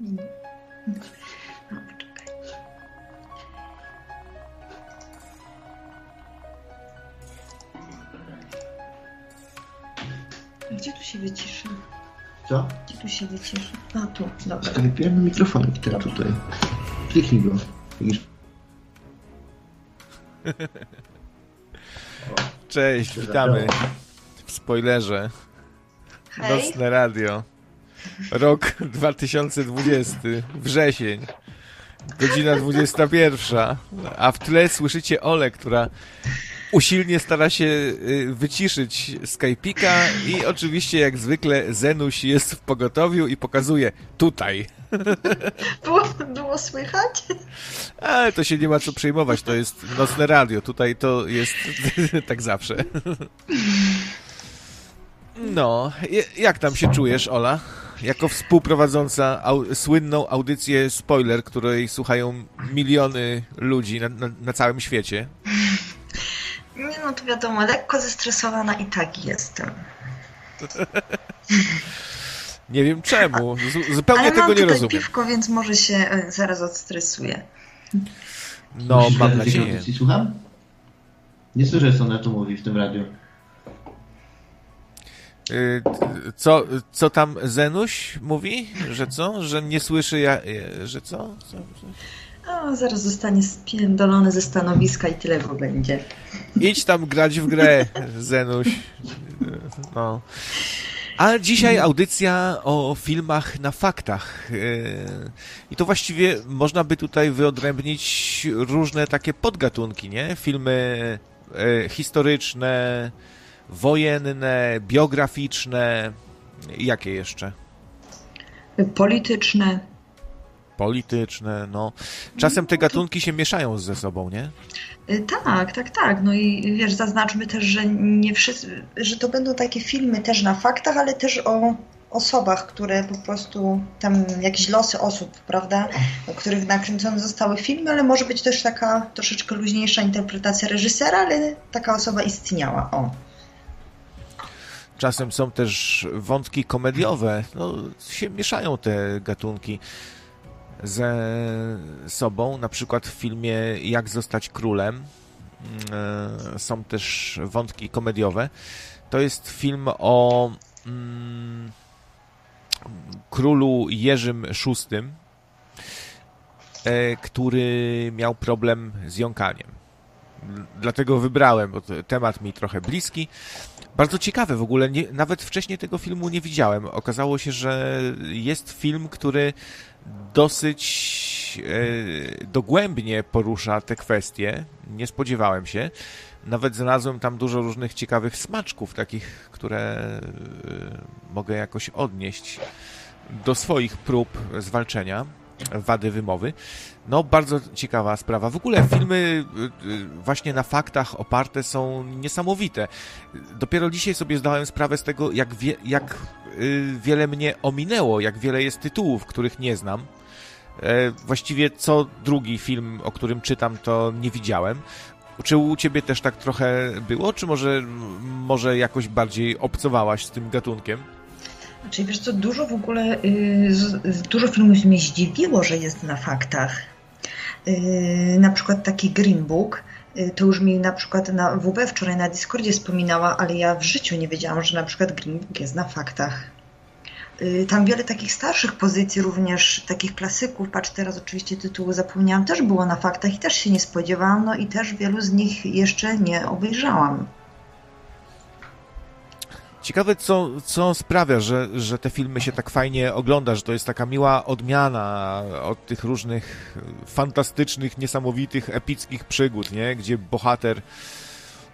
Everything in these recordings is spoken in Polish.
Nie. No, poczekaj. Gdzie tu się wyciszy? Co? Gdzie tu się wyciszy? A tu, dobra. Na mikrofonik, ten Dobra. tutaj. Kliknij go. Widzisz? Cześć, witamy w spoilerze. Hej, Nocne Radio. Rok 2020, wrzesień. Godzina 21. A w tle słyszycie Ole, która usilnie stara się y, wyciszyć Skype'ika i oczywiście jak zwykle Zenuś jest w pogotowiu i pokazuje tutaj. było, było słychać? Ale to się nie ma co przejmować, to jest nocne radio. Tutaj to jest tak zawsze. No, jak tam się czujesz, Ola? Jako współprowadząca au słynną audycję Spoiler, której słuchają miliony ludzi na, na, na całym świecie. Nie no, to wiadomo, lekko zestresowana i tak jestem. Nie wiem czemu, zu zupełnie Ale tego mam nie tutaj rozumiem. piwko, więc może się e, zaraz odstresuję. No, Musisz mam nadzieję. audycji Słucham? Nie słyszę, co ona tu mówi w tym radiu. Y, Co, co tam Zenuś mówi? Że co? Że nie słyszy ja... że co? co? O, zaraz zostanie spiędolony ze stanowiska i tyle go będzie. Idź tam grać w grę, Zenuś. No. A dzisiaj audycja o filmach na faktach. Yy, I to właściwie można by tutaj wyodrębnić różne takie podgatunki, nie? Filmy historyczne, wojenne, biograficzne. Jakie jeszcze? Polityczne. Polityczne, no. Czasem te gatunki się mieszają ze sobą, nie? Y, Tak, tak, tak. No i wiesz, zaznaczmy też, że nie wszyscy, że to będą takie filmy też na faktach, ale też o osobach, które po prostu tam jakieś losy osób, prawda, o których nakręcone zostały filmy, ale może być też taka troszeczkę luźniejsza interpretacja reżysera, ale taka osoba istniała. O. Czasem są też wątki komediowe. No, się mieszają te gatunki ze sobą. Na przykład w filmie Jak zostać królem mm, są też wątki komediowe. To jest film o mm, królu Jerzym VI, e, który miał problem z jąkaniem. Dlatego wybrałem, bo temat mi trochę bliski. Bardzo ciekawe w ogóle, nie, nawet wcześniej tego filmu nie widziałem. Okazało się, że jest film, który dosyć e, dogłębnie porusza te kwestie. Nie spodziewałem się. Nawet znalazłem tam dużo różnych ciekawych smaczków, takich, które e, mogę jakoś odnieść do swoich prób zwalczenia wady wymowy. No, bardzo ciekawa sprawa. W ogóle filmy y, y, właśnie na faktach oparte są niesamowite. Dopiero dzisiaj sobie zdałem sprawę z tego, jak, wie, jak y, wiele mnie ominęło, jak wiele jest tytułów, których nie znam. E, Właściwie co drugi film, o którym czytam, to nie widziałem. Czy u ciebie też tak trochę było, czy może, może jakoś bardziej obcowałaś z tym gatunkiem? Czyli wiesz co, dużo w ogóle, y, dużo filmów mnie zdziwiło, że jest na faktach. Y, Na przykład taki Green Book, y, to już mi na przykład na WB wczoraj na Discordzie wspominała, ale ja w życiu nie wiedziałam, że na przykład Green Book jest na faktach. Tam wiele takich starszych pozycji, również takich klasyków, patrz teraz oczywiście tytułu zapomniałam, też było na faktach i też się nie spodziewałam, no i też wielu z nich jeszcze nie obejrzałam. Ciekawe, co, co sprawia, że, że te filmy się tak fajnie ogląda, że to jest taka miła odmiana od tych różnych fantastycznych, niesamowitych, epickich przygód, nie? Gdzie bohater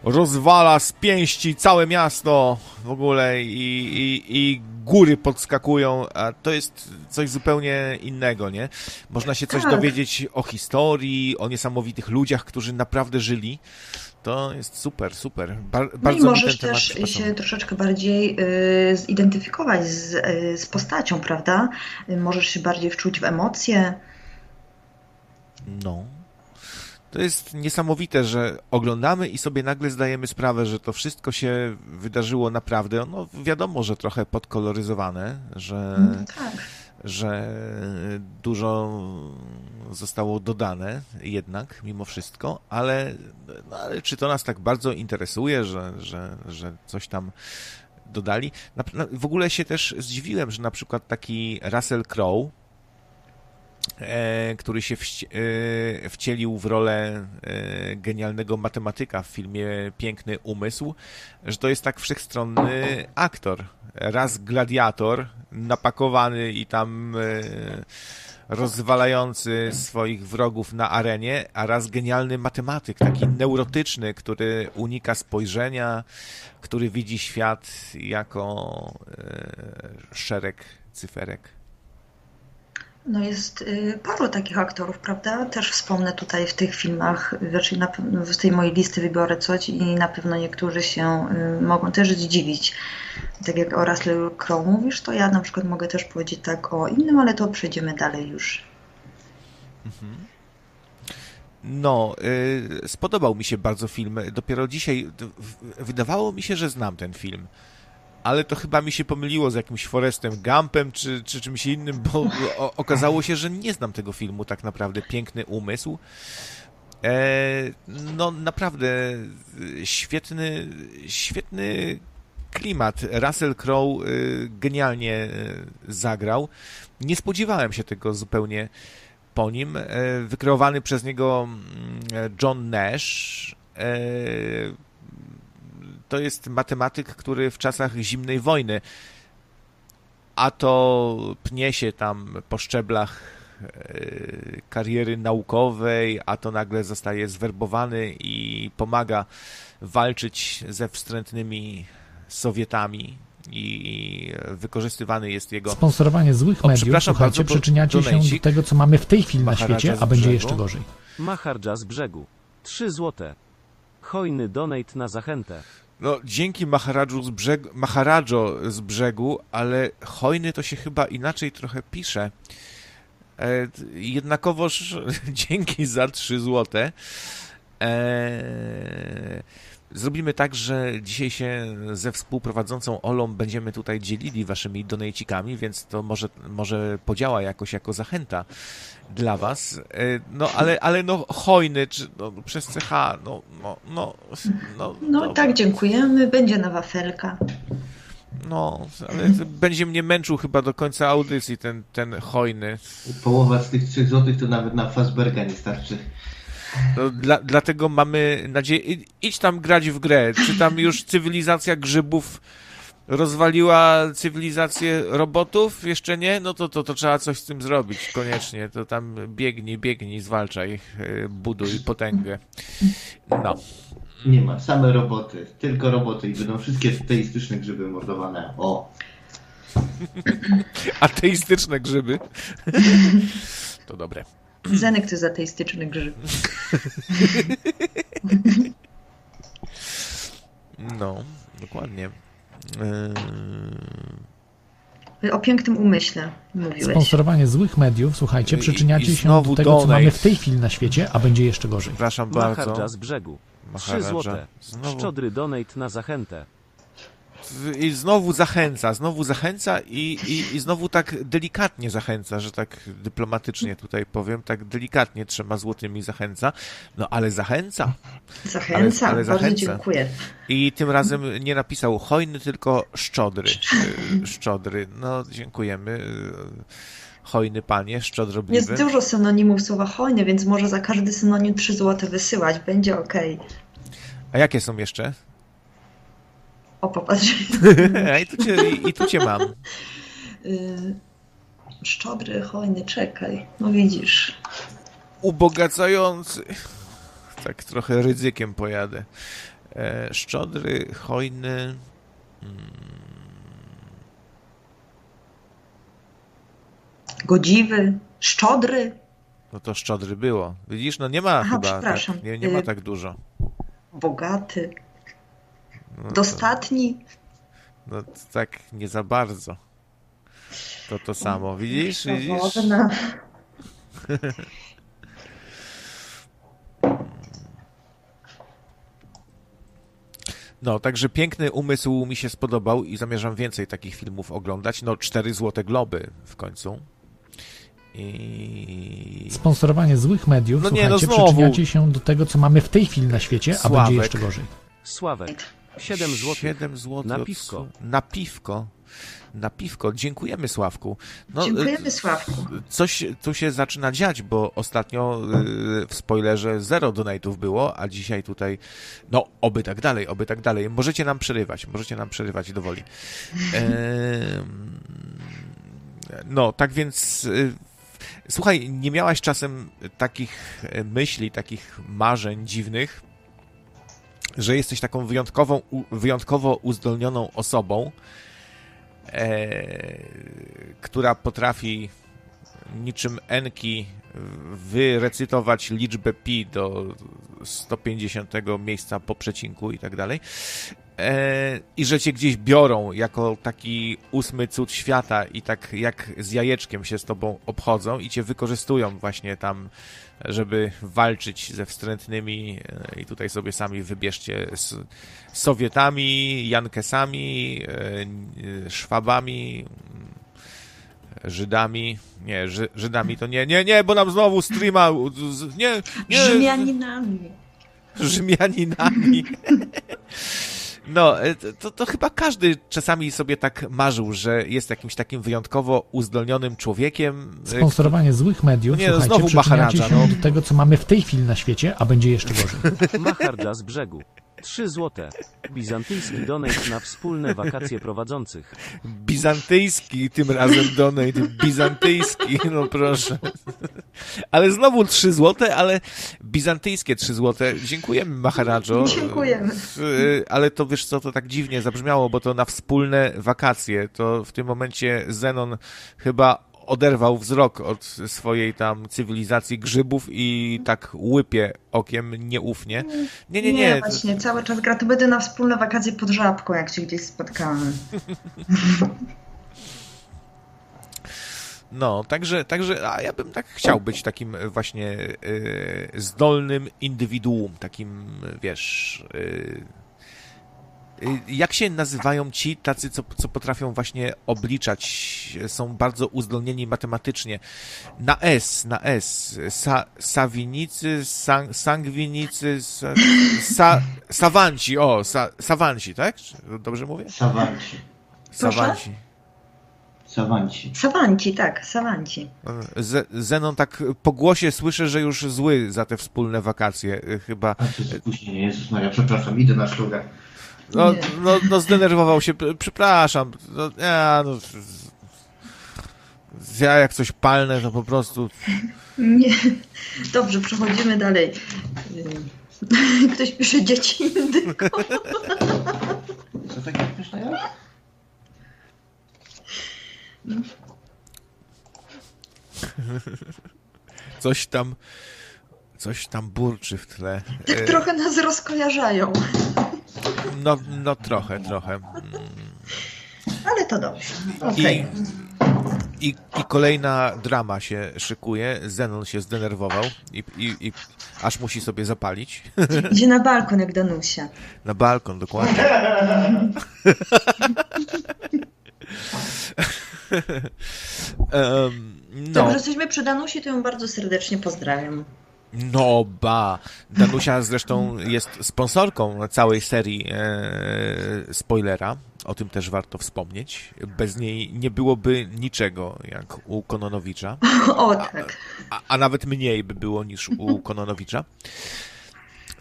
rozwala z pięści całe miasto w ogóle i, i, i góry podskakują, a to jest coś zupełnie innego, nie? Można się coś Tak. dowiedzieć o historii, o niesamowitych ludziach, którzy naprawdę żyli. To jest super, super. Bar No bardzo i możesz też się troszeczkę bardziej y, zidentyfikować z, y, z postacią, prawda? Y, Możesz się bardziej wczuć w emocje. No. To jest niesamowite, że oglądamy i sobie nagle zdajemy sprawę, że to wszystko się wydarzyło naprawdę. No wiadomo, że trochę podkoloryzowane, że Mm, tak. Że dużo zostało dodane jednak mimo wszystko, ale, no, ale czy to nas tak bardzo interesuje, że, że, że coś tam dodali? w ogóle się też zdziwiłem, że na przykład taki Russell Crowe, e, który się e, wcielił w rolę e, genialnego matematyka w filmie Piękny Umysł, że to jest tak wszechstronny aktor. Raz gladiator, napakowany i tam rozwalający swoich wrogów na arenie, a raz genialny matematyk, taki neurotyczny, który unika spojrzenia, który widzi świat jako szereg cyferek. No jest y, paru takich aktorów, prawda? Też wspomnę tutaj w tych filmach, raczej na, z tej mojej listy wybiorę coś i na pewno niektórzy się y, mogą też zdziwić. Tak jak o Russell Crowe mówisz, to ja na przykład mogę też powiedzieć tak o innym, ale to przejdziemy dalej już. Mhm. No, y, spodobał mi się bardzo film. Dopiero dzisiaj wydawało mi się, że znam ten film ale to chyba mi się pomyliło z jakimś Forestem Gumpem czy, czy czymś innym, bo o, okazało się, że nie znam tego filmu tak naprawdę. Piękny umysł. E, no naprawdę świetny, świetny klimat. Russell Crowe e, genialnie e, zagrał. Nie spodziewałem się tego zupełnie po nim. E, wykreowany przez niego mm, John Nash to jest matematyk, który w czasach zimnej wojny a to pnie się tam po szczeblach e, kariery naukowej, a to nagle zostaje zwerbowany i pomaga walczyć ze wstrętnymi Sowietami i wykorzystywany jest jego... Sponsorowanie złych o, mediów, słuchajcie, przyczyniacie się do tego, co mamy w tej chwili na świecie, a będzie jeszcze gorzej. Mahardża z brzegu. 3 złote. Hojny donate na zachętę. No, dzięki Maharadżu z brzegu, Maharadżo z brzegu, ale hojny to się chyba inaczej trochę pisze. E, jednakowoż dzięki za 3 złote. E, Zrobimy tak, że dzisiaj się ze współprowadzącą Olą będziemy tutaj dzielili waszymi donejcikami, więc to może, może podziała jakoś jako zachęta dla was. E, no ale, ale no hojny, czy no, przez CH, no, no, no, no, no tak, dziękujemy, będzie na wafelka. No, ale będzie mnie męczył chyba do końca audycji ten, ten hojny. Połowa z tych 3 złotych to nawet na Fazberga nie starczy. No, dla, dlatego mamy nadzieję, idź tam grać w grę. Czy tam już cywilizacja grzybów rozwaliła cywilizację robotów? Jeszcze nie? No to, to, to trzeba coś z tym zrobić koniecznie. To tam biegnij, biegnij, zwalczaj, e, buduj potęgę. No. Nie ma, same roboty, tylko roboty i będą wszystkie teistyczne grzyby mordowane. O! Ateistyczne grzyby. To dobre. Zenek to jest ateistyczny grzyb. No, dokładnie. Yy... O pięknym umyśle mówiłeś. Sponsorowanie złych mediów, słuchajcie, przyczyniacie się do tego, co mamy w tej chwili na świecie, a będzie jeszcze gorzej. Przepraszam bardzo. Mahardża z brzegu. Trzy złote. Znowu... Szczodry donate na zachętę i znowu zachęca, znowu zachęca i, i, i znowu tak delikatnie zachęca, że tak dyplomatycznie tutaj powiem, tak delikatnie trzema złotymi zachęca, no ale zachęca. Zachęca, ale, ale zachęca. bardzo dziękuję. I tym razem nie napisał hojny, tylko szczodry. Szczodry, no dziękujemy hojny panie, szczodrobliwy. Jest dużo synonimów słowa hojny, więc może za każdy synonim 3 złote wysyłać, będzie ok. A jakie są jeszcze? O, popatrz. I, tu cię, I tu cię mam. Y, szczodry, hojny, czekaj. No widzisz. Ubogacający. Tak trochę ryzykiem pojadę. E, szczodry, hojny. Hmm. Godziwy, szczodry. No to szczodry było. Widzisz, no nie ma Aha, chyba. Tak, nie, nie ma y, tak dużo. Bogaty. No Dostatni? To, no tak nie za bardzo. To to samo. Widzisz? Widzisz? No, także piękny umysł mi się spodobał i zamierzam więcej takich filmów oglądać. No, cztery złote globy w końcu. I... Sponsorowanie złych mediów, no nie, no słuchajcie, no przyczyniacie się do tego, co mamy w tej chwili na świecie, Sławek. a będzie jeszcze gorzej. Sławek, 7 zł. 7 zł. Na piwko. Na piwko na piwko. Dziękujemy, Sławku. No, Dziękujemy, Sławku. Coś tu się zaczyna dziać, bo ostatnio y, w spoilerze zero donate'ów było, a dzisiaj tutaj, no, oby tak dalej, oby tak dalej. Możecie nam przerywać, możecie nam przerywać dowoli. no, tak więc... Y, słuchaj, nie miałaś czasem takich myśli, takich marzeń dziwnych, że jesteś taką wyjątkową, wyjątkowo uzdolnioną osobą, e, która potrafi niczym Enki wyrecytować liczbę pi do 150 miejsca po przecinku i tak dalej. E, I że cię gdzieś biorą jako taki ósmy cud świata i tak jak z jajeczkiem się z tobą obchodzą i cię wykorzystują właśnie tam, żeby walczyć ze wstrętnymi e, i tutaj sobie sami wybierzcie z Sowietami, Jankesami, e, Szwabami, Żydami. Nie, Ży, Żydami to nie, nie, nie, bo nam znowu streama. Nie, nie. Rzymianinami. Rzymianinami. No, e, to, to chyba każdy czasami sobie tak marzył, że jest jakimś takim wyjątkowo uzdolnionym człowiekiem. E, Sponsorowanie złych mediów, nie, słuchajcie, znowu Maharadża, no. do tego, co mamy w tej chwili na świecie, a będzie jeszcze gorzej. Mahardża z brzegu. 3 złote. Bizantyjski donate na wspólne wakacje prowadzących. Bizantyjski tym razem donate. Bizantyjski, no proszę. Ale znowu 3 złote, ale bizantyjskie 3 złote. Dziękujemy, Maharadżo. Dziękujemy. Ale to wiesz co, to tak dziwnie zabrzmiało, bo to na wspólne wakacje. To w tym momencie Zenon chyba oderwał wzrok od swojej tam cywilizacji grzybów i tak łypie okiem nieufnie. Nie, nie, nie. Nie, właśnie, cały czas gra. To będę na wspólne wakacje pod żabką, jak się gdzieś spotkamy. No, także, także a ja bym tak chciał być takim właśnie y, zdolnym indywiduum, takim, wiesz, y, Y, jak się nazywają ci tacy, co, co potrafią właśnie obliczać, są bardzo uzdolnieni matematycznie? Na S, na S. Sa, sawinicy, sang, sangwinicy, sa, sa, sawanci, o, sa, sawanci, tak? Dobrze mówię? Sawanci. Sawanci. Sawanci. Sawanci, tak, sawanci. Z, Zenon, tak po głosie słyszę, że już zły za te wspólne wakacje, y, chyba. A to jest spóźnienie, Jezus Maria, przepraszam, idę na szlugę. No, no, no zdenerwował się, przepraszam. No, ja, no, ja jak coś palnę, to po prostu... Nie. Dobrze, przechodzimy dalej. Ktoś pisze dzieci indyko. Co takiego pisze Coś tam coś tam burczy w tle. Tak trochę nas rozkojarzają. No, no trochę, trochę. Ale to dobrze. Okay. I, i, I kolejna drama się szykuje. Zenon się zdenerwował i, i, i aż musi sobie zapalić. Idzie na balkon jak Danusia. Na balkon, dokładnie. um, no. Dobrze, jesteśmy przy Danusi, to ją bardzo serdecznie pozdrawiam. No ba. Danusia zresztą jest sponsorką całej serii e, spoilera. O tym też warto wspomnieć. Bez niej nie byłoby niczego, jak u Kononowicza. O tak. A, a, a nawet mniej by było niż u Kononowicza.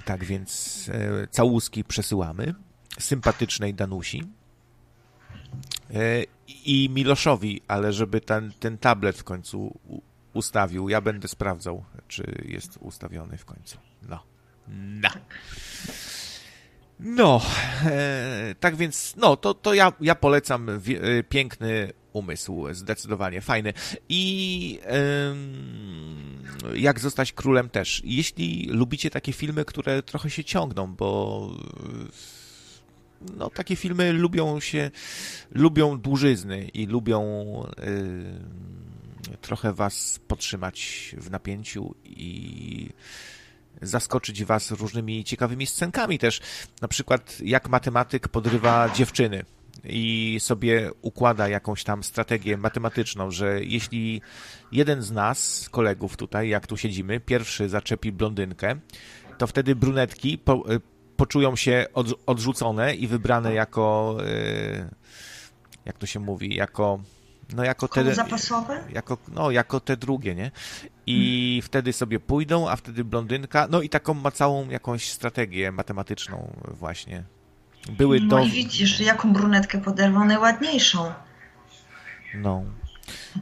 Tak więc e, całuski przesyłamy sympatycznej Danusi e, i Miloszowi, ale żeby ten, ten tablet w końcu ustawił. Ja będę sprawdzał, czy jest ustawiony w końcu. No. No. No, e, tak więc, no, to, to ja, ja polecam w, e, piękny umysł, zdecydowanie fajny. I e, jak zostać królem też. Jeśli lubicie takie filmy, które trochę się ciągną, bo no, takie filmy lubią się, lubią dłużyzny i lubią trochę was podtrzymać w napięciu i zaskoczyć was różnymi ciekawymi scenkami też. Na przykład jak matematyk podrywa dziewczyny. i sobie układa jakąś tam strategię matematyczną, że jeśli jeden z nas, kolegów tutaj, jak tu siedzimy, pierwszy zaczepi blondynkę, to wtedy brunetki po, poczują się od, odrzucone i wybrane jako, jak to się mówi, jako no jako te zapasowe? Jako, no, jako te drugie, nie? I hmm. wtedy sobie pójdą, a wtedy blondynka, no i taką ma całą jakąś strategię matematyczną właśnie. Były no do... i widzisz, jaką brunetkę poderwą najładniejszą. No.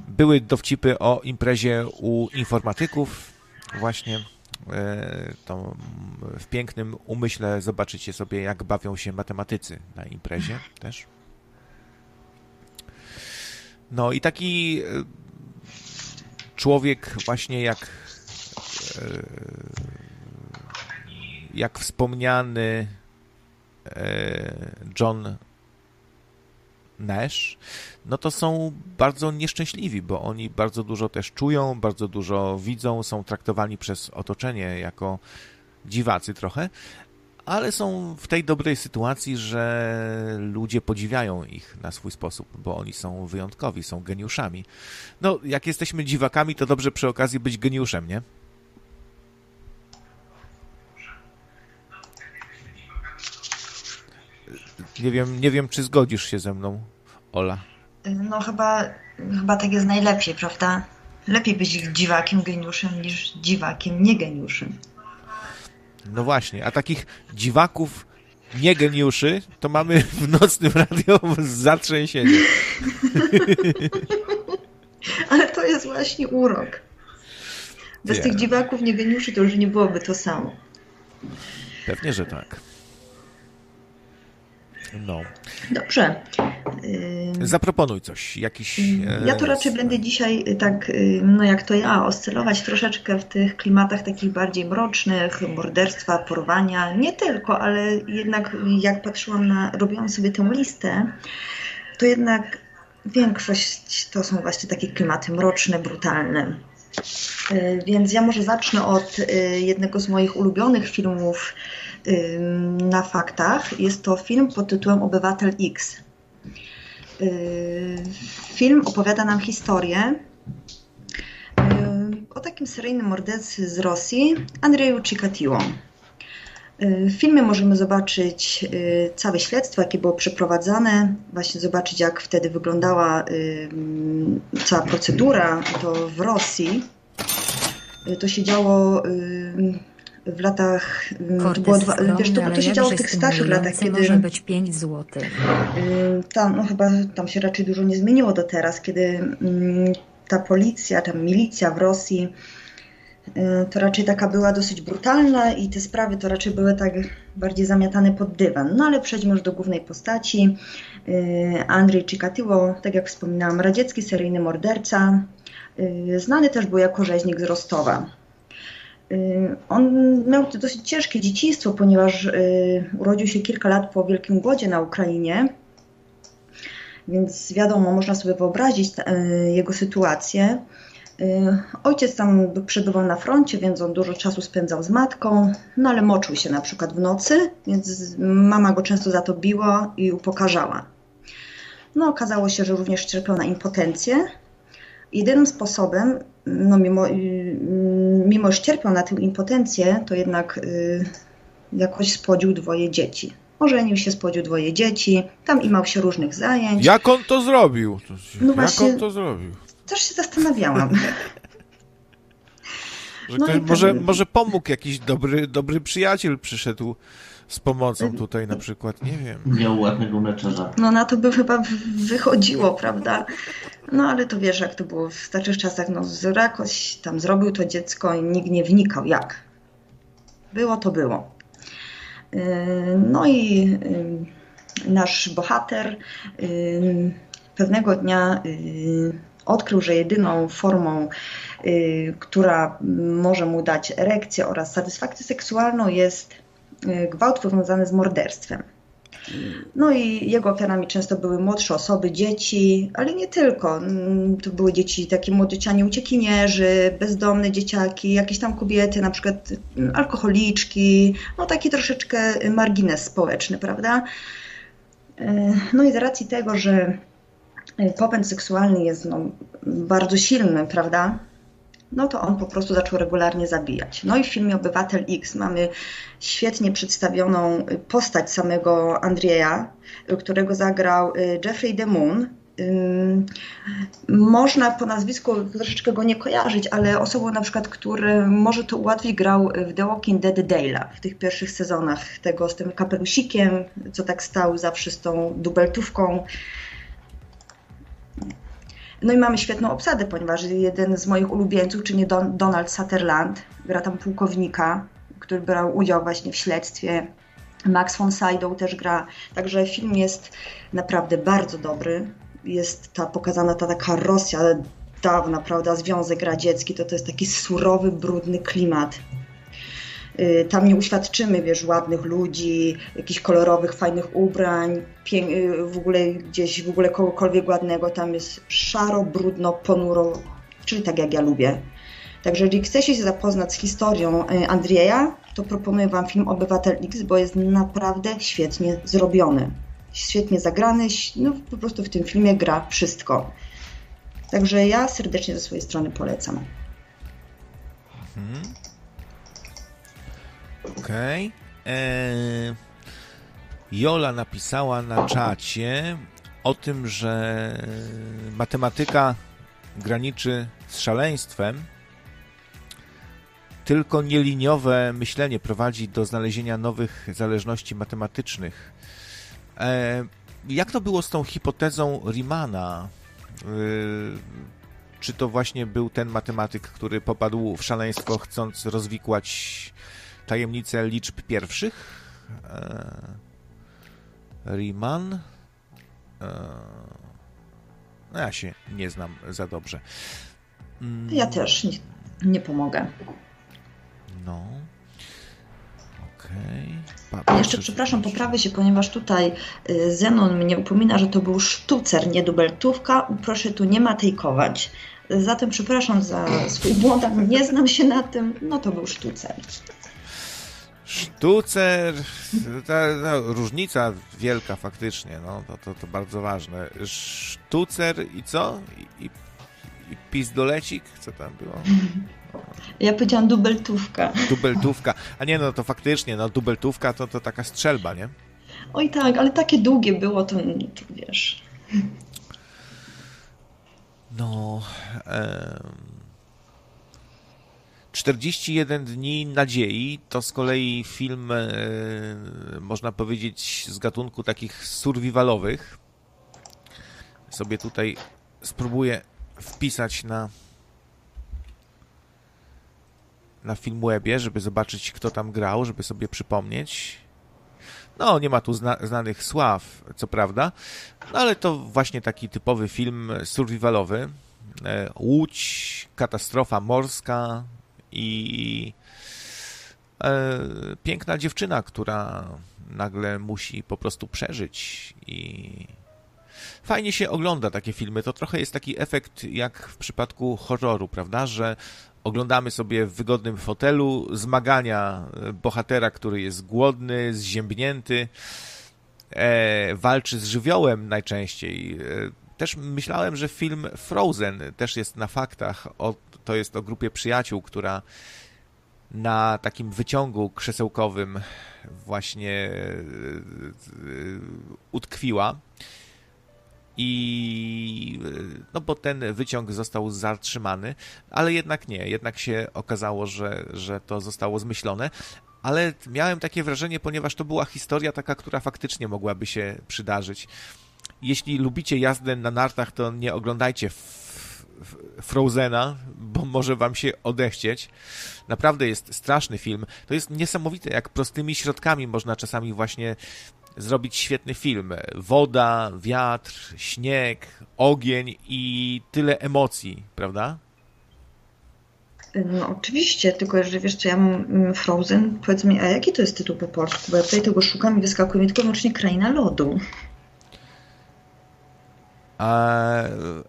Były dowcipy o imprezie u informatyków właśnie. E, to w pięknym umyśle zobaczycie sobie, jak bawią się matematycy na imprezie też. No i taki e, człowiek właśnie jak e, jak wspomniany e, John Nash, no to są bardzo nieszczęśliwi, bo oni bardzo dużo też czują, bardzo dużo widzą, są traktowani przez otoczenie jako dziwacy trochę, ale są w tej dobrej sytuacji, że ludzie podziwiają ich na swój sposób, bo oni są wyjątkowi, są geniuszami. No, jak jesteśmy dziwakami, to dobrze przy okazji być geniuszem, nie? Nie wiem, nie wiem, czy zgodzisz się ze mną, Ola. No chyba, chyba tak jest najlepiej, prawda? Lepiej być dziwakiem, geniuszem niż dziwakiem, nie geniuszem. No właśnie, a takich dziwaków, nie geniuszy, to mamy w nocnym radio zatrzęsienie. Ale to jest właśnie urok. Bez yeah. tych dziwaków, nie geniuszy to już nie byłoby to samo. Pewnie, że tak. No. Dobrze. Zaproponuj coś, jakiś... Ja to raczej będę dzisiaj y, tak, y, no jak to ja, oscylować troszeczkę w tych klimatach takich bardziej mrocznych, morderstwa, porwania, nie tylko, ale jednak jak patrzyłam na, robiłam sobie tę listę, to jednak większość to są właśnie takie klimaty mroczne, brutalne. Y, więc ja może zacznę od jednego z moich ulubionych filmów na faktach. Jest to film pod tytułem Obywatel X. Film opowiada nam historię o takim seryjnym mordercy z Rosji, Andrzeju Chikatiło. W filmie możemy zobaczyć całe śledztwo, jakie było przeprowadzane, właśnie zobaczyć, jak wtedy wyglądała cała procedura. To w Rosji to się działo w latach. Mm, to było dwa, wiesz, to, to się działo w tych starszych latach, kiedy. może być 5 zł. Tam, no chyba tam się raczej dużo nie zmieniło do teraz, kiedy mm, ta policja, ta milicja w Rosji y, to raczej taka była dosyć brutalna i te sprawy to raczej były tak bardziej zamiatane pod dywan. No ale przejdźmy już do głównej postaci. Y, Andrzej Chikatilo, tak jak wspominałam, radziecki seryjny morderca. Y, znany też był jako rzeźnik z Rostowa. Y, on miał dosyć ciężkie dzieciństwo, ponieważ y, urodził się kilka lat po Wielkim Głodzie na Ukrainie. Więc wiadomo, można sobie wyobrazić y, jego sytuację. Ojciec tam przebywał na froncie, więc on dużo czasu spędzał z matką, no ale moczył się na przykład w nocy, więc mama go często za to biła i upokarzała. No okazało się, że również cierpiał na impotencję. Jedynym sposobem, no mimo, mimo że cierpiał na tę impotencję, to jednak y, jakoś spłodził dwoje dzieci. Ożenił się, spłodził dwoje dzieci, tam imał się różnych zajęć. Jak on to zrobił? No Jak właśnie, on to zrobił? Też się zastanawiałam. no może, może pomógł jakiś dobry, dobry przyjaciel przyszedł z pomocą tutaj na przykład, nie wiem. Miał ładnego meczarza. No na to by chyba wychodziło, prawda? No ale to wiesz, jak to było w starszych czasach, no jakoś tam zrobił to dziecko i nikt nie wnikał jak. Było to było. Yy, no i yy, nasz bohater yy, pewnego dnia odkrył, że jedyną formą, która może mu dać erekcję oraz satysfakcję seksualną jest gwałt powiązany z morderstwem. No i jego ofiarami często były młodsze osoby, dzieci, ale nie tylko. Mm, to były dzieci, takie młodziecianie uciekinierzy, bezdomne dzieciaki, jakieś tam kobiety, na przykład mm, alkoholiczki, no taki troszeczkę margines społeczny, prawda? No i z racji tego, że popęd seksualny jest no, bardzo silny, prawda? No to on po prostu zaczął regularnie zabijać. No i w filmie Obywatel X mamy świetnie przedstawioną postać samego Andrzeja, którego zagrał Jeffrey DeMoon, można po nazwisku troszeczkę go nie kojarzyć, ale osobą na przykład, który może to ułatwić, grał w The Walking Dead Dale'a w tych pierwszych sezonach tego z tym kapelusikiem, co tak stał zawsze z tą dubeltówką. No i mamy świetną obsadę, ponieważ jeden z moich ulubieńców, czyli Don Donald Sutherland, gra tam pułkownika, który brał udział właśnie w śledztwie. Max von Sydow też gra, także film jest naprawdę bardzo dobry jest ta pokazana ta taka Rosja dawna, prawda, Związek Radziecki, to to jest taki surowy, brudny klimat. Y, tam nie uświadczymy, wiesz, ładnych ludzi, jakichś kolorowych, fajnych ubrań, y, w ogóle gdzieś, w ogóle kogokolwiek ładnego. Tam jest szaro, brudno, ponuro, czyli tak jak ja lubię. Także jeżeli chcecie się zapoznać z historią y, Andrzeja, to proponuję Wam film Obywatel X, bo jest naprawdę świetnie zrobiony świetnie zagrany, no po prostu w tym filmie gra wszystko. Także ja serdecznie ze swojej strony polecam. Mhm. Okej. Okay. Eee, Jola napisała na czacie o tym, że matematyka graniczy z szaleństwem. Tylko nieliniowe myślenie prowadzi do znalezienia nowych zależności matematycznych. E, jak to było z tą hipotezą Riemana? E, czy to właśnie był ten matematyk, który popadł w szaleństwo, chcąc rozwikłać tajemnicę liczb pierwszych? E, Riemann? No ja się nie znam za dobrze. Ja też nie, nie pomogę. No. Okej. Okay. Jeszcze przepraszam, poprawię się, ponieważ tutaj y, Zenon mnie upomina, że to był sztucer, nie dubeltówka. Proszę tu nie matejkować. Zatem przepraszam za swój błąd, nie znam się na tym. No to był sztucer. Sztucer, ta, ta różnica wielka faktycznie, no to, to, to bardzo ważne. Sztucer i co? I, i, i pizdolecik? Co tam było? Ja powiedziałam dubeltówka. Dubeltówka. A nie, no to faktycznie, no dubeltówka to, to taka strzelba, nie? Oj tak, ale takie długie było, to, to wiesz. No... Um... 41 dni nadziei to z kolei film, e, można powiedzieć, z gatunku takich survivalowych. Sobie tutaj spróbuję wpisać na na Filmwebie, żeby zobaczyć, kto tam grał, żeby sobie przypomnieć. No, nie ma tu zna znanych sław, co prawda, no ale to właśnie taki typowy film survivalowy. E, łódź, katastrofa morska i e, piękna dziewczyna, która nagle musi po prostu przeżyć i fajnie się ogląda takie filmy. To trochę jest taki efekt jak w przypadku horroru, prawda, że oglądamy sobie w wygodnym fotelu zmagania e, bohatera, który jest głodny, zziębnięty, e, walczy z żywiołem najczęściej. E, też myślałem, że film Frozen też jest na faktach. O, to jest o grupie przyjaciół, która na takim wyciągu krzesełkowym właśnie e, e, utkwiła. I no bo ten wyciąg został zatrzymany, ale jednak nie, jednak się okazało, że, że to zostało zmyślone, ale miałem takie wrażenie, ponieważ to była historia taka, która faktycznie mogłaby się przydarzyć. Jeśli lubicie jazdę na nartach, to nie oglądajcie Frozena, bo może wam się odechcieć. Naprawdę jest straszny film. To jest niesamowite, jak prostymi środkami można czasami właśnie zrobić świetny film. Woda, wiatr, śnieg, ogień i tyle emocji, prawda? No oczywiście, tylko że wiesz co, ja mam mm, Frozen, powiedz mi, a jaki to jest tytuł po polsku? Bo ja tutaj tego szukam i wyskakuje mi tylko wyłącznie Kraina Lodu.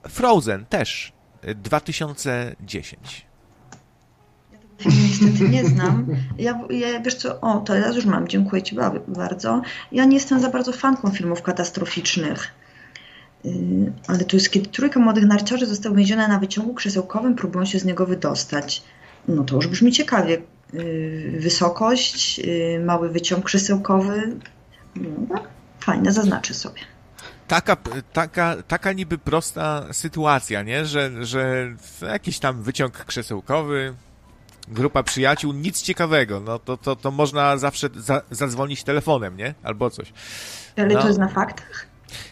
Frozen też, 2010. film niestety nie znam. Ja, ja wiesz co, o, to ja już mam, dziękuję Ci bardzo. Ja nie jestem za bardzo fanką filmów katastroficznych. Yy, ale to jest kiedy trójka młodych narciarzy została uwięziona na wyciągu krzesełkowym, próbują się z niego wydostać. No to już brzmi ciekawie. Yy, wysokość, yy, mały wyciąg krzesełkowy. No, fajne, zaznaczę sobie taka, taka, taka niby prosta sytuacja, nie? Że, że jakiś tam wyciąg krzesełkowy, grupa przyjaciół, nic ciekawego. No to, to, to można zawsze za, zadzwonić telefonem, nie? Albo coś. Ale no. to jest na faktach?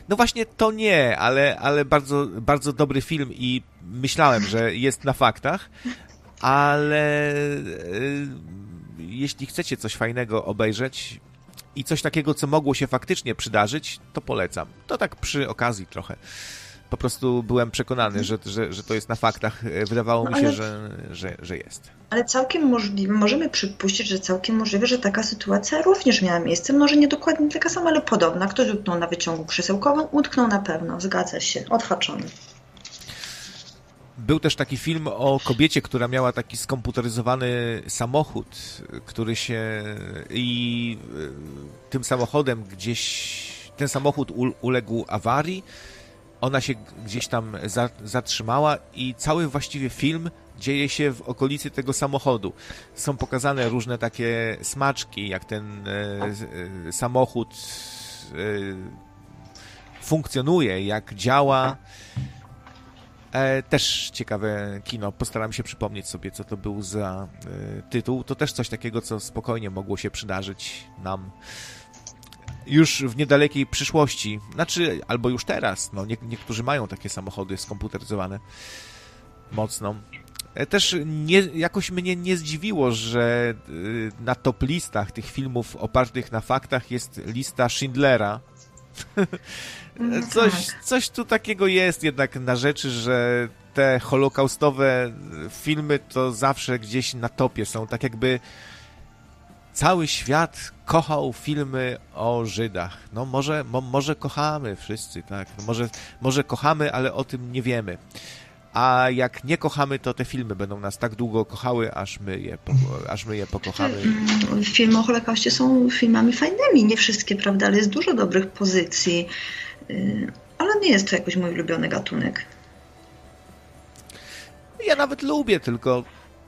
No właśnie to nie, ale, ale bardzo, bardzo dobry film i myślałem, że jest na faktach, ale y, jeśli chcecie coś fajnego obejrzeć, i coś takiego, co mogło się faktycznie przydarzyć, to polecam. To tak przy okazji trochę. Po prostu byłem przekonany, że, że, że to jest na faktach. Wydawało no, mi się, ale, że, że, że jest. Ale całkiem możliwe, możemy przypuścić, że całkiem możliwe, że taka sytuacja również miała miejsce. Może nie dokładnie taka sama, ale podobna. Ktoś utknął na wyciągu krzesełkowym, utknął na pewno, zgadza się, odhaczony. Był też taki film o kobiecie, która miała taki skomputeryzowany samochód, który się i e, tym samochodem gdzieś ten samochód uległ awarii. Ona się gdzieś tam za, zatrzymała i cały właściwie film dzieje się w okolicy tego samochodu. Są pokazane różne takie smaczki, jak ten e, e, samochód funkcjonuje, jak działa. E, też ciekawe kino. Postaram się przypomnieć sobie, co to był za e, tytuł. To też coś takiego, co spokojnie mogło się przydarzyć nam już w niedalekiej przyszłości. Znaczy, albo już teraz. No, nie, niektórzy mają takie samochody skomputeryzowane mocno. E, też nie, jakoś mnie nie zdziwiło, że e, na top listach tych filmów opartych na faktach jest lista Schindlera. No coś, tak. coś tu takiego jest jednak na rzeczy, że te holokaustowe filmy to zawsze gdzieś na topie są. Tak jakby cały świat kochał filmy o Żydach. No może, mo, może kochamy wszyscy, tak. No może, może kochamy, ale o tym nie wiemy. A jak nie kochamy, to te filmy będą nas tak długo kochały, aż my je, aż my je pokochamy. Filmy o Holokauście są filmami fajnymi, nie wszystkie, prawda, ale jest dużo dobrych pozycji. Y, ale nie jest to jakoś mój ulubiony gatunek. Ja nawet lubię, tylko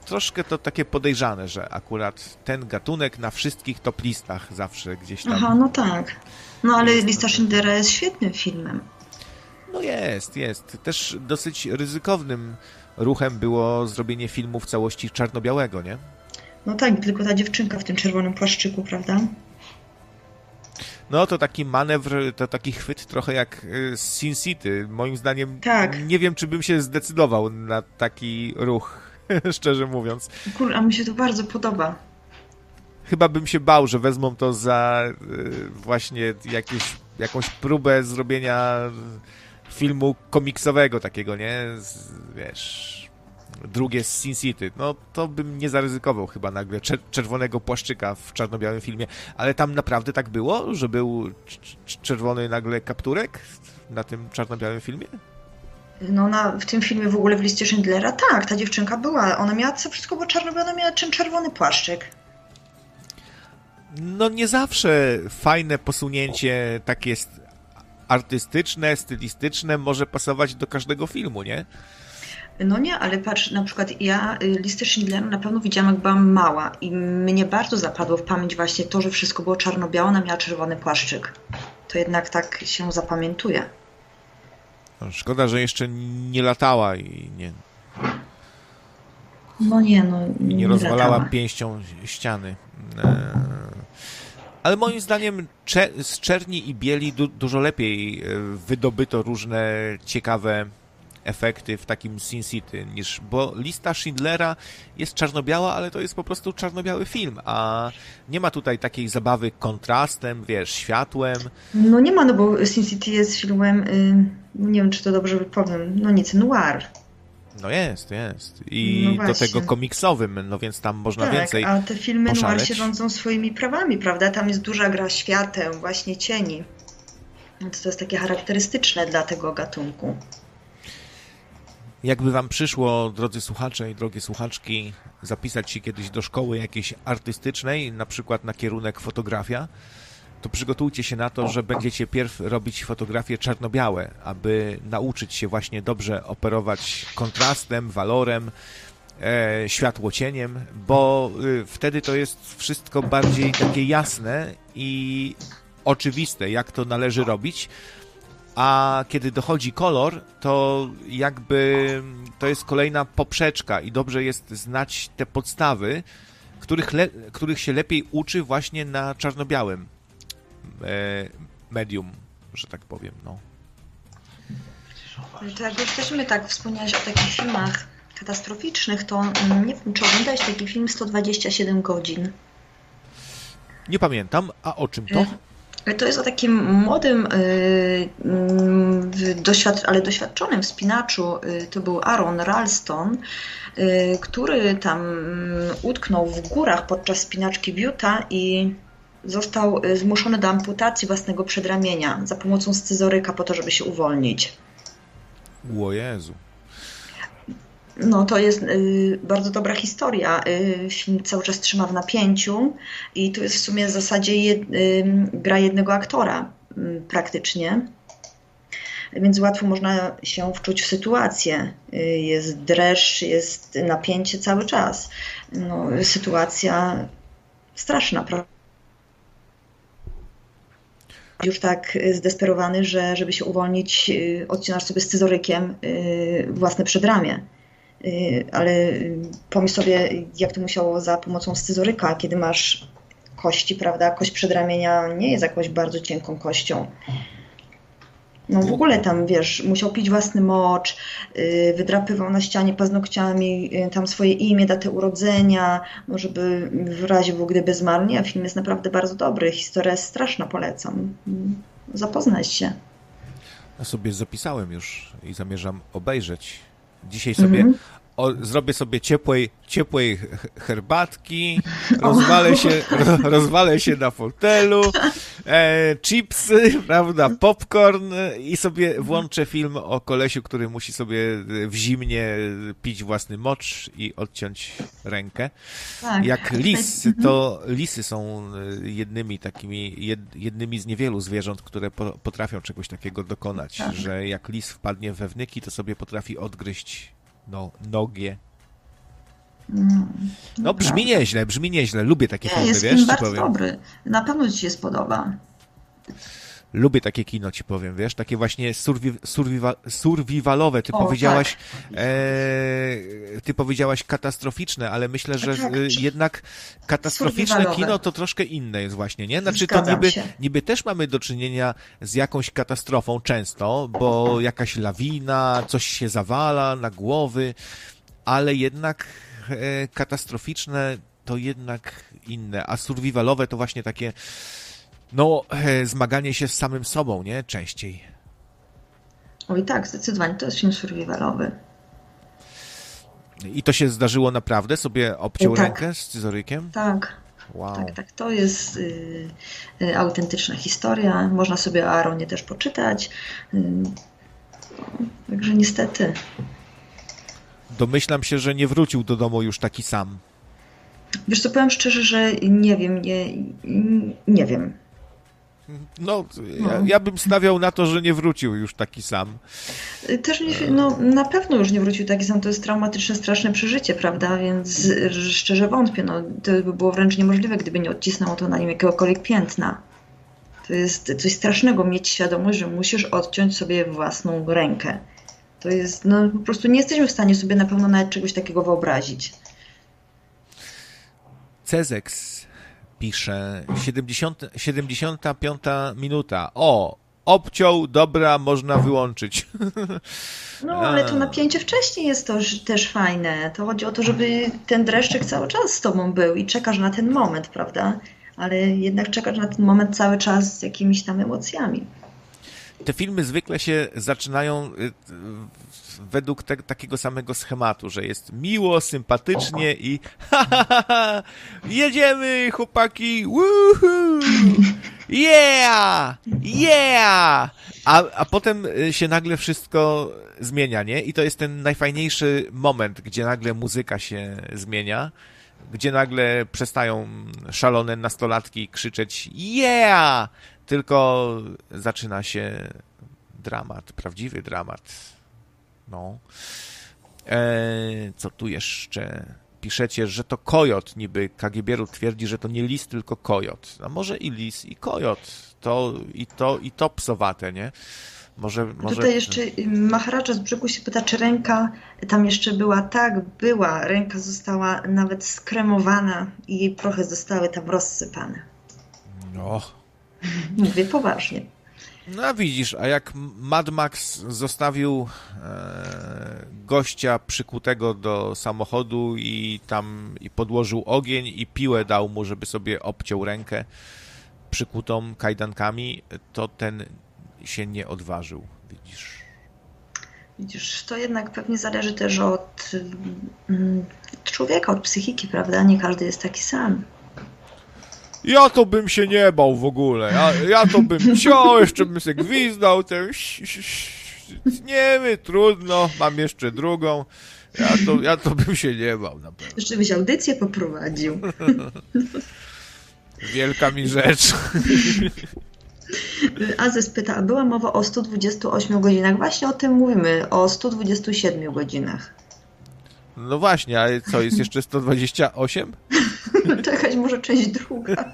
troszkę to takie podejrzane, że akurat ten gatunek na wszystkich top listach zawsze gdzieś tam. Aha, no tak. No ale lista Schindlera jest świetnym filmem. No jest, jest. Też dosyć ryzykownym ruchem było zrobienie filmu w całości czarno-białego, nie? No tak, tylko ta dziewczynka w tym czerwonym płaszczyku, prawda? No to taki manewr, to taki chwyt trochę jak y, z Sin City. Moim zdaniem tak. nie wiem, czy bym się zdecydował na taki ruch, szczerze mówiąc. Kur, a mi się to bardzo podoba. Chyba bym się bał, że wezmą to za y, właśnie jakieś, jakąś próbę zrobienia filmu komiksowego takiego, nie? Z, wiesz drugie z Sin City, no to bym nie zaryzykował chyba nagle czerwonego płaszczyka w czarno-białym filmie, ale tam naprawdę tak było, że był czerwony nagle kapturek na tym czarno-białym filmie? No na, w tym filmie w ogóle w liście Schindlera tak, ta dziewczynka była, ona miała co wszystko było czarno-białe, miała czym czerwony płaszczyk. No nie zawsze fajne posunięcie takie artystyczne, stylistyczne może pasować do każdego filmu, nie? No nie, ale patrz, na przykład ja y, listę Schindlera na pewno widziałam, jak byłam mała i mnie bardzo zapadło w pamięć właśnie to, że wszystko było czarno-białe, ona miała czerwony płaszczyk. To jednak tak się zapamiętuje. No, szkoda, że jeszcze nie latała i nie... No nie, no nie, nie rozwalała latała. pięścią ściany. E, ale moim zdaniem z czerni i bieli du dużo lepiej e, wydobyto różne ciekawe efekty w takim Sin City niż, bo lista Schindlera jest czarno-biała, ale to jest po prostu czarno-biały film, a nie ma tutaj takiej zabawy kontrastem, wiesz, światłem. No nie ma, no bo Sin City jest filmem, y, nie wiem czy to dobrze powiem, no nic, noir. No jest, jest. I no do tego komiksowym, no więc tam można tak, więcej a te filmy poszaleć. noir się rządzą swoimi prawami, prawda? Tam jest duża gra świateł, właśnie cieni. Więc to jest takie charakterystyczne dla tego gatunku. Jakby wam przyszło, drodzy słuchacze i drogie słuchaczki, zapisać się kiedyś do szkoły jakiejś artystycznej, na przykład na kierunek fotografia, to przygotujcie się na to, że będziecie pierw robić fotografie czarno-białe, aby nauczyć się właśnie dobrze operować kontrastem, walorem, e, światłocieniem, bo y, wtedy to jest wszystko bardziej takie jasne i oczywiste, jak to należy robić, a kiedy dochodzi kolor, to jakby to jest kolejna poprzeczka i dobrze jest znać te podstawy, których, le, których się lepiej uczy właśnie na czarno-białym e, medium, że tak powiem. No. To jak już jesteśmy tak wspomniałeś o takich filmach katastroficznych, to mm, nie wiem, czy oglądałeś taki film 127 godzin? Nie pamiętam, a o czym to? To jest o takim młodym, doświad ale doświadczonym wspinaczu. Yy, to był Aaron Ralston, yy, który tam mm, utknął w górach podczas spinaczki w Utah i został zmuszony do amputacji własnego przedramienia za pomocą scyzoryka po to, żeby się uwolnić. O Jezu. No, to jest y, bardzo dobra historia. Y, film cały czas trzyma w napięciu i tu jest w sumie w zasadzie jed, y, gra jednego aktora y, praktycznie. Więc łatwo można się wczuć w sytuację. Y, jest dreszcz, jest napięcie cały czas. No, sytuacja straszna, prawda? już tak zdesperowany, że żeby się uwolnić, y, odcinasz sobie scyzorykiem własne przedramię. Y, ale pomyśl sobie, jak to musiało za pomocą scyzoryka, kiedy masz kości, prawda? Kość przedramienia nie jest jakąś bardzo cienką kością. No w ogóle tam, wiesz, musiał pić własny mocz, y, wydrapywał na ścianie paznokciami y, tam swoje imię, datę urodzenia, no żeby w razie w gdyby zmarł. Nie, film jest naprawdę bardzo dobry, historia jest straszna, polecam. Zapoznać się. Ja sobie zapisałem już i zamierzam obejrzeć Dzisiaj sobie -hmm. O, zrobię sobie ciepłej, ciepłej herbatki, rozwalę się, rozwalę się na fotelu, e, chipsy, prawda, popcorn i sobie włączę film o kolesiu, który musi sobie w zimnie pić własny mocz i odciąć rękę. Tak. Jak lis, to lisy są jednymi takimi, jednymi z niewielu zwierząt, które potrafią czegoś takiego dokonać, tak. że jak lis wpadnie we wnyki, to sobie potrafi odgryźć no, nogie. No, no brzmi nieźle, brzmi nieźle. Lubię takie Nie, filmy, jest wiesz? bardzo powiem. dobry. Na pewno ci się spodoba. Lubię takie kino, ci powiem, wiesz? Takie właśnie survi survival survivalowe. Ty o, powiedziałaś tak. e, ty powiedziałaś katastroficzne, ale myślę, że tak. jednak katastroficzne kino to troszkę inne jest właśnie, nie? Znaczy Zgadzam to niby, niby też mamy do czynienia z jakąś katastrofą często, bo jakaś lawina, coś się zawala na głowy, ale jednak e, katastroficzne to jednak inne, a survivalowe to właśnie takie no, e, zmaganie się z samym sobą, nie? Częściej. Oj tak, zdecydowanie. To jest film survivalowy. I to się zdarzyło naprawdę? Sobie obciął tak. rękę z scyzorykiem? Tak. Wow. Tak, tak. To jest y, y, autentyczna historia. Można sobie o Aaronie też poczytać. Y, także niestety. Domyślam się, że nie wrócił do domu już taki sam. Wiesz co, powiem szczerze, że nie wiem, nie, nie wiem. No, ja, ja, bym stawiał na to, że nie wrócił już taki sam. Też nie, no, na pewno już nie wrócił taki sam. To jest traumatyczne, straszne przeżycie, prawda? Więc szczerze wątpię. No, to by było wręcz niemożliwe, gdyby nie odcisnęło to na nim jakiegokolwiek piętna. To jest coś strasznego mieć świadomość, że musisz odciąć sobie własną rękę. To jest, no po prostu nie jesteśmy w stanie sobie na pewno nawet czegoś takiego wyobrazić. Cezeks pisze 70, 75 minuta. O, obciął, dobra, można wyłączyć. No, ale to napięcie wcześniej jest to też fajne. To chodzi o to, żeby ten dreszczyk cały czas z tobą był i czekasz na ten moment, prawda? Ale jednak czekasz na ten moment cały czas z jakimiś tam emocjami. Te filmy zwykle się zaczynają y, według te, takiego samego schematu, że jest miło, sympatycznie i ha, ha, ha, ha jedziemy chłopaki, woohoo, yeah, yeah, A, a potem y, się nagle wszystko zmienia, nie? I to jest ten najfajniejszy moment, gdzie nagle muzyka się zmienia, gdzie nagle przestają szalone nastolatki krzyczeć yeah! Tylko zaczyna się dramat, prawdziwy dramat. No. Eee, co tu jeszcze? Piszecie, że to kojot, niby Kagibieru twierdzi, że to nie lis, tylko kojot. A może i lis, i kojot. To i to, i to psowate, nie? Może, może... Tutaj jeszcze Maharadża z brzegu się pyta, czy ręka tam jeszcze była. Tak, była. Ręka została nawet skremowana i jej prochy zostały tam rozsypane. No. Mówię poważnie. No a widzisz, a jak Mad Max zostawił e, gościa przykutego do samochodu i tam i podłożył ogień i piłę dał mu, żeby sobie obciął rękę przykutą kajdankami, to ten się nie odważył, widzisz. Widzisz, to jednak pewnie zależy też od, mm, od człowieka, od psychiki, prawda? Nie każdy jest taki sam. Ja to bym się nie bał w ogóle. Ja, ja to bym wziął, jeszcze bym sobie gwizdał, ten... Nie wiem, trudno, mam jeszcze drugą. Ja to, ja to bym się nie bał na pewno. Jeszcze byś audycję poprowadził. Wielka mi rzecz. Azes pyta, a była mowa o 128 godzinach? Właśnie o tym mówimy, o 127 godzinach. No właśnie, ale co, jest jeszcze 128? Czekać może część druga.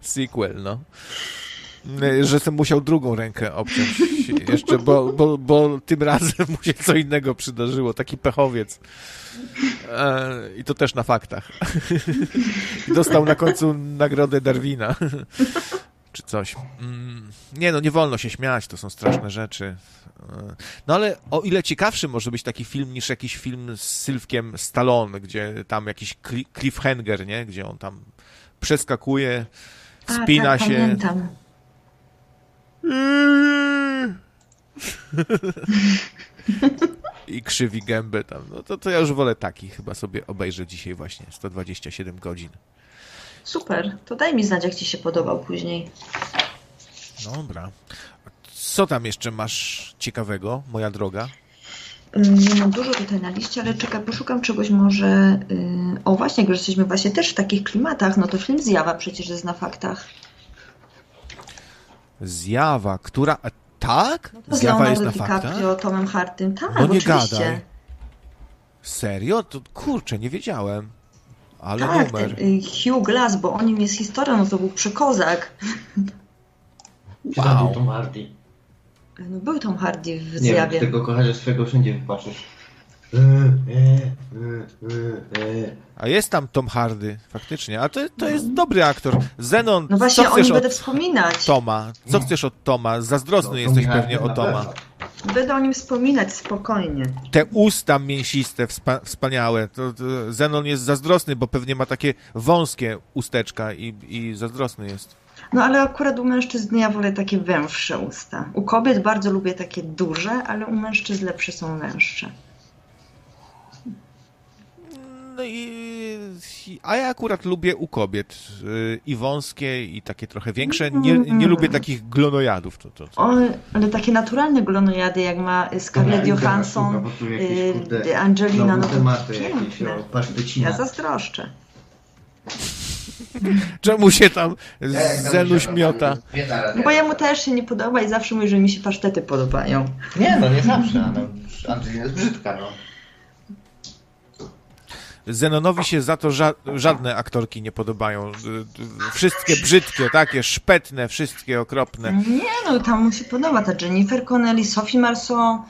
Sequel, no. Że sam musiał drugą rękę obciąć jeszcze, bo, bo, bo tym razem mu się co innego przydarzyło, taki pechowiec. E, I to też na faktach. Dostał na końcu nagrodę Darwina. Czy coś. Mm, nie no, nie wolno się śmiać, to są straszne rzeczy. No ale o ile ciekawszy może być taki film niż jakiś film z Sylwkiem Stallone, gdzie tam jakiś cliffhanger, nie? Gdzie on tam przeskakuje, spina A, tak, się. Pamiętam. I krzywi gębę tam. No to, to ja już wolę taki chyba sobie obejrzę dzisiaj właśnie 127 godzin. Super, to daj mi znać, jak ci się podobał później. Dobra. Co tam jeszcze masz ciekawego, moja droga? Nie mam dużo tutaj na liście, ale czekaj, poszukam czegoś może... Y, o właśnie, jak już jesteśmy właśnie też w takich klimatach, no to film Zjawa przecież jest na faktach. Zjawa, która... Tak? No Zjawa jest na faktach? Tomem Hartym, tak, No nie oczywiście. gadaj. Serio? To kurczę, nie wiedziałem. Ale tak, numer. Ten, y, Hugh Glass, bo o nim jest historia, no to był przekozak. Wow. No był Tom Hardy w zjawie. Nie wiem, tego kocharzę swego wszędzie wypatrzysz. A jest tam Tom Hardy, faktycznie. A to, to jest dobry aktor. Zenon, no właśnie, co chcesz o nim będę wspominać. Toma? Co chcesz od Toma? Zazdrosny no, jesteś pewnie o Toma. Będę o nim wspominać spokojnie. Te usta mięsiste, wspa wspaniałe. To, to Zenon jest zazdrosny, bo pewnie ma takie wąskie usteczka i, i zazdrosny jest. No ale akurat u mężczyzn ja wolę takie węższe usta. U kobiet bardzo lubię takie duże, ale u mężczyzn lepsze są węższe. No i, a ja akurat lubię u kobiet y, i wąskie, i takie trochę większe. Nie, nie lubię takich glonojadów. To, to, to. O, ale takie naturalne glonojady, jak ma Scarlett Johansson, y, Angelina, no to piękne. Ja zazdroszczę. Czemu się tam Zenuś miota? Bo jemu też się nie podoba i zawsze mówi, że mi się pasztety podobają. Nie, no nie zawsze. No, Angelina jest brzydka, no. Zenonowi się za to ża żadne aktorki nie podobają. Wszystkie brzydkie, takie szpetne, wszystkie okropne. Nie, no tam mu się podoba ta Jennifer Connelly, Sophie Marceau,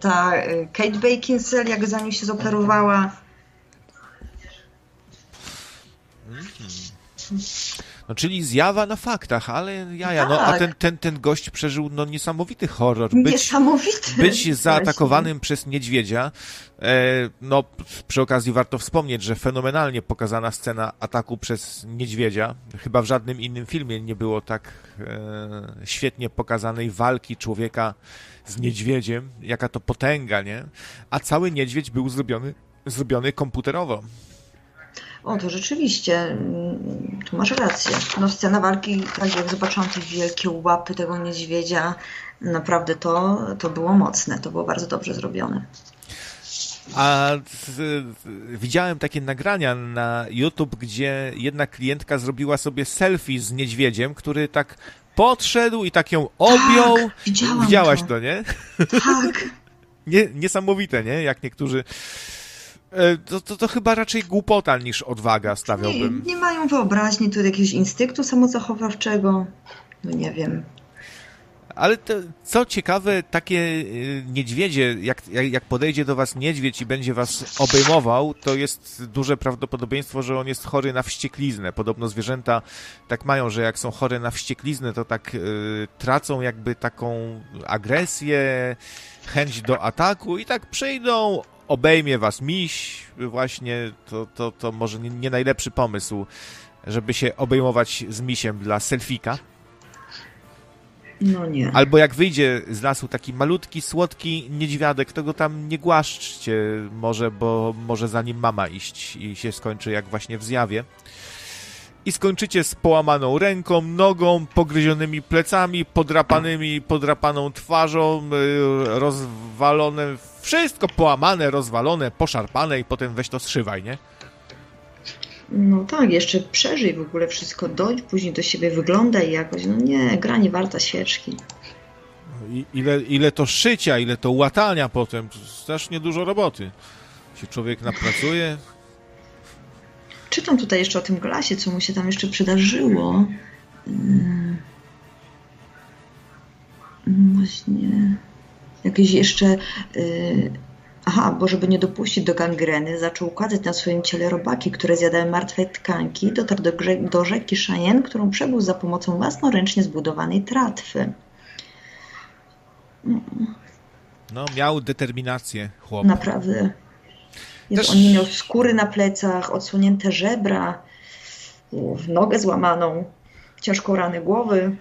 ta y, Kate Beckinsale, jak za nim się zoperowała. No czyli zjawa na faktach, ale jaja, tak. no a tak. ten, ten, ten gość przeżył no niesamowity horror. Być, niesamowity. Być zaatakowanym Właśnie. przez niedźwiedzia. E, no przy okazji warto wspomnieć, że fenomenalnie pokazana scena ataku przez niedźwiedzia. Chyba w żadnym innym filmie nie było tak e, świetnie pokazanej walki człowieka z niedźwiedziem. Jaka to potęga, nie? A cały niedźwiedź był zrobiony, zrobiony komputerowo. O, to rzeczywiście. tu masz rację. No scena walki, tak jak zobaczyłam te wielkie łapy tego niedźwiedzia, naprawdę to, to było mocne, to było bardzo dobrze zrobione. A widziałem takie nagrania na YouTube, gdzie jedna klientka zrobiła sobie selfie z niedźwiedziem, który tak podszedł i tak ją objął. Tak, widziałam Widziałaś to, to nie? Tak. nie, niesamowite, nie? Jak niektórzy to, to, to, chyba raczej głupota niż odwaga, stawiałbym. Nie, nie mają wyobraźni tu jakiegoś instynktu samozachowawczego. No nie wiem. Ale to, co ciekawe, takie e, niedźwiedzie, jak, jak podejdzie do was niedźwiedź i będzie was obejmował, to jest duże prawdopodobieństwo, że on jest chory na wściekliznę. Podobno zwierzęta tak mają, że jak są chore na wściekliznę, to tak y, tracą jakby taką agresję, chęć do ataku i tak przyjdą, obejmie was miś, właśnie to, to, to może nie, nie najlepszy pomysł, żeby się obejmować z misiem dla selfika. No nie. Albo jak wyjdzie z lasu taki malutki, słodki niedźwiadek, to go tam nie głaszczcie może, bo może za nim mama iść i się skończy jak właśnie w zjawie i skończycie z połamaną ręką, nogą, pogryzionymi plecami, podrapanymi, podrapaną twarzą, y, rozwalone, wszystko połamane, rozwalone, poszarpane i potem weź to zszywaj, nie? No tak, jeszcze przeżyj w ogóle wszystko, dojdź później do siebie, wyglądaj jakoś. No nie, gra nie warta świeczki. I, ile, ile to szycia, ile to łatania potem, strasznie dużo roboty. Się człowiek napracuje, Czytam tutaj jeszcze o tym glasie, co mu się tam jeszcze przydarzyło. Mm. Właśnie. Jakieś jeszcze. Y, aha, bo żeby nie dopuścić do gangreny, zaczął układać na swoim ciele robaki, które zjadały martwe tkanki. Dotarł do, do rzeki Cheyenne, którą przebył za pomocą własnoręcznie zbudowanej tratwy. No, miał determinację chłop. Naprawdę. Też... On nie miał skóry na plecach, odsłonięte żebra, nogę złamaną, ciężką ranę głowy.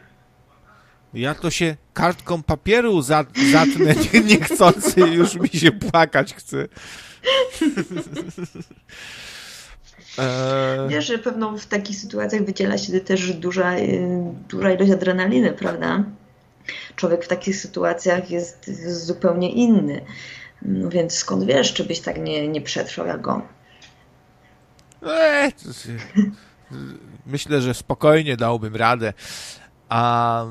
Ja to się kartką papieru zatnę niechcący, już mi się płakać chce. Eee... Wiesz, że pewno w takich sytuacjach wydziela się też duża, duża ilość adrenaliny, prawda? Człowiek w takich sytuacjach jest zupełnie inny. No więc skąd wiesz, czy byś tak nie, nie przetrwał jak on? Eee, myślę, że spokojnie dałbym radę. A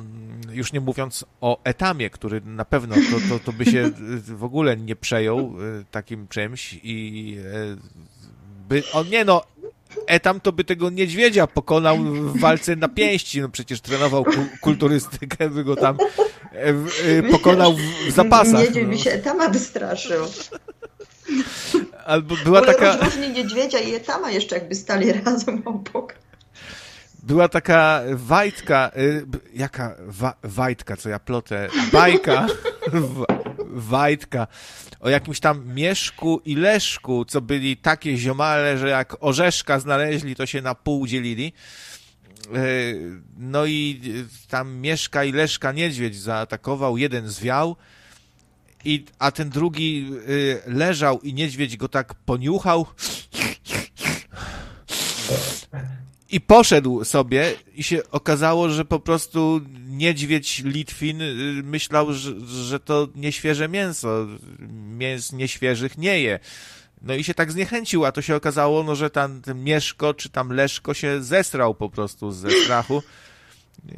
już nie mówiąc o etamie, który na pewno to, to, to by się w ogóle nie przejął e, takim czymś i e, by, on nie no, Etam to by tego niedźwiedzia pokonał w walce na pięści. No przecież trenował kulturystykę, by go tam e, e, pokonał w zapasach. Niedźwiedź no. by się Etama wystraszył. Albo była taka... Różnie niedźwiedzia i Etama jeszcze jakby stali razem obok. Była taka Wajtka, y, jaka wa, Wajtka, co ja plotę, bajka, Wajtka, o jakimś tam Mieszku i Leszku, co byli takie ziomale, że jak orzeszka znaleźli, to się na pół dzielili. Y, no i tam Mieszka i Leszka niedźwiedź zaatakował, jeden zwiał, i, a ten drugi y, leżał i niedźwiedź go tak poniuchał i poszedł sobie i się okazało, że po prostu niedźwiedź Litwin y, myślał, że, że to nieświeże mięso. Mięs nieświeżych nie je. No i się tak zniechęcił, a to się okazało, no, że tam ten Mieszko czy tam Leszko się zesrał po prostu ze strachu.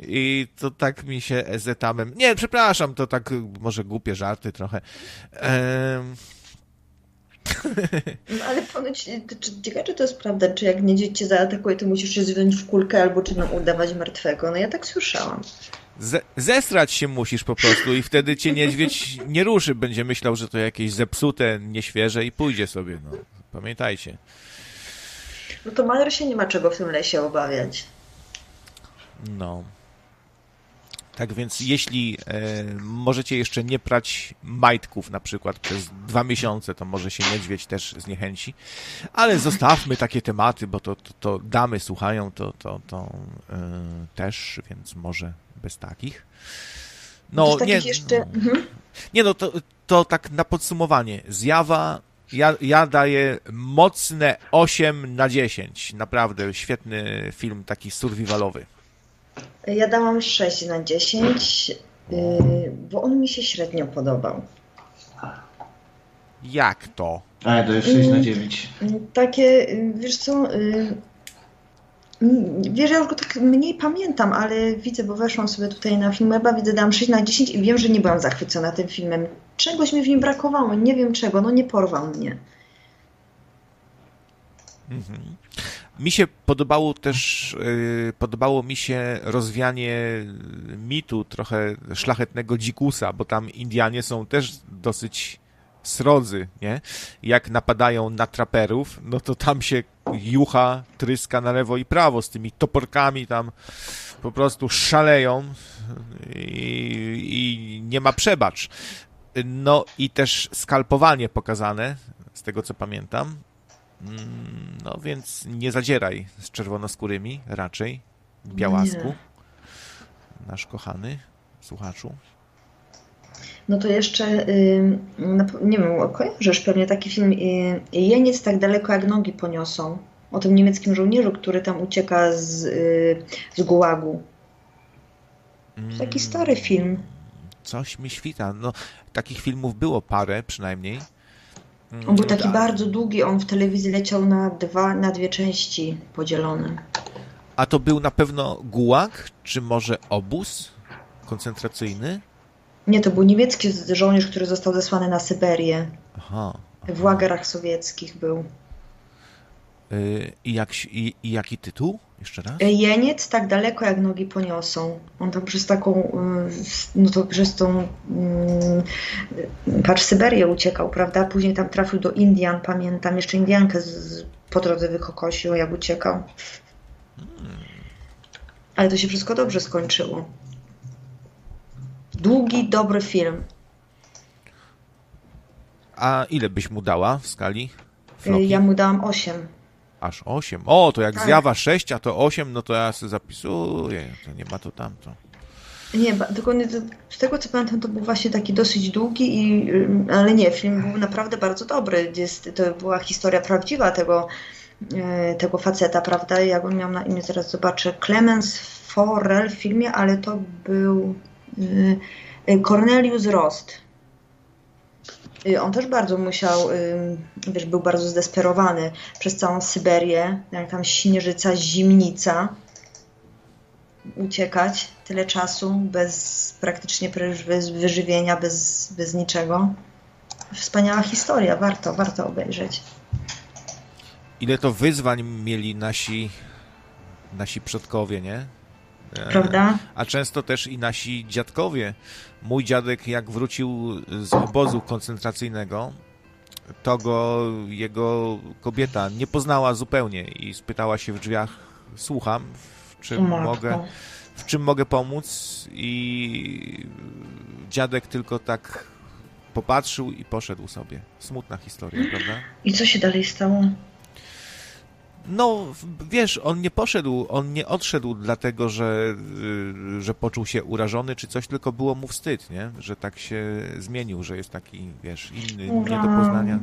I to tak mi się z etamem... Nie, przepraszam, to tak może głupie żarty trochę. Ehm no ale ponoć, czy, ciekawe, czy to jest prawda, czy jak niedźwiedź cię zaatakuje, to musisz się zwinąć w kulkę albo czy nam udawać martwego. No ja tak słyszałam. Z zesrać się musisz po prostu i wtedy cię niedźwiedź nie ruszy. Będzie myślał, że to jakieś zepsute, nieświeże i pójdzie sobie. No, pamiętajcie. No to Maler się nie ma czego w tym lesie obawiać. No. Tak więc jeśli e, możecie jeszcze nie prać majtków na przykład przez dwa miesiące, to może się niedźwiedź też zniechęci. Ale zostawmy takie tematy, bo to, to, to damy słuchają to, to, to e, też, więc może bez takich. No, nie, jeszcze... Mhm. nie no, to, to tak na podsumowanie. Zjawa Ja, ja daję mocne 8 na 10. Naprawdę świetny film, taki survivalowy. Ja dałam 6 na 10, yy, bo on mi się średnio podobał. Jak to? A, to jest 6 na 9. Mm, takie, y, wiesz co, y, Wiesz, ja już go tak mniej pamiętam, ale widzę, bo weszłam sobie tutaj na film Weba, widzę, dałam 6 na 10 i wiem, że nie byłam zachwycona tym filmem. Czegoś mi w nim brakowało, nie wiem czego, no nie porwał mnie. Mhm. Mi się podobało też, yy, podobało mi się rozwianie mitu trochę szlachetnego dzikusa, bo tam Indianie są też dosyć srodzy, nie? Jak napadają na traperów, no to tam się jucha tryska na lewo i prawo z tymi toporkami tam po prostu szaleją i, i nie ma przebacz. No i też skalpowanie pokazane, z tego co pamiętam. Mm, no więc nie zadzieraj z czerwonoskórymi raczej, białasku, nie. nasz kochany słuchaczu. No to jeszcze, nie wiem, kojarzysz pewnie taki film Jeniec tak daleko jak nogi poniosą. O tym niemieckim żołnierzu, który tam ucieka z, y, z gułagu. Taki stary film. Coś mi świta. No, takich filmów było parę przynajmniej. On był taki tak. bardzo długi, on w telewizji leciał na, dwa, na dwie części podzielone. A to był na pewno gułag, czy może obóz koncentracyjny? Nie, to był niemiecki żołnierz, który został zesłany na Syberię. Aha. aha. W łagerach sowieckich był. Yy, I, jak, i, I jaki tytuł? Jeszcze raz? Jeniec tak daleko jak nogi poniosą. On tam przez taką, yy, no to przez tą, yy, patrz, Syberię uciekał, prawda? Później tam trafił do Indian, pamiętam, jeszcze Indiankę z, po drodze wykokosił, jak uciekał. Hmm. Ale to się wszystko dobrze skończyło. Długi, dobry film. A ile byś mu dała w skali? Floki? Ja mu dałam 8. Aż 8. O, to jak tak. zjawa 6, a to 8, no to ja sobie zapisuję. To nie ma to tamto. Nie, tylko nie, z tego co pamiętam, to był właśnie taki dosyć długi, i, ale nie, film był naprawdę bardzo dobry. Jest, to była historia prawdziwa tego, e, tego faceta, prawda? Jak on miał na imię, zaraz zobaczę, Clemens Forel w filmie, ale to był y, Cornelius Rost. Y, on też bardzo musiał, wiesz, był bardzo zdesperowany przez całą Syberię, jak tam śnieżyca, zimnica, uciekać tyle czasu bez praktycznie bez wyżywienia, bez, bez niczego. Wspaniała historia, warto, warto obejrzeć. Ile to wyzwań mieli nasi, nasi przodkowie, nie? Prawda? A często też i nasi dziadkowie. Mój dziadek, jak wrócił z obozu koncentracyjnego, to go jego kobieta nie poznała zupełnie i spytała się w drzwiach: Słucham, w czym mogę. W czym mogę pomóc? I dziadek tylko tak popatrzył i poszedł sobie. Smutna historia, prawda? I co się dalej stało? No, wiesz, on nie poszedł, on nie odszedł dlatego, że, y, że poczuł się urażony czy coś, tylko było mu wstyd, nie? Że tak się zmienił, że jest taki, wiesz, inny, nie do poznania.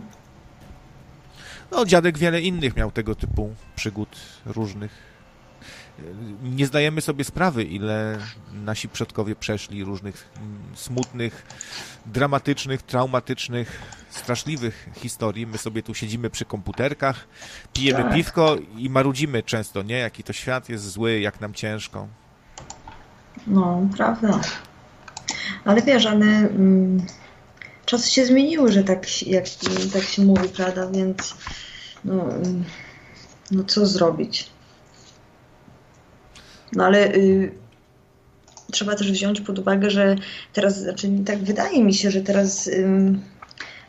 No, dziadek wiele innych miał tego typu przygód różnych nie zdajemy sobie sprawy, ile nasi przodkowie przeszli różnych smutnych, dramatycznych, traumatycznych, straszliwych historii. My sobie tu siedzimy przy komputerkach, pijemy tak. piwko i marudzimy często, nie? Jaki to świat jest zły, jak nam ciężko. No, prawda. Ale wiesz, ale mm, czasy się zmieniły, że tak, jak, tak się mówi, prawda? Więc no, mm, no co zrobić? No ale y, trzeba też wziąć pod uwagę, że teraz, znaczy tak wydaje mi się, że teraz y,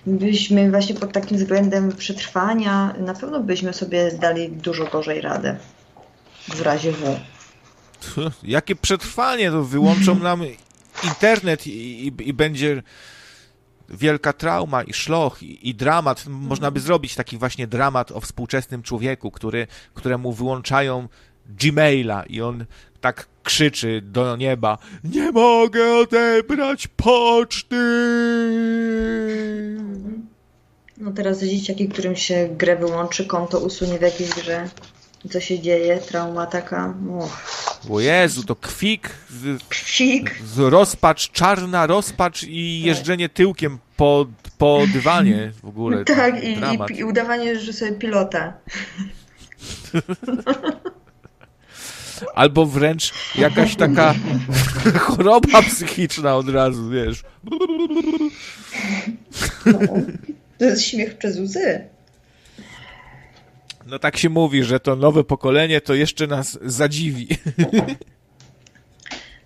byśmy właśnie pod takim względem przetrwania, na pewno byśmy sobie dali dużo gorzej radę w razie W. Jakie przetrwanie? To wyłączą nam internet i, i, i będzie wielka trauma i szloch i, i, dramat. Można by zrobić taki właśnie dramat o współczesnym człowieku, który, któremu wyłączają Gmaila i on tak krzyczy do nieba: Nie mogę odebrać poczty! No teraz dzieciaki, którym się grę wyłączy, konto usunie w jakiejś grze. Co się dzieje? Trauma taka. Uch. O Jezu, to kwik. Z, kwik. Z rozpacz, czarna rozpacz i jeżdżenie tyłkiem po, po dywanie w ogóle. Tak, i, i, i udawanie, że sobie pilota. Albo wręcz jakaś taka choroba psychiczna od razu, wiesz. No, to jest śmiech przez łzy. No tak się mówi, że to nowe pokolenie to jeszcze nas zadziwi.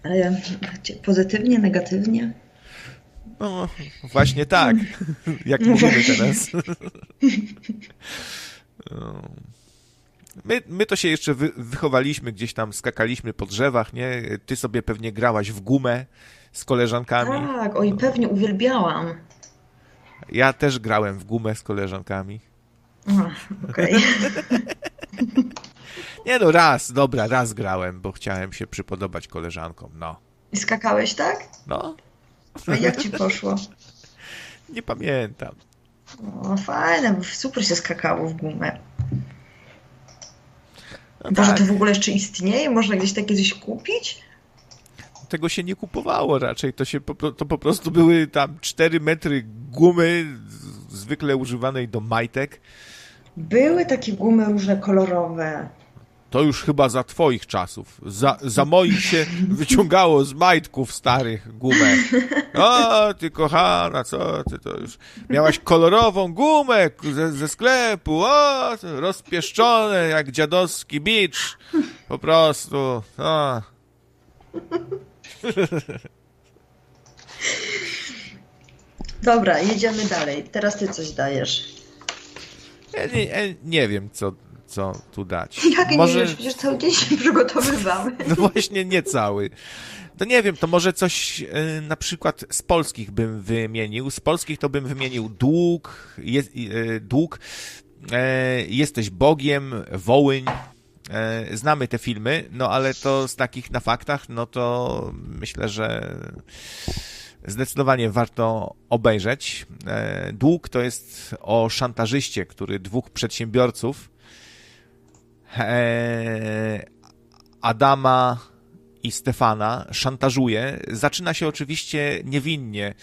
Ale pozytywnie, negatywnie? No, właśnie tak. Jak mówimy teraz. No. My, my to się jeszcze wy, wychowaliśmy, gdzieś tam skakaliśmy po drzewach, nie? Ty sobie pewnie grałaś w gumę z koleżankami. Tak, oj, pewnie uwielbiałam. Ja też grałem w gumę z koleżankami. Okej. Okay. Nie no, raz, dobra, raz grałem, bo chciałem się przypodobać koleżankom, no. I skakałeś, tak? No. A jak ci poszło? Nie pamiętam. O, fajne, super się skakało w gumę. Boże, tak. to w ogóle jeszcze istnieje? Można gdzieś takie coś kupić? Tego się nie kupowało raczej. To, się po, to po prostu były tam 4 metry gumy, zwykle używanej do majtek. Były takie gumy różne kolorowe. To już chyba za twoich czasów. Za, za moich się wyciągało z majtków starych gumę. O, ty kochana, co ty to już... Miałaś kolorową gumę ze, ze sklepu, o, rozpieszczone jak dziadowski bicz. Po prostu, o. Dobra, jedziemy dalej. Teraz ty coś dajesz. Ja nie, ja nie wiem, co co tu dać. Jak może... nie wiesz, przecież cały dzień się przygotowywamy. No właśnie, nie cały. To nie wiem, to może coś y, na przykład z polskich bym wymienił. Z polskich to bym wymienił dług, jest, y, dług, e, jesteś Bogiem, Wołyń. E, znamy te filmy, no ale to z takich na faktach, no to myślę, że zdecydowanie warto obejrzeć. E, dług to jest o szantażyście, który dwóch przedsiębiorców E, Adama i Stefana szantażuje. Zaczyna się oczywiście niewinnie.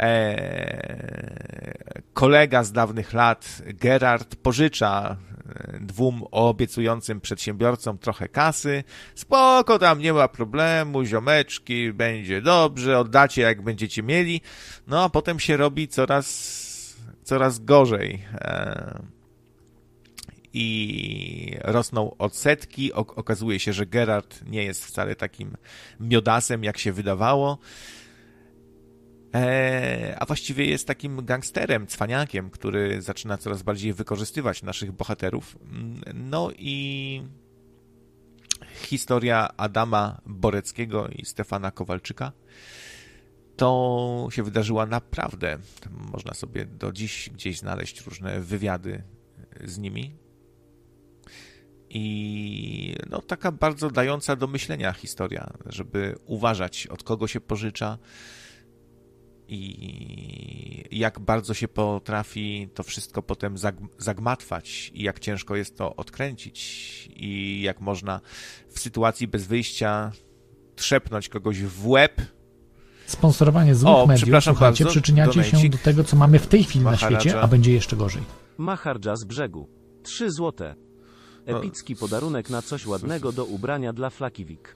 E, kolega z dawnych lat, Gerard, pożycza e, dwóm obiecującym przedsiębiorcom trochę kasy. Spoko, tam nie ma problemu, ziomeczki, będzie dobrze, oddacie jak będziecie mieli. No a potem się robi coraz, coraz gorzej i rosną odsetki. Okazuje się, że Gerard nie jest wcale takim miodasem, jak się wydawało. E, a właściwie jest takim gangsterem, cwaniakiem, który zaczyna coraz bardziej wykorzystywać naszych bohaterów. No i historia Adama Boreckiego i Stefana Kowalczyka to się wydarzyła naprawdę. Można sobie do dziś gdzieś znaleźć różne wywiady z nimi. I no, taka bardzo dająca do myślenia historia, żeby uważać, od kogo się pożycza i jak bardzo się potrafi to wszystko potem zagmatwać i jak ciężko jest to odkręcić i jak można w sytuacji bez wyjścia trzepnąć kogoś w łeb. Sponsorowanie złych o, mediów, przepraszam słuchajcie, bardzo, przyczyniacie się do tego, co mamy w tej chwili na świecie, a będzie jeszcze gorzej. Mahardża z brzegu. Trzy złote. Epicki podarunek na coś ładnego do ubrania dla Flakiwik.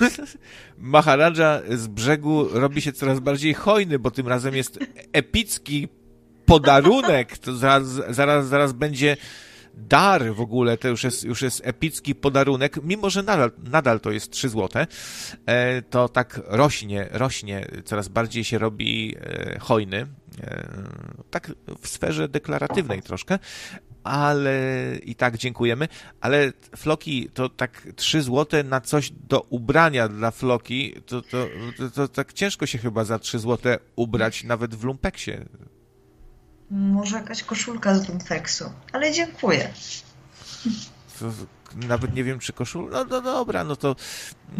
Maharadża z brzegu robi się coraz bardziej hojny, bo tym razem jest epicki podarunek. To zaraz, zaraz, zaraz będzie dar w ogóle, to już jest, już jest epicki podarunek, mimo że nadal, nadal to jest 3 złote, e, to tak rośnie, rośnie, coraz bardziej się robi e, hojny, e, tak w sferze deklaratywnej troszkę, ale i tak dziękujemy. Ale Floki, to tak 3 złote na coś do ubrania dla Floki, to, to, to, to tak ciężko się chyba za 3 złote ubrać nawet w lumpeksie. Może jakaś koszulka z lumpeksu, ale dziękuję. To, nawet nie wiem, czy koszulka. No, no dobra, no to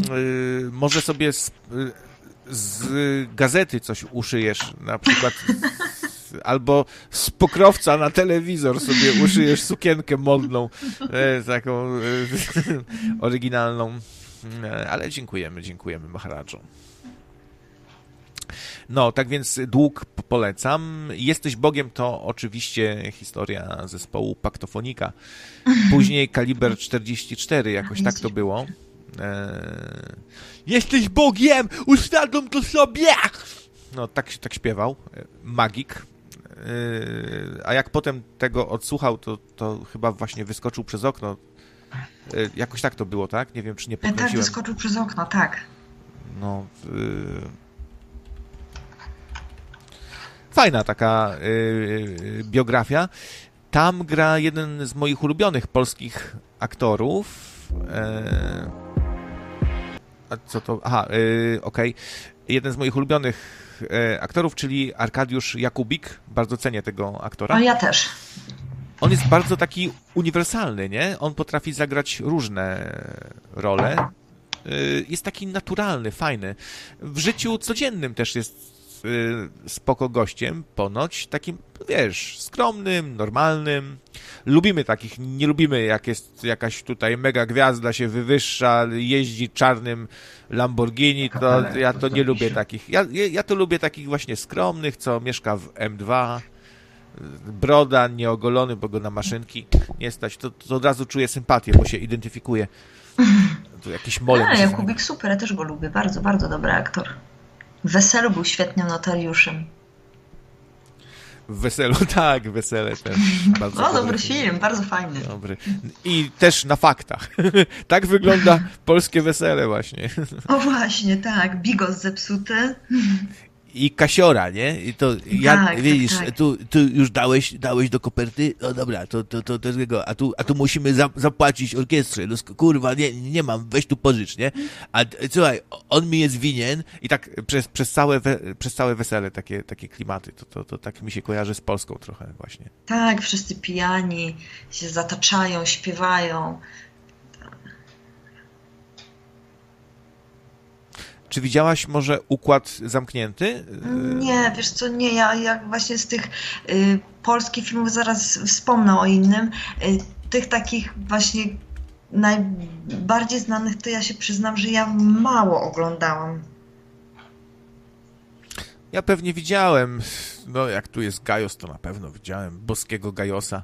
yy, może sobie yy, z, gazety coś uszyjesz, na przykład albo z pokrowca na telewizor sobie uszyjesz sukienkę modną, e, taką e, oryginalną. E, ale dziękujemy, dziękujemy Maharadżom. No, tak więc dług polecam. Jesteś Bogiem to oczywiście historia zespołu Paktofonika. Później Kaliber 44, jakoś tak to było. Eee, Jesteś Bogiem, uświadom to sobie! No, tak, tak śpiewał. Magik. Eee, a jak potem tego odsłuchał, to, to chyba właśnie wyskoczył przez okno. Eee, jakoś tak to było, tak? Nie wiem, czy nie tak, podkręciłem. Tak, wyskoczył przez okno, tak. No, fajna taka biografia. Tam gra jeden z moich ulubionych polskich aktorów. Yy, a co to? Aha, yy, okej. Okay. Jeden z moich ulubionych aktorów, czyli Arkadiusz Jakubik. Bardzo cenię tego aktora. A ja też. On jest bardzo taki uniwersalny, nie? On potrafi zagrać różne role. Jest taki naturalny, fajny. W życiu codziennym też jest Y, spoko gościem, ponoć takim, wiesz, skromnym, normalnym. Lubimy takich, nie lubimy jak jest jakaś tutaj mega gwiazda się wywyższa, jeździ czarnym Lamborghini, to ja to nie lubię takich. Ja, ja to lubię takich właśnie skromnych, co mieszka w M2, broda, nieogolony, bo go na maszynki nie stać, to, to od razu czuję sympatię, bo się identyfikuje. To jakiś molem. A, Jakubik super, ja też go lubię, bardzo, bardzo dobry aktor. Weselu był świetnym notariuszem. W Weselu, tak, Wesele też. Bardzo o, dobry film, bardzo fajny. Dobry. I też na faktach. tak wygląda polskie wesele właśnie. o właśnie, tak. Bigos zepsuty i kasiora, nie? I to ja, tak, widzisz, tak, tak. Tu, tu już dałeś, dałeś do koperty, no dobra, to, to, to, to tego, a tu, a tu musimy za, zapłacić orkiestrze, no kurwa, nie, nie mam, weź tu pożycz, nie? A słuchaj, on mi jest winien i tak przez, przez, całe, we, przez całe wesele takie, takie klimaty, to, to, to tak mi się kojarzy z Polską trochę właśnie. Tak, wszyscy pijani się zataczają, śpiewają, Czy widziałaś może układ zamknięty? Nie, wiesz co, nie. Ja, ja właśnie z tych y, polskich filmów zaraz wspomnę o innym. Y, tych takich właśnie najbardziej znanych to ja się przyznam, że ja mało oglądałam. Ja pewnie widziałem, no jak tu jest Gajos, to na pewno widziałem boskiego Gajosa.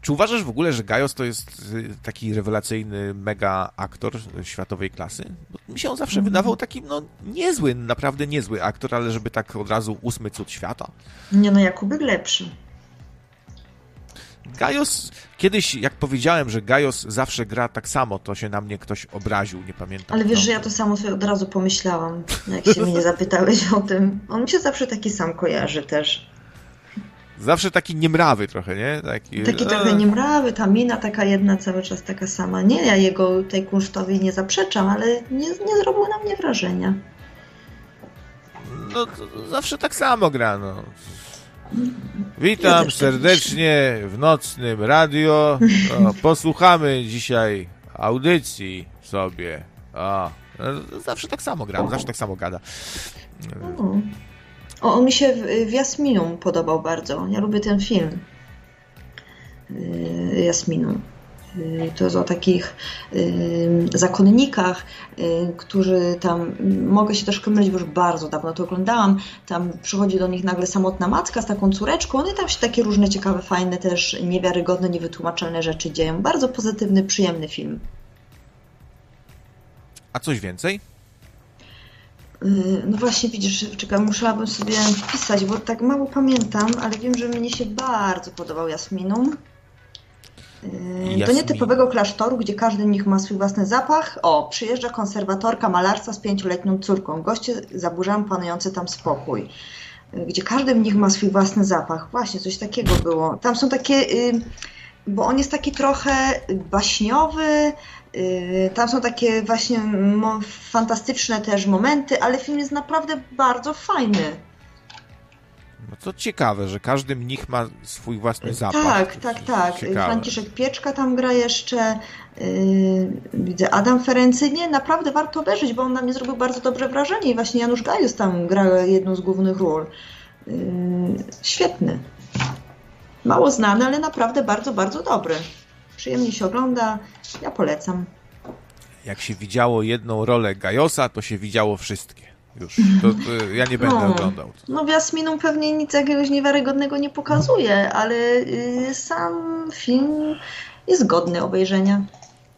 Czy uważasz w ogóle, że Gajos to jest y, taki rewelacyjny mega aktor światowej klasy? Bo mi się on zawsze wydawał taki, no niezły, naprawdę niezły aktor, ale żeby tak od razu ósmy cud świata. Nie no, Jakubek lepszy. Gajos, kiedyś jak powiedziałem, że Gajos zawsze gra tak samo, to się na mnie ktoś obraził, nie pamiętam. Ale wiesz, że ja to samo sobie od razu pomyślałam, jak się mnie zapytałeś o tym. On mi się zawsze taki sam kojarzy też. Zawsze taki niemrawy trochę, nie? Taki, taki e... trochę niemrawy, ta mina taka jedna cały czas taka sama. Nie, ja jego tej kunsztowi nie zaprzeczam, ale nie, nie zrobił na mnie wrażenia. No, zawsze tak samo gra, no. Witam serdecznie w nocnym radio. O, posłuchamy dzisiaj audycji sobie. O, no, zawsze tak samo gram, zawsze tak samo gada. O, on mi się w, w Jasminu podobał bardzo. Ja lubię ten film. Y, Jasminu. Y, to jest o takich y, zakonnikach, y, którzy tam, mogę się troszkę mylić, bo już bardzo dawno to oglądałam, tam przychodzi do nich nagle samotna matka z taką córeczką, one tam się takie różne ciekawe, fajne, też niewiarygodne, niewytłumaczalne rzeczy dzieją. Bardzo pozytywny, przyjemny film. A coś więcej? No właśnie, widzisz, czekam, musiałabym sobie wpisać, bo tak mało pamiętam, ale wiem, że mnie się bardzo podobał Jasminum. Do nietypowego klasztoru, gdzie każdy z nich ma swój własny zapach. O, przyjeżdża konserwatorka malarstwa z pięcioletnią córką. Goście zaburzają panujący tam spokój. Gdzie każdy z nich ma swój własny zapach. Właśnie, coś takiego było. Tam są takie, y, bo on jest taki trochę baśniowy, tam są takie właśnie fantastyczne też momenty, ale film jest naprawdę bardzo fajny. No to ciekawe, że każdy mnich ma swój własny zapach. Tak, tak, tak. Ciekawe. Franciszek Pieczka tam gra jeszcze. Yy, widzę Adam Ferency. Nie, naprawdę warto obejrzeć, bo on na mnie zrobił bardzo dobre wrażenie i właśnie Janusz Gajus tam gra jedną z głównych ról. świetny. Mało znany, ale naprawdę bardzo, bardzo dobry. Przyjemnie się ogląda, ja polecam. Jak się widziało jedną rolę Gajosa, to się widziało wszystkie. Już, to, to ja nie będę no, oglądał. No Wiasminą pewnie nic jakiegoś niewiarygodnego nie pokazuje, ale y, sam film jest godny obejrzenia.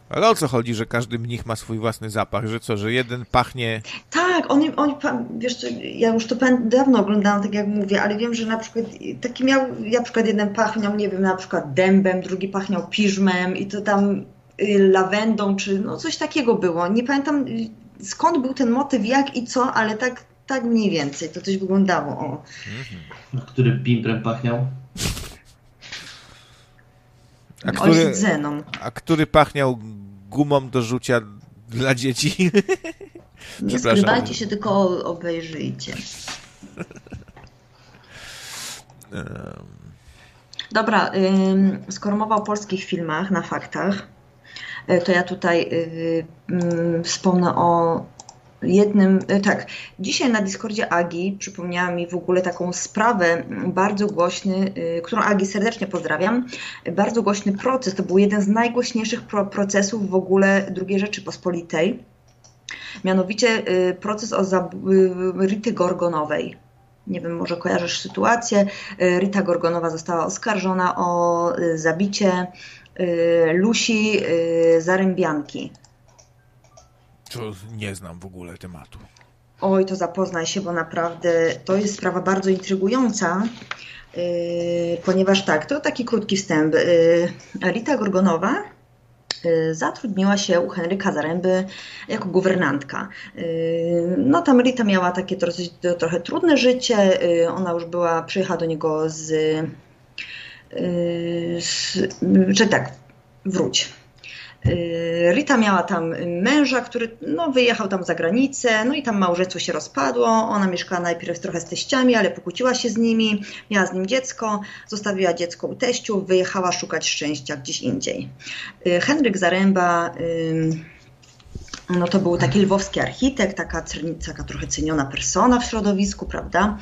Ale o co chodzi, że każdy mnich ma swój własny zapach? Że co, że jeden pachnie... Tak, oni, oni wiesz co, ja już to dawno oglądałam, tak jak mówię, ale wiem, że na przykład taki miał, na przykład jeden pachniał, nie wiem, na przykład dębem, drugi pachniał piżmem i to tam y, lawendą, czy no coś takiego było. Nie pamiętam skąd był ten motyw, jak i co, ale tak, tak mniej więcej to coś wyglądało. O. Mhm. Który bimbrem pachniał? A który, a który pachniał gumą do rzucia dla dzieci? Nie skrywajcie się, tylko obejrzyjcie. Dobra, skoro mowa o polskich filmach na faktach, to ja tutaj y, mm, wspomnę o jednym, e, tak, dzisiaj na Discordzie Agi przypomniała mi w ogóle taką sprawę, bardzo głośny, e, którą Agi serdecznie pozdrawiam, bardzo głośny proces, to był jeden z najgłośniejszych pro procesów w ogóle II Rzeczypospolitej, mianowicie e, proces o Rity Gorgonowej. Nie wiem, może kojarzysz sytuację. Rita Gorgonowa została oskarżona o zabicie Lusi Zarębianki. To nie znam w ogóle tematu. Oj, to zapoznaj się, bo naprawdę to jest sprawa bardzo intrygująca, yy, ponieważ tak, to taki krótki wstęp. Yy, Rita Gorgonowa yy, zatrudniła się u Henryka Zaręby jako guwernantka. No tam Rita miała takie trochę, trochę trudne życie, ona już była, przyjechała do niego z, z że tak, wróć, Y, Rita miała tam męża, który no, wyjechał tam za granicę, no i tam małżeństwo się rozpadło. Ona mieszkała najpierw trochę z teściami, ale pokłóciła się z nimi, miała z nim dziecko, zostawiła dziecko u teściu, wyjechała szukać szczęścia gdzieś indziej. Y, Henryk Zaręba no to był taki lwowski architekt, taka, taka trochę ceniona persona w środowisku, prawda?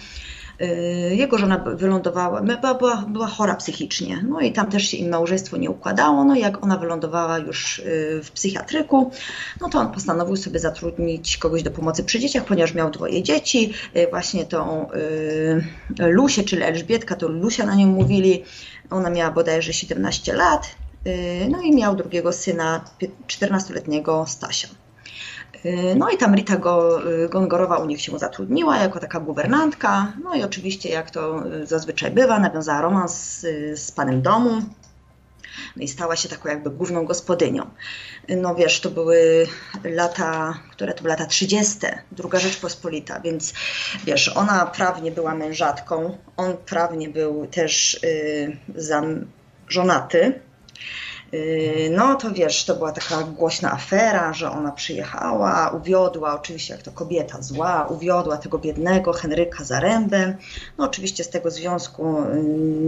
Y, jego żona wylądowała, była, była chora psychicznie, no i tam też się im małżeństwo nie układało. No jak ona wylądowała już y, w psychiatryku, no to on postanowił sobie zatrudnić kogoś do pomocy przy dzieciach, ponieważ miał dwoje dzieci. Y, właśnie tą Lusię, czyli Elżbietka, to Lusia na nią mówili. Ona miała bodajże 17 lat. No i miał drugiego syna, 14-letniego Stasia. Y, no i tam Rita y, Gongorowa u nich się zatrudniła jako taka guwernantka. No i oczywiście, jak to y, zazwyczaj bywa, nawiązała romans z, z panem domu. No i stała się taką jakby główną gospodynią. No wiesz, to były lata, które to były lata 30., druga Rzeczpospolita, więc wiesz, ona prawnie była mężatką, on prawnie był też yy, żonaty. Yy, no to wiesz, to była taka głośna afera, że ona przyjechała, uwiodła, oczywiście jak to kobieta zła, uwiodła tego biednego Henryka Zarębę. No oczywiście z tego związku yy,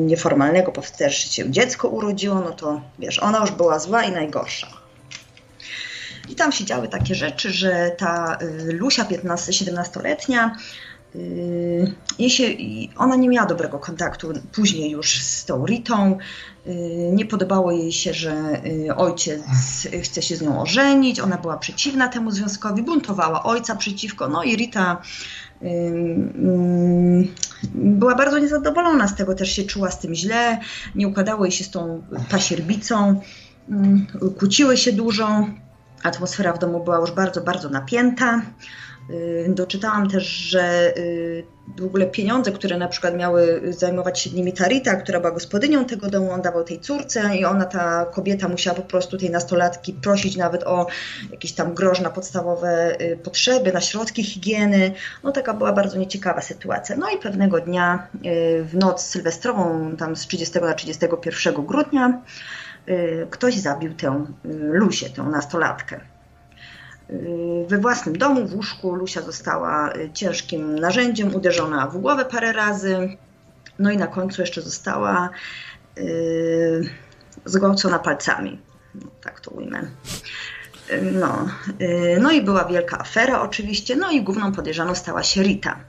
nieformalnego też się dziecko urodziło, no to wiesz, ona już była zła i najgorsza. I tam się działy takie rzeczy, że ta yy, Lusia 15-17-letnia jeśli ona nie miała dobrego kontaktu później już z tą Ritą, y, nie podobało jej się, że y, ojciec chce się z nią ożenić, ona była przeciwna temu związkowi, buntowała ojca przeciwko, no i Rita była bardzo niezadowolona z tego, też się czuła z tym źle, nie układało jej się z tą pasierbicą, kłóciły się dużo, atmosfera w domu była już bardzo, bardzo napięta. Y, doczytałam też, że y, w ogóle pieniądze, które na przykład miały zajmować się nimi Tarita, która była gospodynią tego domu, on dawał tej córce i ona, ta kobieta musiała po prostu tej nastolatki prosić nawet o jakieś tam grosz na podstawowe y, potrzeby, na środki higieny. No taka była bardzo nieciekawa sytuacja. No i pewnego dnia w noc sylwestrową, tam z 30 na 31 grudnia, ktoś zabił tę Lusię, tę nastolatkę we własnym domu, w łóżku. Lusia została y, ciężkim narzędziem, uderzona w głowę parę razy. No i na końcu jeszcze została yy, zgwałcona palcami. No, tak to ujmę. Y, no, yy, no i była wielka afera oczywiście. No i główną podejrzaną stała się Rita.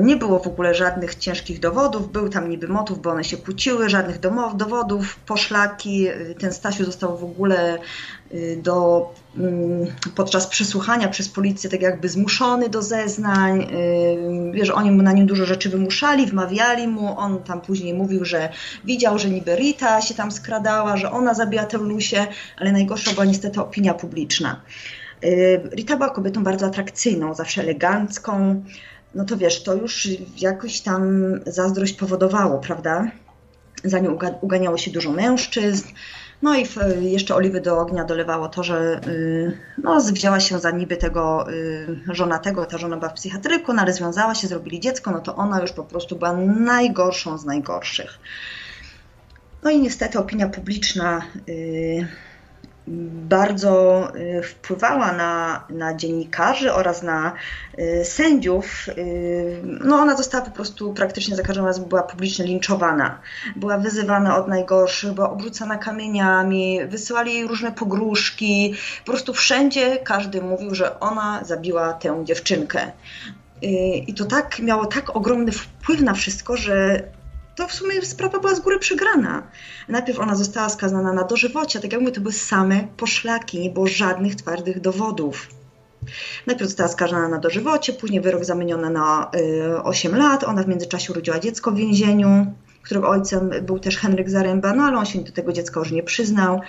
Nie było w ogóle żadnych ciężkich dowodów, był tam niby motyw, bo one się kłóciły, żadnych dowodów, poszlaki. Ten Stasiu został w ogóle do, mm, podczas przesłuchania przez policję tak jakby zmuszony do zeznań. Wiesz, oni mu na nim dużo rzeczy wymuszali, wmawiali mu. On tam później mówił, że widział, że niby Rita się tam skradała, że ona zabija tę Lusię, ale najgorsza była niestety opinia publiczna. Rita była kobietą bardzo atrakcyjną, zawsze elegancką, no to wiesz, to już jakoś tam zazdrość powodowało, prawda? Za nią uganiało się dużo mężczyzn. No i jeszcze oliwy do ognia dolewało to, że y, no, wzięła się za niby tego y, żonatego, ta żona była w psychiatryku, no ale związała się, zrobili dziecko, no to ona już po prostu była najgorszą z najgorszych. No i niestety opinia publiczna y, bardzo y, wpływała na, na dziennikarzy oraz na y, sędziów. Y, no ona została po prostu praktycznie za każdym razem była publicznie linczowana. Była wyzywana od najgorszych, była obrzucana kamieniami, wysyłali jej różne pogróżki. Po prostu wszędzie każdy mówił, że ona zabiła tę dziewczynkę. I to tak miało tak ogromny wpływ na wszystko, że to w sumie sprawa była z góry przegrana. Najpierw ona została skazana na dożywocie, tak jak mówię, to były same poszlaki, nie było żadnych twardych dowodów. Najpierw została skazana na dożywocie, później wyrok zamieniony na y, 8 lat. Ona w międzyczasie urodziła dziecko w więzieniu, którego ojcem był też Henryk Zaręba, no ale on się do tego dziecka już nie przyznał.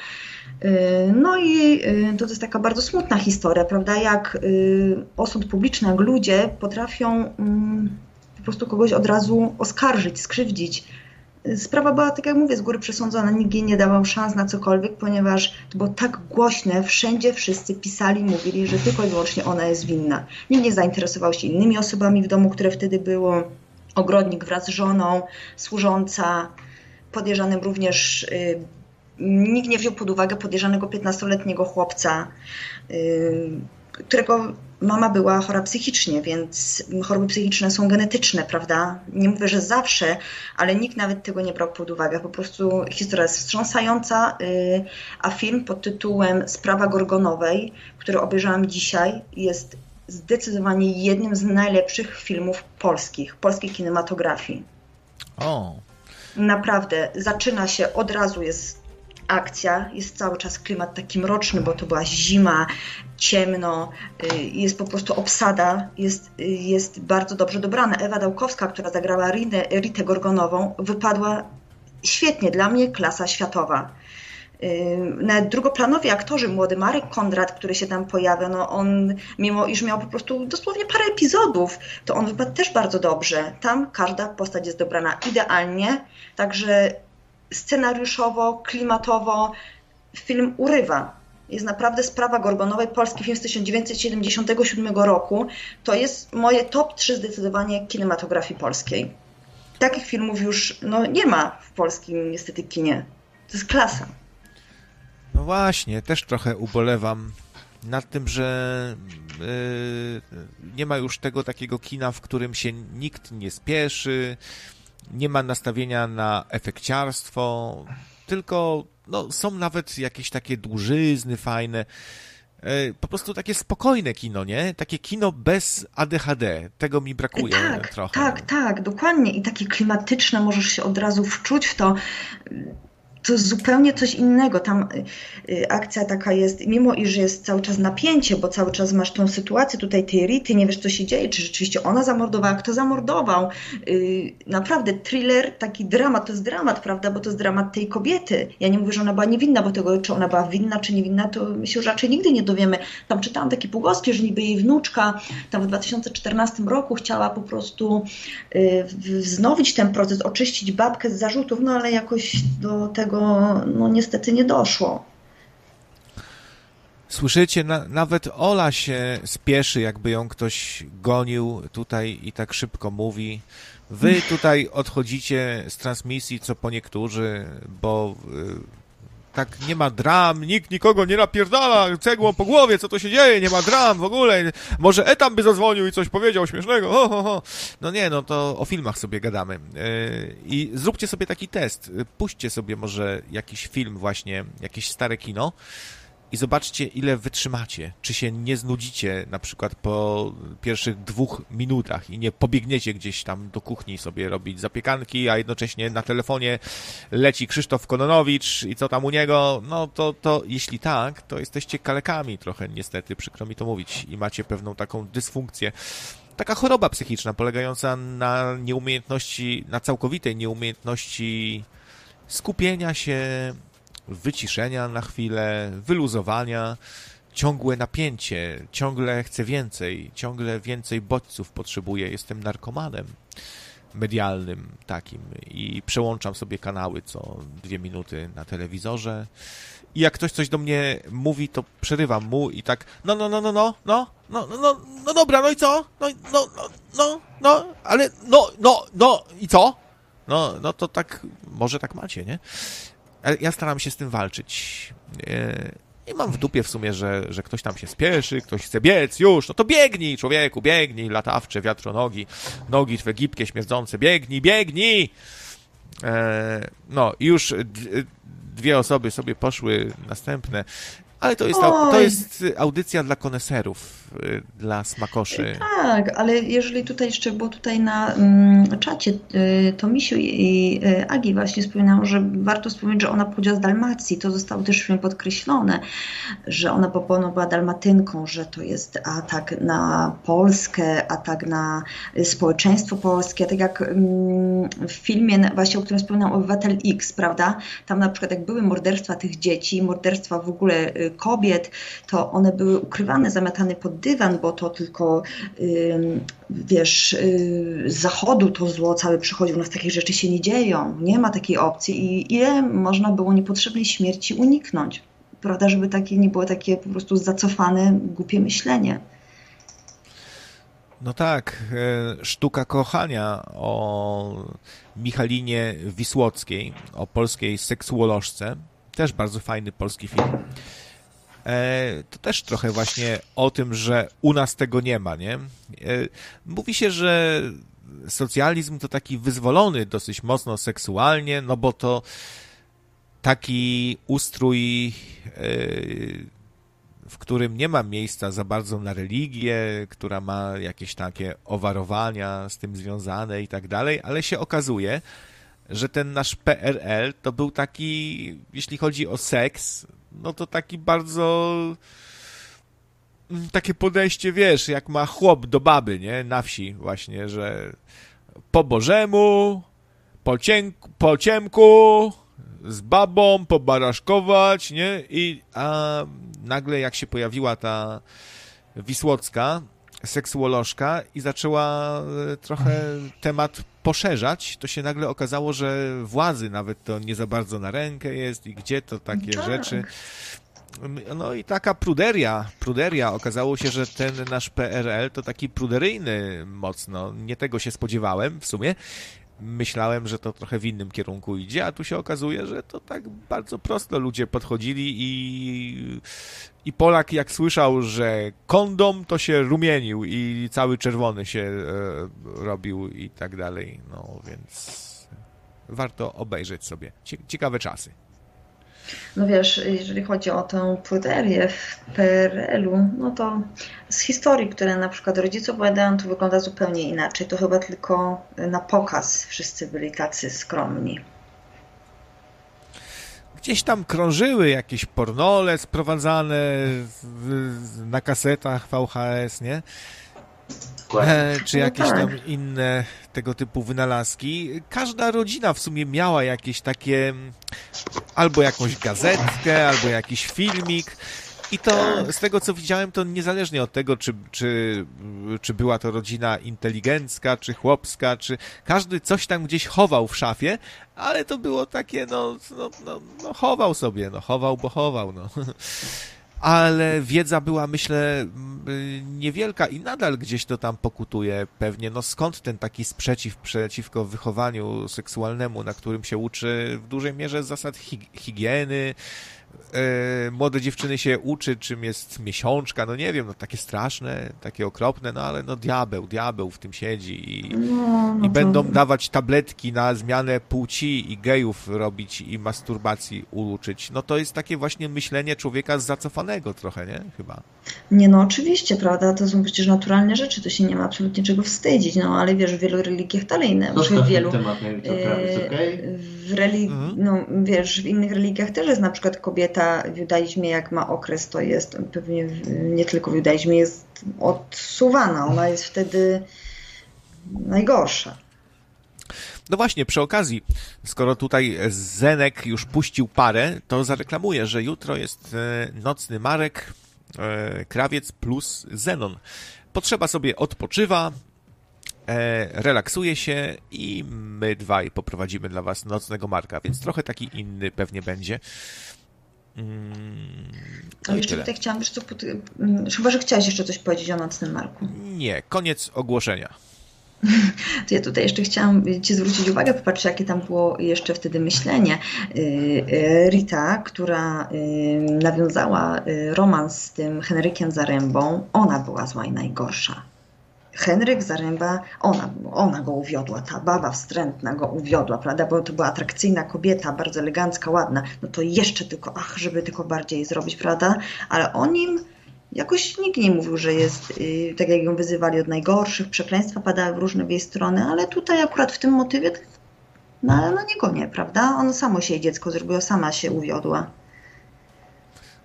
Y, no i y, to jest taka bardzo smutna historia, prawda? Jak y, osąd publiczny, jak ludzie potrafią mm, po prostu kogoś od razu oskarżyć, skrzywdzić. Sprawa była, tak jak mówię, z góry przesądzona, jej nie dawał szans na cokolwiek, ponieważ to było tak głośne, wszędzie wszyscy pisali, mówili, że tylko i wyłącznie ona jest winna. Nikt nie zainteresował się innymi osobami w domu, które wtedy było. Ogrodnik wraz z żoną, służąca, podejrzanym również. Yy, nikt nie wziął pod uwagę podejrzanego 15-letniego chłopca, yy, którego mama była chora psychicznie, więc choroby psychiczne są genetyczne, prawda? Nie mówię, że zawsze, ale nikt nawet tego nie brał pod uwagę. Po prostu historia jest wstrząsająca, y, a film pod tytułem Sprawa Gorgonowej, który obejrzałam dzisiaj, jest zdecydowanie jednym z najlepszych filmów polskich, polskiej kinematografii. O. Naprawdę, zaczyna się, od razu jest akcja, jest cały czas klimat taki mroczny, bo to była zima, ciemno, y, jest po prostu obsada, jest, y, jest bardzo dobrze dobrana. Ewa Dałkowska, która zagrała Ritę, Ritę Gorgonową, wypadła świetnie, dla mnie klasa światowa. Y, nawet drugoplanowi aktorzy, młody Marek Kondrat, który się tam pojawia, no on, mimo iż miał po prostu dosłownie parę epizodów, to on wypadł też bardzo dobrze. Tam każda postać jest dobrana idealnie, także scenariuszowo, klimatowo film urywa. Jest naprawdę sprawa Gorgonowej, polski film z 1977 roku. To jest moje top 3 zdecydowanie kinematografii polskiej. Takich filmów już no, nie ma w polskim niestety kinie. To jest klasa. No właśnie, też trochę ubolewam nad tym, że yy, nie ma już tego takiego kina, w którym się nikt nie spieszy, nie ma nastawienia na efekciarstwo, tylko no, są nawet jakieś takie dłużyzny fajne, e, po prostu takie spokojne kino, nie? Takie kino bez ADHD. Tego mi brakuje tak, trochę. Tak, tak, dokładnie. I takie klimatyczne, możesz się od razu wczuć w to to zupełnie coś innego. Tam y, y, akcja taka jest, mimo iż jest cały czas napięcie, bo cały czas masz tą sytuację tutaj tej Rity, nie wiesz co się dzieje, czy rzeczywiście ona zamordowała, kto zamordował. Y, naprawdę thriller, taki dramat, to jest dramat, prawda, bo to jest dramat tej kobiety. Ja nie mówię, że ona była niewinna, bo tego, czy ona była winna, czy niewinna, to my się już raczej nigdy nie dowiemy. Tam czytałam takie pogłoski, że niby jej wnuczka tam w 2014 roku chciała po prostu wznowić ten proces, oczyścić babkę z zarzutów, no ale jakoś do tego tego no niestety nie doszło. Słyszycie, na, nawet Ola się spieszy, jakby ją ktoś gonił tutaj i tak szybko mówi. Wy tutaj odchodzicie z transmisji, co po niektórzy, bo y, tak nie ma dram, nikt nikogo nie napierdala cegłą po głowie, co to się dzieje, nie ma dram w ogóle, może Etam by zadzwonił i coś powiedział śmiesznego, ho, ho, ho. No nie, no to o filmach sobie gadamy. Yy, I zróbcie sobie taki test, puśćcie sobie może jakiś film właśnie, jakieś stare kino i zobaczcie, ile wytrzymacie. Czy się nie znudzicie na przykład po pierwszych dwóch minutach i nie pobiegniecie gdzieś tam do kuchni sobie robić zapiekanki, a jednocześnie na telefonie leci Krzysztof Kononowicz i co tam u niego, no to, to jeśli tak, to jesteście kalekami trochę niestety, przykro mi to mówić. I macie pewną taką dysfunkcję. Taka choroba psychiczna polegająca na nieumiejętności, na całkowitej nieumiejętności skupienia się, wyciszenia na chwilę, wyluzowania, ciągłe napięcie, ciągle chcę więcej, ciągle więcej bodźców potrzebuję, jestem narkomanem medialnym takim i przełączam sobie kanały co dwie minuty na telewizorze i jak ktoś coś do mnie mówi, to przerywam mu i tak no, no, no, no, no, no, no, no, no, no dobra, no i co? No, no, no, no, no, ale no, no, no i co? No, no to tak, może tak macie, nie? Ja staram się z tym walczyć. I mam w dupie w sumie, że, że ktoś tam się spieszy, ktoś chce biec, już, no to biegnij, człowieku, biegnij, latawcze, wiatronogi, nogi twe gipkie, śmierdzące, biegnij, biegnij! E, no, już dwie osoby sobie poszły następne. Ale to jest, to jest audycja dla koneserów, y, dla smakoszy. Tak, ale jeżeli tutaj jeszcze było tutaj na mm, czacie, y, to Misiu i y, Agi właśnie wspominają, że warto wspomnieć, że ona pochodziła z Dalmacji. To zostało też w filmie podkreślone, że ona po była dalmatynką, że to jest atak na Polskę, atak na społeczeństwo polskie. Tak jak mm, w filmie właśnie, o którym wspominał Obywatel X, prawda? Tam na przykład jak były morderstwa tych dzieci, morderstwa w ogóle kobiet, to one były ukrywane, zamiatane pod dywan, bo to tylko, wiesz, y, z zachodu to zło całe przychodzi, u nas takich rzeczy się nie dzieją, nie ma takiej opcji i ile można było niepotrzebnej śmierci uniknąć, prawda, żeby takie nie było takie po prostu zacofane, głupie myślenie. No tak, e, sztuka kochania o Michalinie Wisłockiej, o polskiej seksuolożce, też bardzo fajny polski film. E, to też trochę właśnie o tym, że u nas tego nie ma, nie? E, mówi się, że socjalizm to taki wyzwolony dosyć mocno seksualnie, no bo to taki ustrój, e, w którym nie ma miejsca za bardzo na religię, która ma jakieś takie owarowania z tym związane i tak dalej, ale się okazuje, że ten nasz PRL to był taki, jeśli chodzi o seks, no to taki bardzo mm, takie podejście, wiesz, jak ma chłop do baby, nie? Na wsi właśnie, że po bożemu, po, cienku, po ciemku, z babą, pobaraszkować, nie? I a nagle jak się pojawiła ta Wisłocka, seksuolożka i zaczęła e, trochę temat poszerzać, to się nagle okazało, że władzy nawet to nie za bardzo na rękę jest i gdzie to takie tak. rzeczy. No i taka pruderia, pruderia. Okazało się, że ten nasz PRL to taki pruderyjny mocno. Nie tego się spodziewałem w sumie. Myślałem, że to trochę w innym kierunku idzie, a tu się okazuje, że to tak bardzo prosto ludzie podchodzili i, i Polak jak słyszał, że kondom, to się rumienił i cały czerwony się e, robił i tak dalej. No więc warto obejrzeć sobie. Ciekawe czasy. No wiesz, jeżeli chodzi o tę pruterię w PRL-u, no to z historii, które na przykład rodzice opowiadają, to wygląda zupełnie inaczej. To chyba tylko na pokaz wszyscy byli tacy skromni. Gdzieś tam krążyły jakieś pornole sprowadzane na kasetach VHS, nie? E, czy no jakieś tam inne tego typu wynalazki. Każda rodzina w sumie miała jakieś takie albo jakąś gazetkę, albo jakiś filmik. I to z tego co widziałem, to niezależnie od tego, czy, czy, czy była to rodzina inteligencka, czy chłopska, czy każdy coś tam gdzieś chował w szafie, ale to było takie, no, no, no, no chował sobie, no chował, bo chował, no. ale wiedza była, myślę, niewielka i nadal gdzieś to tam pokutuje pewnie. No skąd ten taki sprzeciw przeciwko wychowaniu seksualnemu, na którym się uczy w dużej mierze zasad higieny, e, młode dziewczyny się uczy, czym jest miesiączka, no nie wiem, no takie straszne, takie okropne, no ale no diabeł, diabeł w tym siedzi i, no, no i to... będą dawać tabletki na zmianę płci i gejów robić i masturbacji uczyć. No to jest takie właśnie myślenie człowieka zacofanego trochę, nie? Chyba. Nie, no oczywiście, prawda, to są przecież naturalne rzeczy, to się nie ma absolutnie czego wstydzić, no ale wiesz, w wielu religiach dalej, no, w wielu... Temat, nie to jest okay? W religi... Mhm. no wiesz, w innych religiach też jest na przykład kobieta w judaizmie, jak ma okres, to jest pewnie nie tylko w judaizmie, jest odsuwana, ona jest wtedy najgorsza. No właśnie, przy okazji, skoro tutaj Zenek już puścił parę, to zareklamuję, że jutro jest e, nocny Marek, e, Krawiec plus Zenon. Potrzeba sobie odpoczywa, e, relaksuje się i my dwaj poprowadzimy dla was nocnego Marka, więc trochę taki inny pewnie będzie. Mm, no jeszcze tyle. tutaj chciałam, wiesz co, mm, chyba, że chciałeś jeszcze coś powiedzieć o nocnym Marku. Nie, koniec ogłoszenia. To ja tutaj jeszcze chciałam Ci zwrócić uwagę, popatrzcie, jakie tam było jeszcze wtedy myślenie. Y, y, Rita, która y, nawiązała romans z tym Henrykiem Zarębą, ona była zła i najgorsza. Henryk Zaręba, ona, ona go uwiodła, ta baba wstrętna go uwiodła, prawda, bo to była atrakcyjna kobieta, bardzo elegancka, ładna, no to jeszcze tylko, ach, żeby tylko bardziej zrobić, prawda, ale o nim jakoś nikt nie mówił, że jest, yy, tak jak ją wyzywali od najgorszych, przekleństwa padały w różne w jej strony, ale tutaj akurat w tym motywie na, na niego nie, prawda, on samo się jej dziecko zrobiło, sama się uwiodła.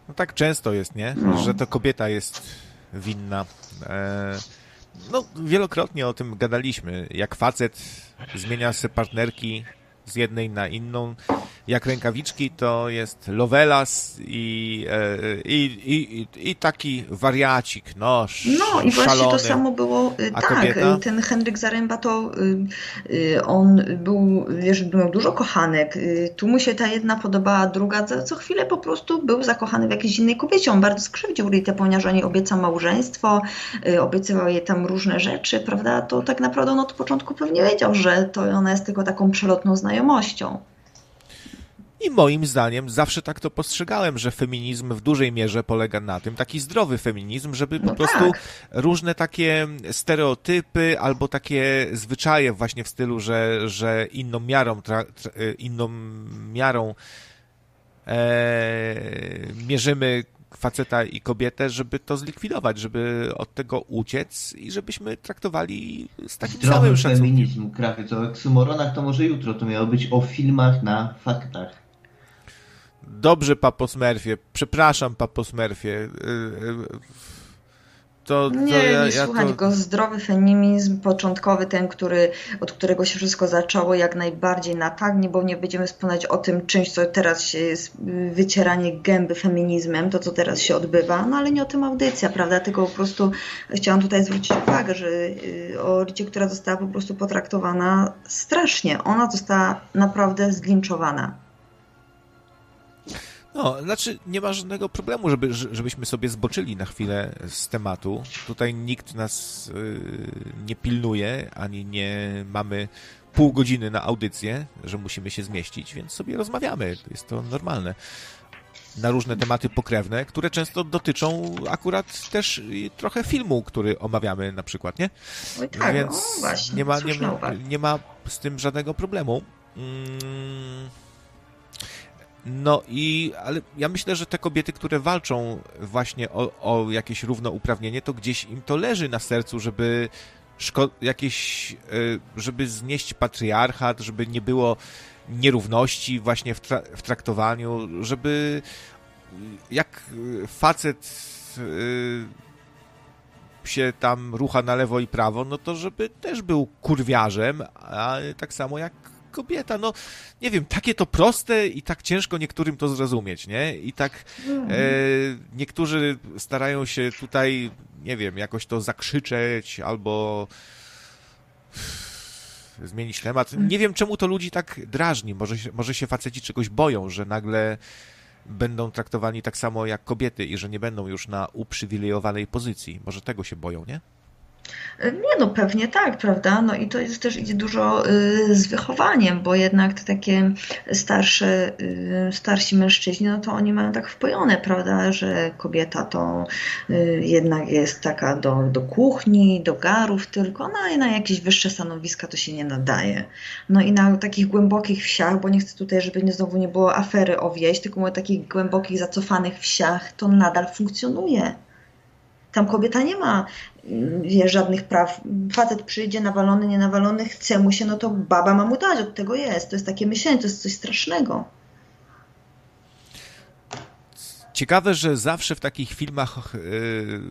No tak często jest, nie, no. że to kobieta jest winna. E no, wielokrotnie o tym gadaliśmy. Jak facet zmienia sobie partnerki z jednej na inną, jak rękawiczki, to jest Lovelas i, e, i, i, i, taki wariacik, no, No i właśnie to samo było, y, A tak, kobieta? ten Henryk Zaręba to y, y, on był, wiesz, miał dużo kochanek, tu mu się ta jedna podobała, druga, co chwilę po prostu był zakochany w jakiejś innej kobiecie, on bardzo skrzywdził Ritę, ponieważ on jej obiecał małżeństwo, obiecywał jej tam różne rzeczy, prawda, to tak naprawdę on od początku pewnie wiedział, że to ona jest tylko taką przelotną znajomością. I moim zdaniem zawsze tak to postrzegałem, że feminizm w dużej mierze polega na tym, taki zdrowy feminizm, żeby po no prostu tak. różne takie stereotypy albo takie zwyczaje właśnie w stylu, że, że inną miarą, tra, inną miarą e, mierzymy faceta i kobietę, żeby to zlikwidować, żeby od tego uciec i żebyśmy traktowali z takim Zdrowy samym szacunkiem. feminizm, krawiec o oksymoronach to może jutro, to miało być o filmach na faktach. Dobrze, Papo Smurfie. Przepraszam, Papo Smurfie. Y, y, to, to nie, ja, nie ja słuchaj, to... zdrowy feminizm początkowy, ten, który, od którego się wszystko zaczęło, jak najbardziej na tak, bo nie będziemy wspominać o tym czymś, co teraz się jest wycieranie gęby feminizmem, to co teraz się odbywa, no ale nie o tym audycja, prawda, tylko po prostu chciałam tutaj zwrócić uwagę, że y, o Ricie, która została po prostu potraktowana strasznie, ona została naprawdę zglinczowana. No, znaczy nie ma żadnego problemu, żeby, żebyśmy sobie zboczyli na chwilę z tematu. Tutaj nikt nas yy, nie pilnuje, ani nie mamy pół godziny na audycję, że musimy się zmieścić, więc sobie rozmawiamy. Jest to normalne. Na różne tematy pokrewne, które często dotyczą akurat też trochę filmu, który omawiamy na przykład, nie? Oj tak, więc o, właśnie, nie, ma, nie, ma, nie ma z tym żadnego problemu. Mm no i, ale ja myślę, że te kobiety, które walczą właśnie o, o jakieś równouprawnienie, to gdzieś im to leży na sercu, żeby jakieś, e, żeby znieść patriarchat, żeby nie było nierówności właśnie w, tra w traktowaniu, żeby jak facet e, się tam rucha na lewo i prawo, no to żeby też był kurwiarzem, a tak samo jak kobieta, no nie wiem, takie to proste i tak ciężko niektórym to zrozumieć, nie? I tak mhm. e, niektórzy starają się tutaj, nie wiem, jakoś to zakrzyczeć albo zmienić temat. Nie wiem, czemu to ludzi tak drażni. Może, może się faceci czegoś boją, że nagle będą traktowani tak samo jak kobiety i że nie będą już na uprzywilejowanej pozycji. Może tego się boją, nie? Nie, no pewnie tak, prawda? No i to jest też idzie dużo y, z wychowaniem, bo jednak te takie starsze, y, starsi mężczyźni, no to oni mają tak wpojone, prawda, że kobieta to y, jednak jest taka do, do kuchni, do garów tylko, no i na jakieś wyższe stanowiska to się nie nadaje. No i na takich głębokich wsiach, bo nie chcę tutaj, żeby nie, znowu nie było afery o wieś, tylko na takich głębokich, zacofanych wsiach to nadal funkcjonuje. Tam kobieta nie ma wie, żadnych praw. Facet przyjdzie nawalony, nienawalony, chce mu się, no to baba ma mu dać, od tego jest. To jest takie myślenie, to jest coś strasznego. Ciekawe, że zawsze w takich filmach yy,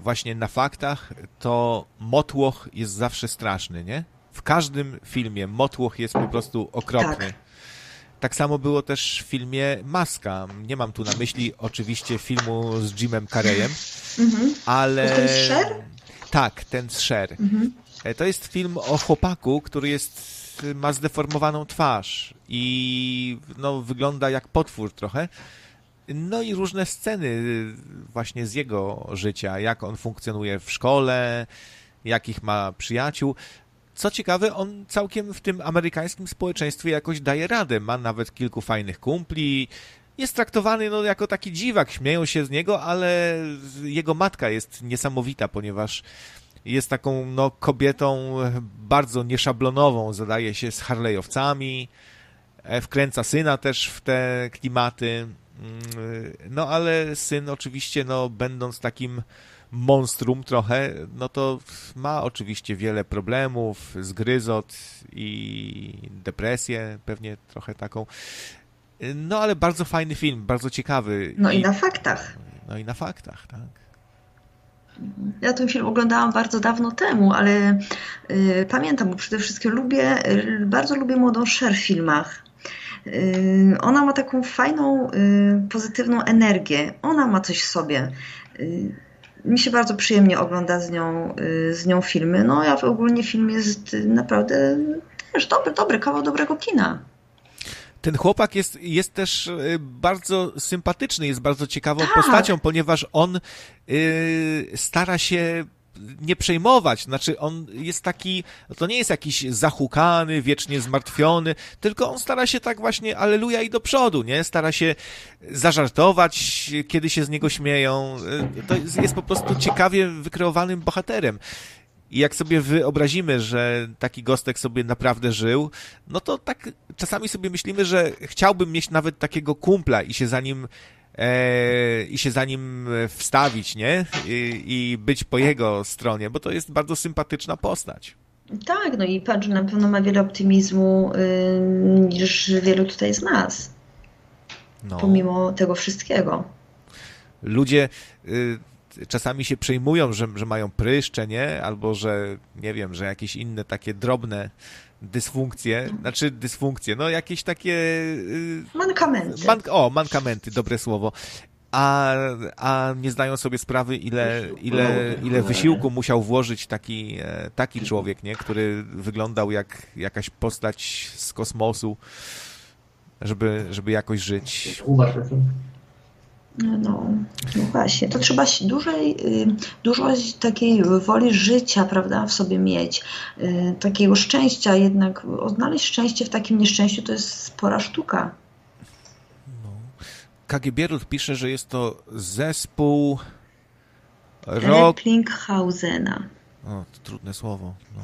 właśnie na faktach to motłoch jest zawsze straszny, nie? W każdym filmie motłoch jest po prostu okropny. Tak. Tak samo było też w filmie Maska. Nie mam tu na myśli oczywiście filmu z Jimem Carreyem, mhm. ale... Ten Sher? Tak, ten Sher. Mhm. E, to jest film o chłopaku, który jest ma zdeformowaną twarz i no, wygląda jak potwór trochę. No i różne sceny właśnie z jego życia, jak on funkcjonuje w szkole, jakich ma przyjaciół. Co ciekawe, on całkiem w tym amerykańskim społeczeństwie jakoś daje radę. Ma nawet kilku fajnych kumpli. Jest traktowany no, jako taki dziwak, śmieją się z niego, ale jego matka jest niesamowita, ponieważ jest taką no, kobietą bardzo nieszablonową, zadaje się z Harley'owcami, e, wkręca syna też w te klimaty. Mm, no ale syn oczywiście, no, będąc takim monstrum trochę, no to ma oczywiście wiele problemów, zgryzot i depresję pewnie trochę taką. No ale bardzo fajny film, bardzo ciekawy. No i, i na faktach. No i na faktach, tak. Ja ten film oglądałam bardzo dawno temu, ale y, pamiętam, bo przede wszystkim lubię, y, bardzo lubię młodą Cher w filmach. Y, ona ma taką fajną, y, pozytywną energię. Ona ma coś w sobie. Y, mi się bardzo przyjemnie ogląda z nią, y, z nią filmy. No ja ogólnie film jest naprawdę też dobry, dobry, kawał dobrego kina. Ten chłopak jest, jest też y, bardzo sympatyczny, jest bardzo ciekawą tak. postacią, ponieważ on y, stara się nie przejmować. Znaczy, on jest taki, to nie jest jakiś zahukany, wiecznie zmartwiony, tylko on stara się tak właśnie, aleluja i do przodu, nie? Stara się zażartować, kiedy się z niego śmieją. To jest, po prostu ciekawie wykreowanym bohaterem. I jak sobie wyobrazimy, że taki Gostek sobie naprawdę żył, no to tak czasami sobie myślimy, że chciałbym mieć nawet takiego kumpla i się za nim i się za nim wstawić, nie? I, I, być po jego stronie, bo to jest bardzo sympatyczna postać. Tak, no i patrz, na pewno ma wiele optymizmu y, niż wielu tutaj z nas. No. Pomimo tego wszystkiego. Ludzie y, czasami się przejmują, że, że mają pryszcze, nie? Albo że, nie wiem, że jakieś inne takie drobne dysfunkcje, znaczy dysfunkcje, no jakieś takie... Y, mankamenty. Man, o, mankamenty, dobre słowo. A, a nie zdają sobie sprawy, ile, ile, ile wysiłku musiał włożyć taki, e, taki człowiek, nie? który wyglądał jak jakaś postać z kosmosu, żeby, żeby jakoś żyć. No, no, właśnie, to trzeba dużej, y, dużo takiej woli życia, prawda, w sobie mieć, y, takiego szczęścia, jednak odnaleźć szczęście w takim nieszczęściu to jest spora sztuka. No. KG pisze, że jest to zespół rock... Replinghausena. O, to trudne słowo. No.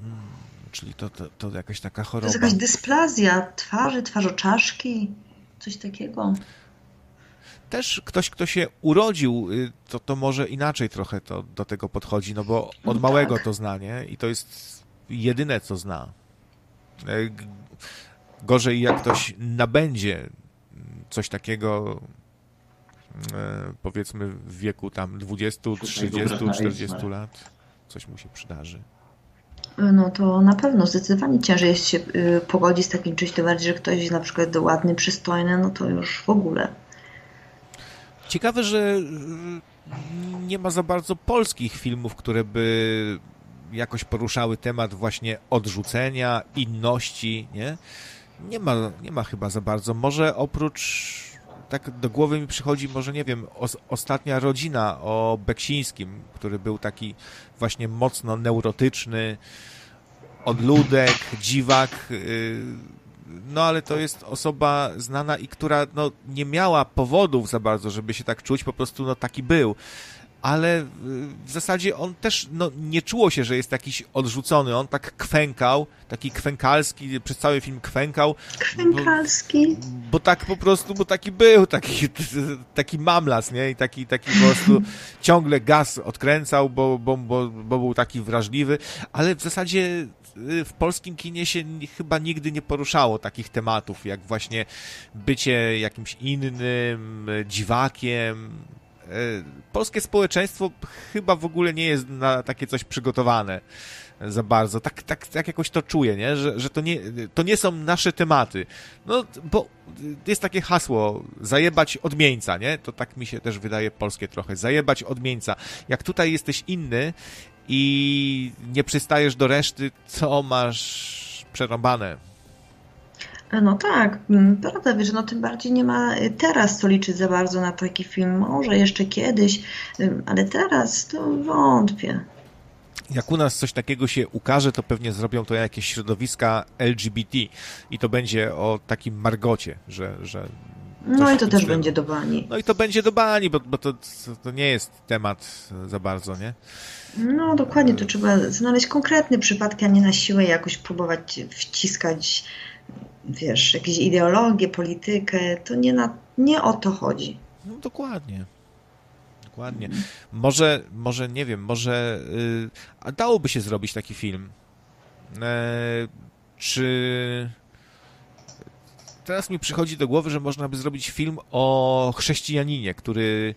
Hmm, czyli to, to, to jakaś taka choroba. To jest jakaś dysplazja twarzy, twarzoczaszki, coś takiego też ktoś, kto się urodził, y, to, to może inaczej trochę to, do tego podchodzi, no bo od no małego tak. to zna, nie? I to jest jedyne, co zna. E, gorzej, jak ktoś nabędzie coś takiego, e, powiedzmy w wieku tam 20, 30, 40 lat, coś mu się przydarzy. No to na pewno zdecydowanie ciężej jest się y, pogodzić z takim czymś, tym bardziej, że ktoś na przykład ładny, przystojny, no to już w ogóle. Ciekawe, że y, nie ma za bardzo polskich filmów, które by jakoś poruszały temat właśnie odrzucenia, inności, nie? Nie ma, nie ma chyba za bardzo. Może oprócz tak do głowy mi przychodzi może, nie wiem, os, ostatnia rodzina o Beksińskim, który był taki właśnie mocno neurotyczny, odludek, dziwak, yy, no ale to jest osoba znana i która no, nie miała powodów za bardzo, żeby się tak czuć, po prostu no taki był ale w zasadzie on też no, nie czuło się, że jest jakiś odrzucony. On tak kwękał, taki kwękalski, przez cały film kwękał. Kwękalski. Bo, bo tak po prostu, bo taki był, taki, taki mamlas, nie? I taki, taki po prostu ciągle gaz odkręcał, bo, bo, bo, bo był taki wrażliwy, ale w zasadzie y, w polskim kinie się chyba nigdy nie poruszało takich tematów, jak właśnie bycie jakimś innym, dziwakiem, E, polskie społeczeństwo chyba w ogóle nie jest na takie coś przygotowane za bardzo. Tak, tak, tak jakoś to czuję, nie? Że, że to, nie, to nie są nasze tematy. No, bo jest takie hasło, zajebać odmieńca, nie? To tak mi się też wydaje polskie trochę. Zajebać odmieńca. Jak tutaj jesteś inny i nie przystajesz do reszty, co masz przerąbane? No tak, mm, prawda, wiesz, no tym bardziej nie ma y, teraz co liczyć za bardzo na taki film, może jeszcze kiedyś, ale teraz to wątpię. Jak u nas coś takiego się ukaże, to pewnie zrobią to jakieś środowiska LGBT i to będzie o takim margocie, że, że no i to też będzie do bani. No i to będzie do bani, bo, bo to, to nie jest temat za bardzo, nie? No dokładnie, to trzeba znaleźć konkretne przypadki, a nie na siłę jakoś próbować wciskać wiesz, jakieś ideologię, politykę, to nie, na, nie o to chodzi. No dokładnie. Dokładnie. Może, może nie wiem, może yy, dałoby się zrobić taki film. E, czy teraz mi przychodzi do głowy, że można by zrobić film o chrześcijaninie, który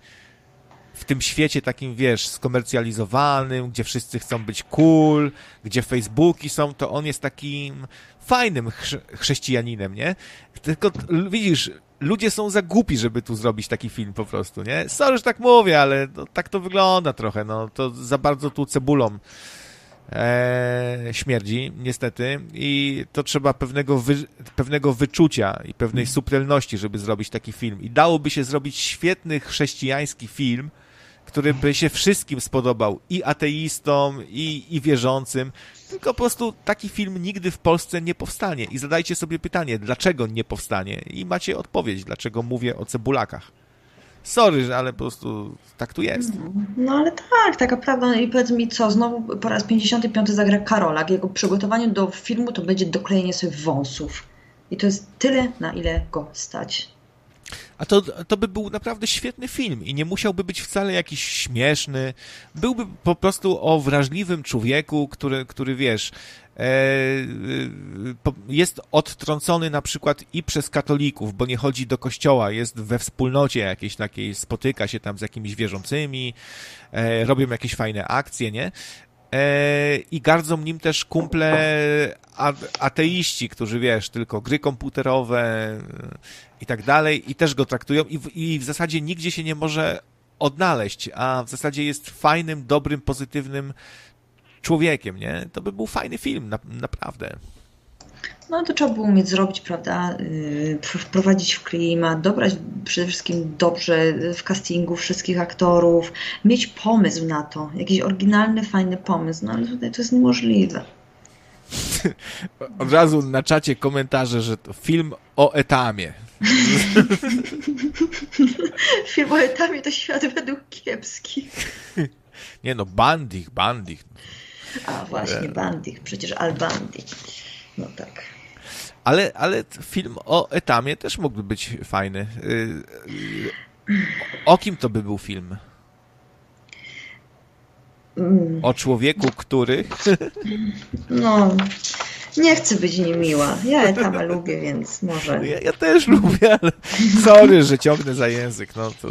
w tym świecie takim, wiesz, skomercjalizowanym, gdzie wszyscy chcą być cool, gdzie Facebooki są, to on jest takim fajnym chrześcijaninem, nie? Tylko widzisz, ludzie są za głupi, żeby tu zrobić taki film po prostu, nie? Sorry, że tak mówię, ale no, tak to wygląda trochę, no to za bardzo tu cebulą e, śmierdzi, niestety, i to trzeba pewnego, wy, pewnego wyczucia i pewnej subtelności, żeby zrobić taki film. I dałoby się zrobić świetny chrześcijański film, który by się wszystkim spodobał, i ateistom, i, i wierzącym, tylko po prostu taki film nigdy w Polsce nie powstanie. I zadajcie sobie pytanie, dlaczego nie powstanie? I macie odpowiedź, dlaczego mówię o cebulakach. Sorry, ale po prostu tak tu jest. No ale tak, taka prawda. No I powiedz mi co, znowu po raz 55 zagra Karolak. Jego przygotowanie do filmu to będzie doklejenie sobie wąsów. I to jest tyle, na ile go stać. A to, to by był naprawdę świetny film i nie musiałby być wcale jakiś śmieszny. Byłby po prostu o wrażliwym człowieku, który, który wiesz, jest odtrącony na przykład i przez katolików, bo nie chodzi do kościoła, jest we wspólnocie jakiejś takiej, spotyka się tam z jakimiś wierzącymi, e, robią jakieś fajne akcje, nie? E, I gardzą nim też kumple ateiści, którzy wiesz, tylko gry komputerowe i tak dalej, i też go traktują, i w, i w zasadzie nigdzie się nie może odnaleźć, a w zasadzie jest fajnym, dobrym, pozytywnym człowiekiem, nie? To by był fajny film, na, naprawdę. No to trzeba było umieć zrobić, prawda, yy, wprowadzić w klimat, dobrać przede wszystkim dobrze w castingu wszystkich aktorów, mieć pomysł na to, jakiś oryginalny, fajny pomysł, no ale tutaj to jest niemożliwe. Od razu na czacie komentarze, że to film o etamie. film o etamie to świat według kiepskich. Nie no, Bandich, Bandich. A właśnie, Bandich, przecież Al Bandich. No tak. Ale, ale film o Etamie też mógłby być fajny. Y, o kim to by był film? Mm. O człowieku, który. No, nie chcę być niemiła. Ja Etama lubię, więc może. Ja, ja, też lubię, ale sorry, że ciągnę za język. No, to...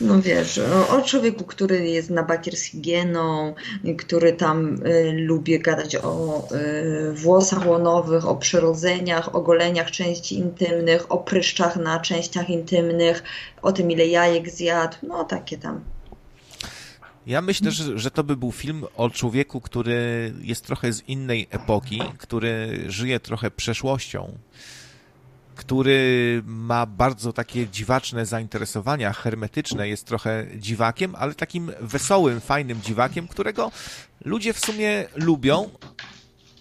no wiesz, o, człowieku, który jest na bakier z higieną, który tam y, lubi gadać o y, włosach łonowych, o przyrodzeniach, o goleniach części intymnych, o pryszczach na częściach intymnych, o tym, ile jajek zjadł. No takie tam. Ja myślę, że, że to by był film o człowieku, który jest trochę z innej epoki, który żyje trochę przeszłością. który ma bardzo takie dziwaczne zainteresowania, hermetyczne, jest trochę dziwakiem, ale takim wesołym, fajnym dziwakiem, którego ludzie w sumie lubią,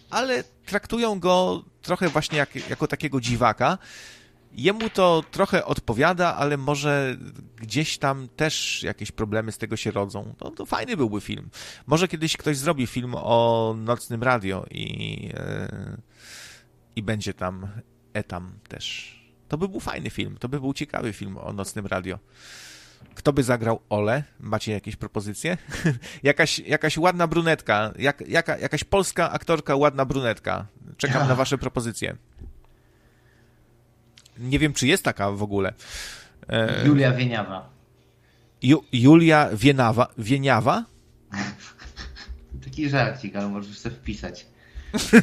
ale traktują go trochę właśnie jak, jako takiego dziwaka. Jemu to trochę odpowiada, ale może gdzieś tam też jakieś problemy z tego się rodzą. No, to fajny byłby film. Może kiedyś ktoś zrobi film o nocnym radio i, yy, i będzie tam Etam też. To by był fajny film, to by był ciekawy film o nocnym radio. Kto by zagrał Ole? Macie jakieś propozycje? jakaś, jakaś ładna brunetka, jak, jaka, jakaś polska aktorka, ładna brunetka. Czekam na wasze propozycje. Nie wiem, czy jest taka w ogóle. E... Julia Wieniawa. Ju, Julia Wienawa, Wieniawa? Taki żarcik, ale możesz sobie wpisać.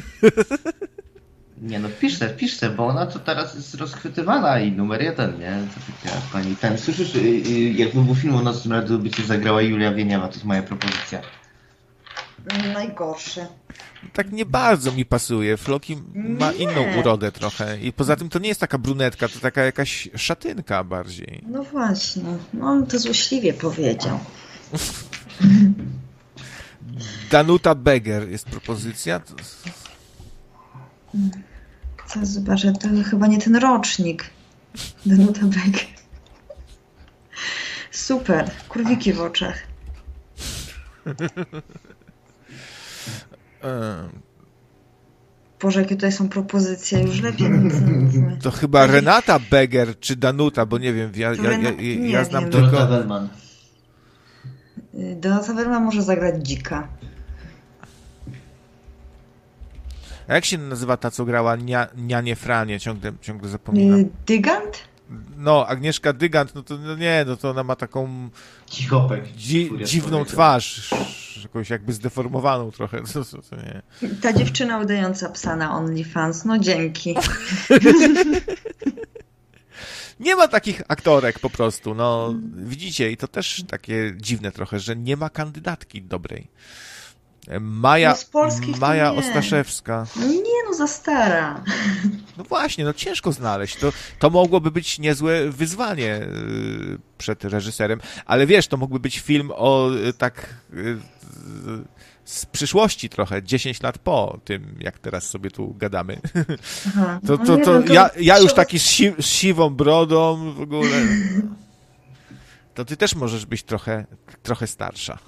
Nie no, piszcie, piszcie, bo ona to teraz jest rozchwytywana i numer jeden, nie? To taka pani ten. Słyszysz, y, y, jakby był film o Nocnym Radiu, by cię zagrała Julia Wieniawa, to jest moja propozycja. Najgorsze. Tak nie bardzo mi pasuje. Floki ma nie. inną urodę trochę. I poza tym to nie jest taka brunetka, to taka jakaś szatynka bardziej. No właśnie. No, on to złośliwie powiedział. Danuta Beger jest propozycja. Co zobaczę, to chyba nie ten rocznik. Danuta Beck. Super, kurwiki w oczach. Boże, jakie tutaj są propozycje, już lepiej To chyba Renata Beger czy Danuta, bo nie wiem, ja, ja, ja, ja znam wiem. tylko... Donata Wellman. Donata Wellman może zagrać dzika. A jak się nazywa ta, co grała nia, Nianie Franie? Ciągle, ciągle zapominam. Y, Dygant? No, Agnieszka Dygant, no to no nie, no to ona ma taką Cichopek. Dzi dziwną twarz, jakąś jakby zdeformowaną trochę. To, to, to nie. Ta dziewczyna udająca psa na OnlyFans, no dzięki. nie ma takich aktorek po prostu, no widzicie i to też takie dziwne trochę, że nie ma kandydatki dobrej. Maja, no z polskich Maja Ostaszewska. No nie, no za stara. No właśnie, no ciężko znaleźć. To, to mogłoby być niezłe wyzwanie y, przed reżyserem, ale wiesz, to mógłby być film o y, tak z przyszłości trochę, 10 lat po tym, jak teraz sobie tu gadamy. Aha. To, to, to, no to ja, ja już taki z, si z siwą brodą w ogóle. To ty też możesz być trochę, trochę starsza.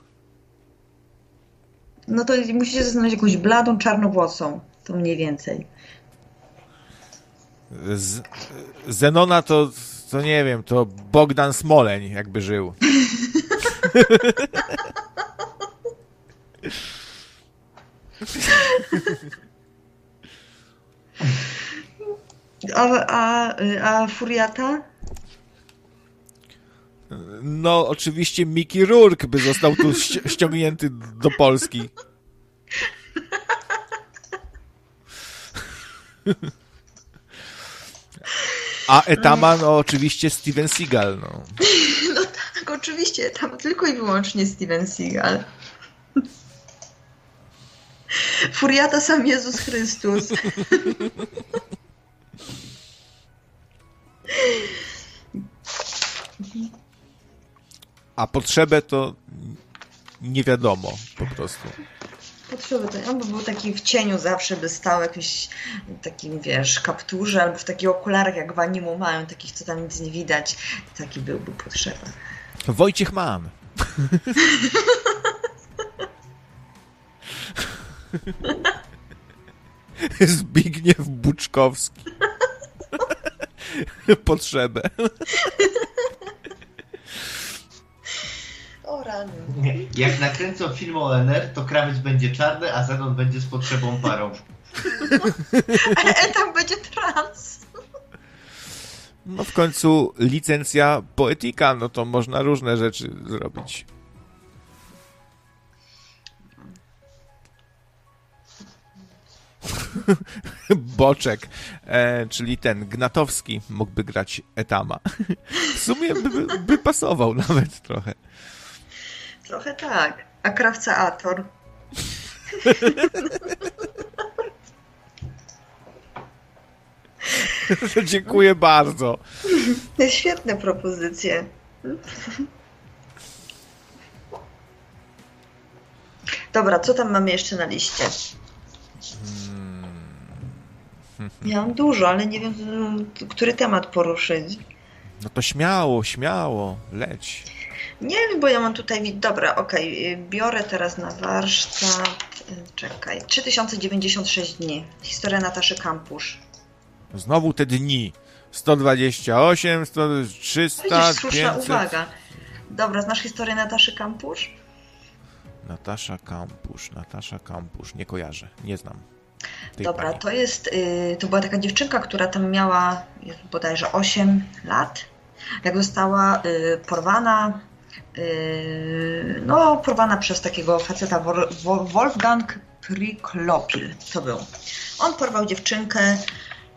No to musicie znaleźć jakąś bladą, czarnowłosą. To mniej więcej. Z, Zenona to, to nie wiem, to Bogdan Smoleń jakby żył. A, a, a Furiata? No, oczywiście Mickey Rourke by został tu ściągnięty do Polski. A Etama, no oczywiście Steven Seagal, no. No tak, oczywiście, tam tylko i wyłącznie Steven Seagal. Furiata sam Jezus Chrystus. A potrzebę to nie wiadomo po prostu. Potrzebę to, on by był taki w cieniu zawsze, by stał jakiś takim, wiesz, kapturze albo w takich okularach, jak w animu mają, takich, co tam nic nie widać. Taki byłby potrzeba. Wojciech Mann. Zbigniew Buczkowski. Potrzebę. Rany. Jak nakręcą film o NR, to krawiec będzie czarny, a Zenon będzie z potrzebą parą. Ale tam będzie trans. No w końcu licencja poetyka, no to można różne rzeczy zrobić. Boczek, e, czyli ten Gnatowski mógłby grać Etama. w sumie by, by, by pasował nawet trochę. Trochę tak. A krawca Ator. Dziękuję bardzo. Świetne propozycje. Dobra, co tam mamy jeszcze na liście? Ja mam dużo, ale nie wiem, który temat poruszyć. No to śmiało, śmiało, leć. Nie wiem, bo ja mam tutaj. Dobra, okej, okay. biorę teraz na warsztat. Czekaj. 3096 dni. Historia Nataszy Kampusz. Znowu te dni. 128, 100, 300, Widzisz, słuszna 500. uwaga. Dobra, znasz historię Nataszy Kampusz? Natasza Kampusz, Natasza Kampusz. Nie kojarzę, nie znam. Dobra, pani. to jest, y, to była taka dziewczynka, która tam miała bodajże 8 lat, jak została y, porwana, y, no porwana przez takiego faceta Wolfgang Priklopil to był. On porwał dziewczynkę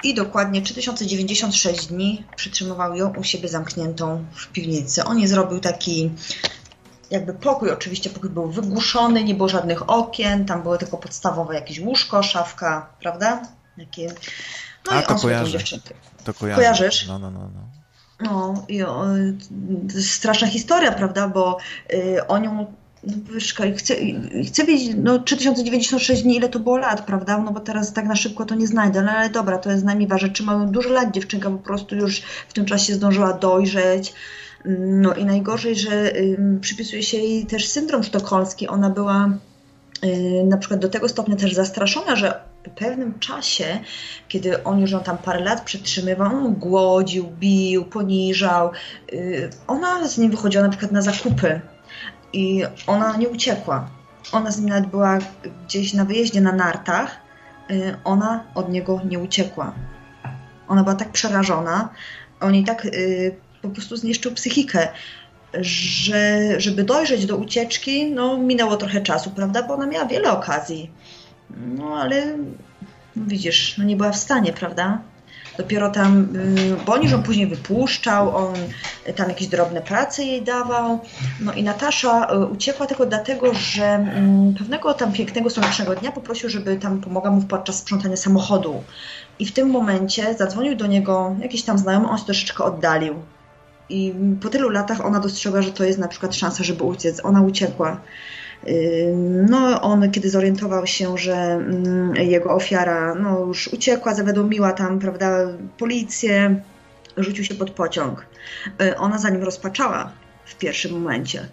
i dokładnie 3096 dni przytrzymywał ją u siebie zamkniętą w piwnicy. On nie zrobił taki jakby pokój, oczywiście pokój był wygłuszony, nie było żadnych okien, tam było tylko podstawowe jakieś łóżko, szafka, prawda? Takie... No A, i to on kojarzę. To kojarzę. Kojarzysz? No, no, no. no. No, i o, straszna historia, prawda, bo y, o nią no, chcę, chcę wiedzieć, no 3096 dni, ile to było lat, prawda? No bo teraz tak na szybko to nie znajdę, no ale dobra, to jest najmniej ważne. Czy ma dużo lat dziewczynka po prostu już w tym czasie zdążyła dojrzeć, no i najgorzej, że przypisuje się jej też syndrom sztokholmski. Ona była y, na przykład do tego stopnia też zastraszona, że pewnym czasie, kiedy on już ją tam parę lat przetrzymywał, on głodził, bił, poniżał, y, ona z nim wychodziła na przykład na zakupy i ona nie uciekła. Ona z nim nawet była gdzieś na wyjeździe na nartach, y, ona od niego nie uciekła. Ona była tak przerażona, oni tak po prostu zniszczył psychikę. Że, żeby dojrzeć do ucieczki, no minęło trochę czasu, prawda? Bo ona miała wiele okazji. No ale widzisz, no nie była w stanie, prawda? Dopiero tam, y, bo on już ją później wypuszczał, on tam jakieś drobne prace jej dawał. No i Natasza y, uciekła tylko dlatego, że mm, pewnego tam pięknego, słonecznego dnia poprosił, żeby tam pomogła mu podczas sprzątania samochodu. I w tym momencie zadzwonił do niego jakiś tam znajomy, on się troszeczkę oddalił. I po tylu latach ona dostrzegła, że to jest na przykład szansa, żeby uciec. Ona uciekła. No, on kiedy zorientował się, że mm, jego ofiara no, już uciekła, zawiadomiła tam, prawda, policję, rzucił się pod pociąg. Y, ona za nim rozpaczała w pierwszym momencie.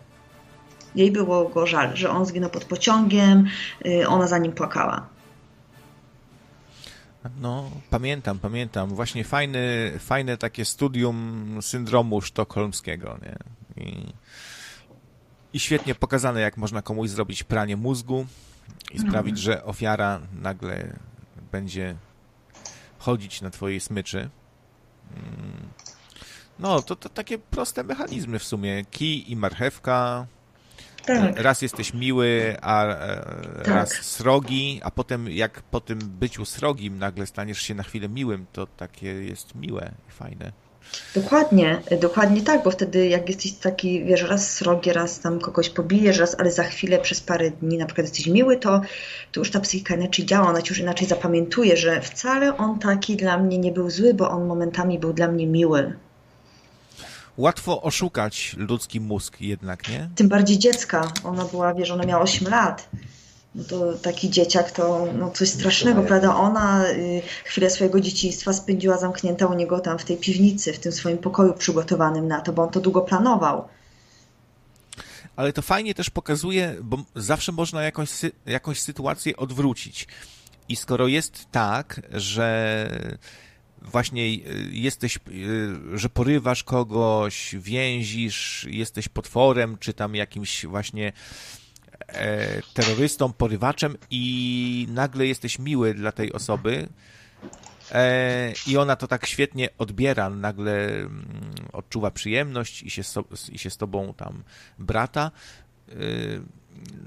Jej było go żal, że on zginął pod pociągiem, y, ona za nim płakała. No, pamiętam, pamiętam. Właśnie fajny, fajne takie studium syndromu sztokholmskiego, nie? I, I, świetnie pokazane, jak można komuś zrobić pranie mózgu i sprawić, że ofiara nagle będzie chodzić na twojej smyczy. Mm. No, to, to takie proste mechanizmy w sumie. Kij i marchewka, tak. Raz jesteś miły, a e, tak. raz srogi, a potem jak po tym byciu srogim nagle staniesz się na chwilę miłym, to takie jest miłe i fajne. Dokładnie, dokładnie tak, bo wtedy jak jesteś taki, wiesz, raz srogi, raz tam kogoś pobijesz, raz, ale za chwilę przez parę dni na przykład jesteś miły, to, to już ta psychika inaczej działa, ona ci już inaczej zapamiętuje, że wcale on taki dla mnie nie był zły, bo on momentami był dla mnie miły łatwo oszukać ludzki mózg jednak, nie? Tym bardziej dziecka. Ona była, wiesz, ona miała 8 lat. No to taki dzieciak to no, coś strasznego, no prawda? Ona y, chwilę swojego dzieciństwa spędziła zamknięta u niego tam w tej piwnicy, w tym swoim pokoju przygotowanym na to, bo on to długo planował. Ale to fajnie też pokazuje, bo zawsze można jakąś, jakąś sytuację odwrócić. I skoro jest tak, że właśnie y, jesteś, y, że porywasz kogoś, więzisz, jesteś potworem, czy tam jakimś właśnie e, terrorystą, porywaczem i nagle jesteś miły dla tej osoby e, i ona to tak świetnie odbiera, nagle mm, odczuwa przyjemność i się, i się z tobą tam brata. E,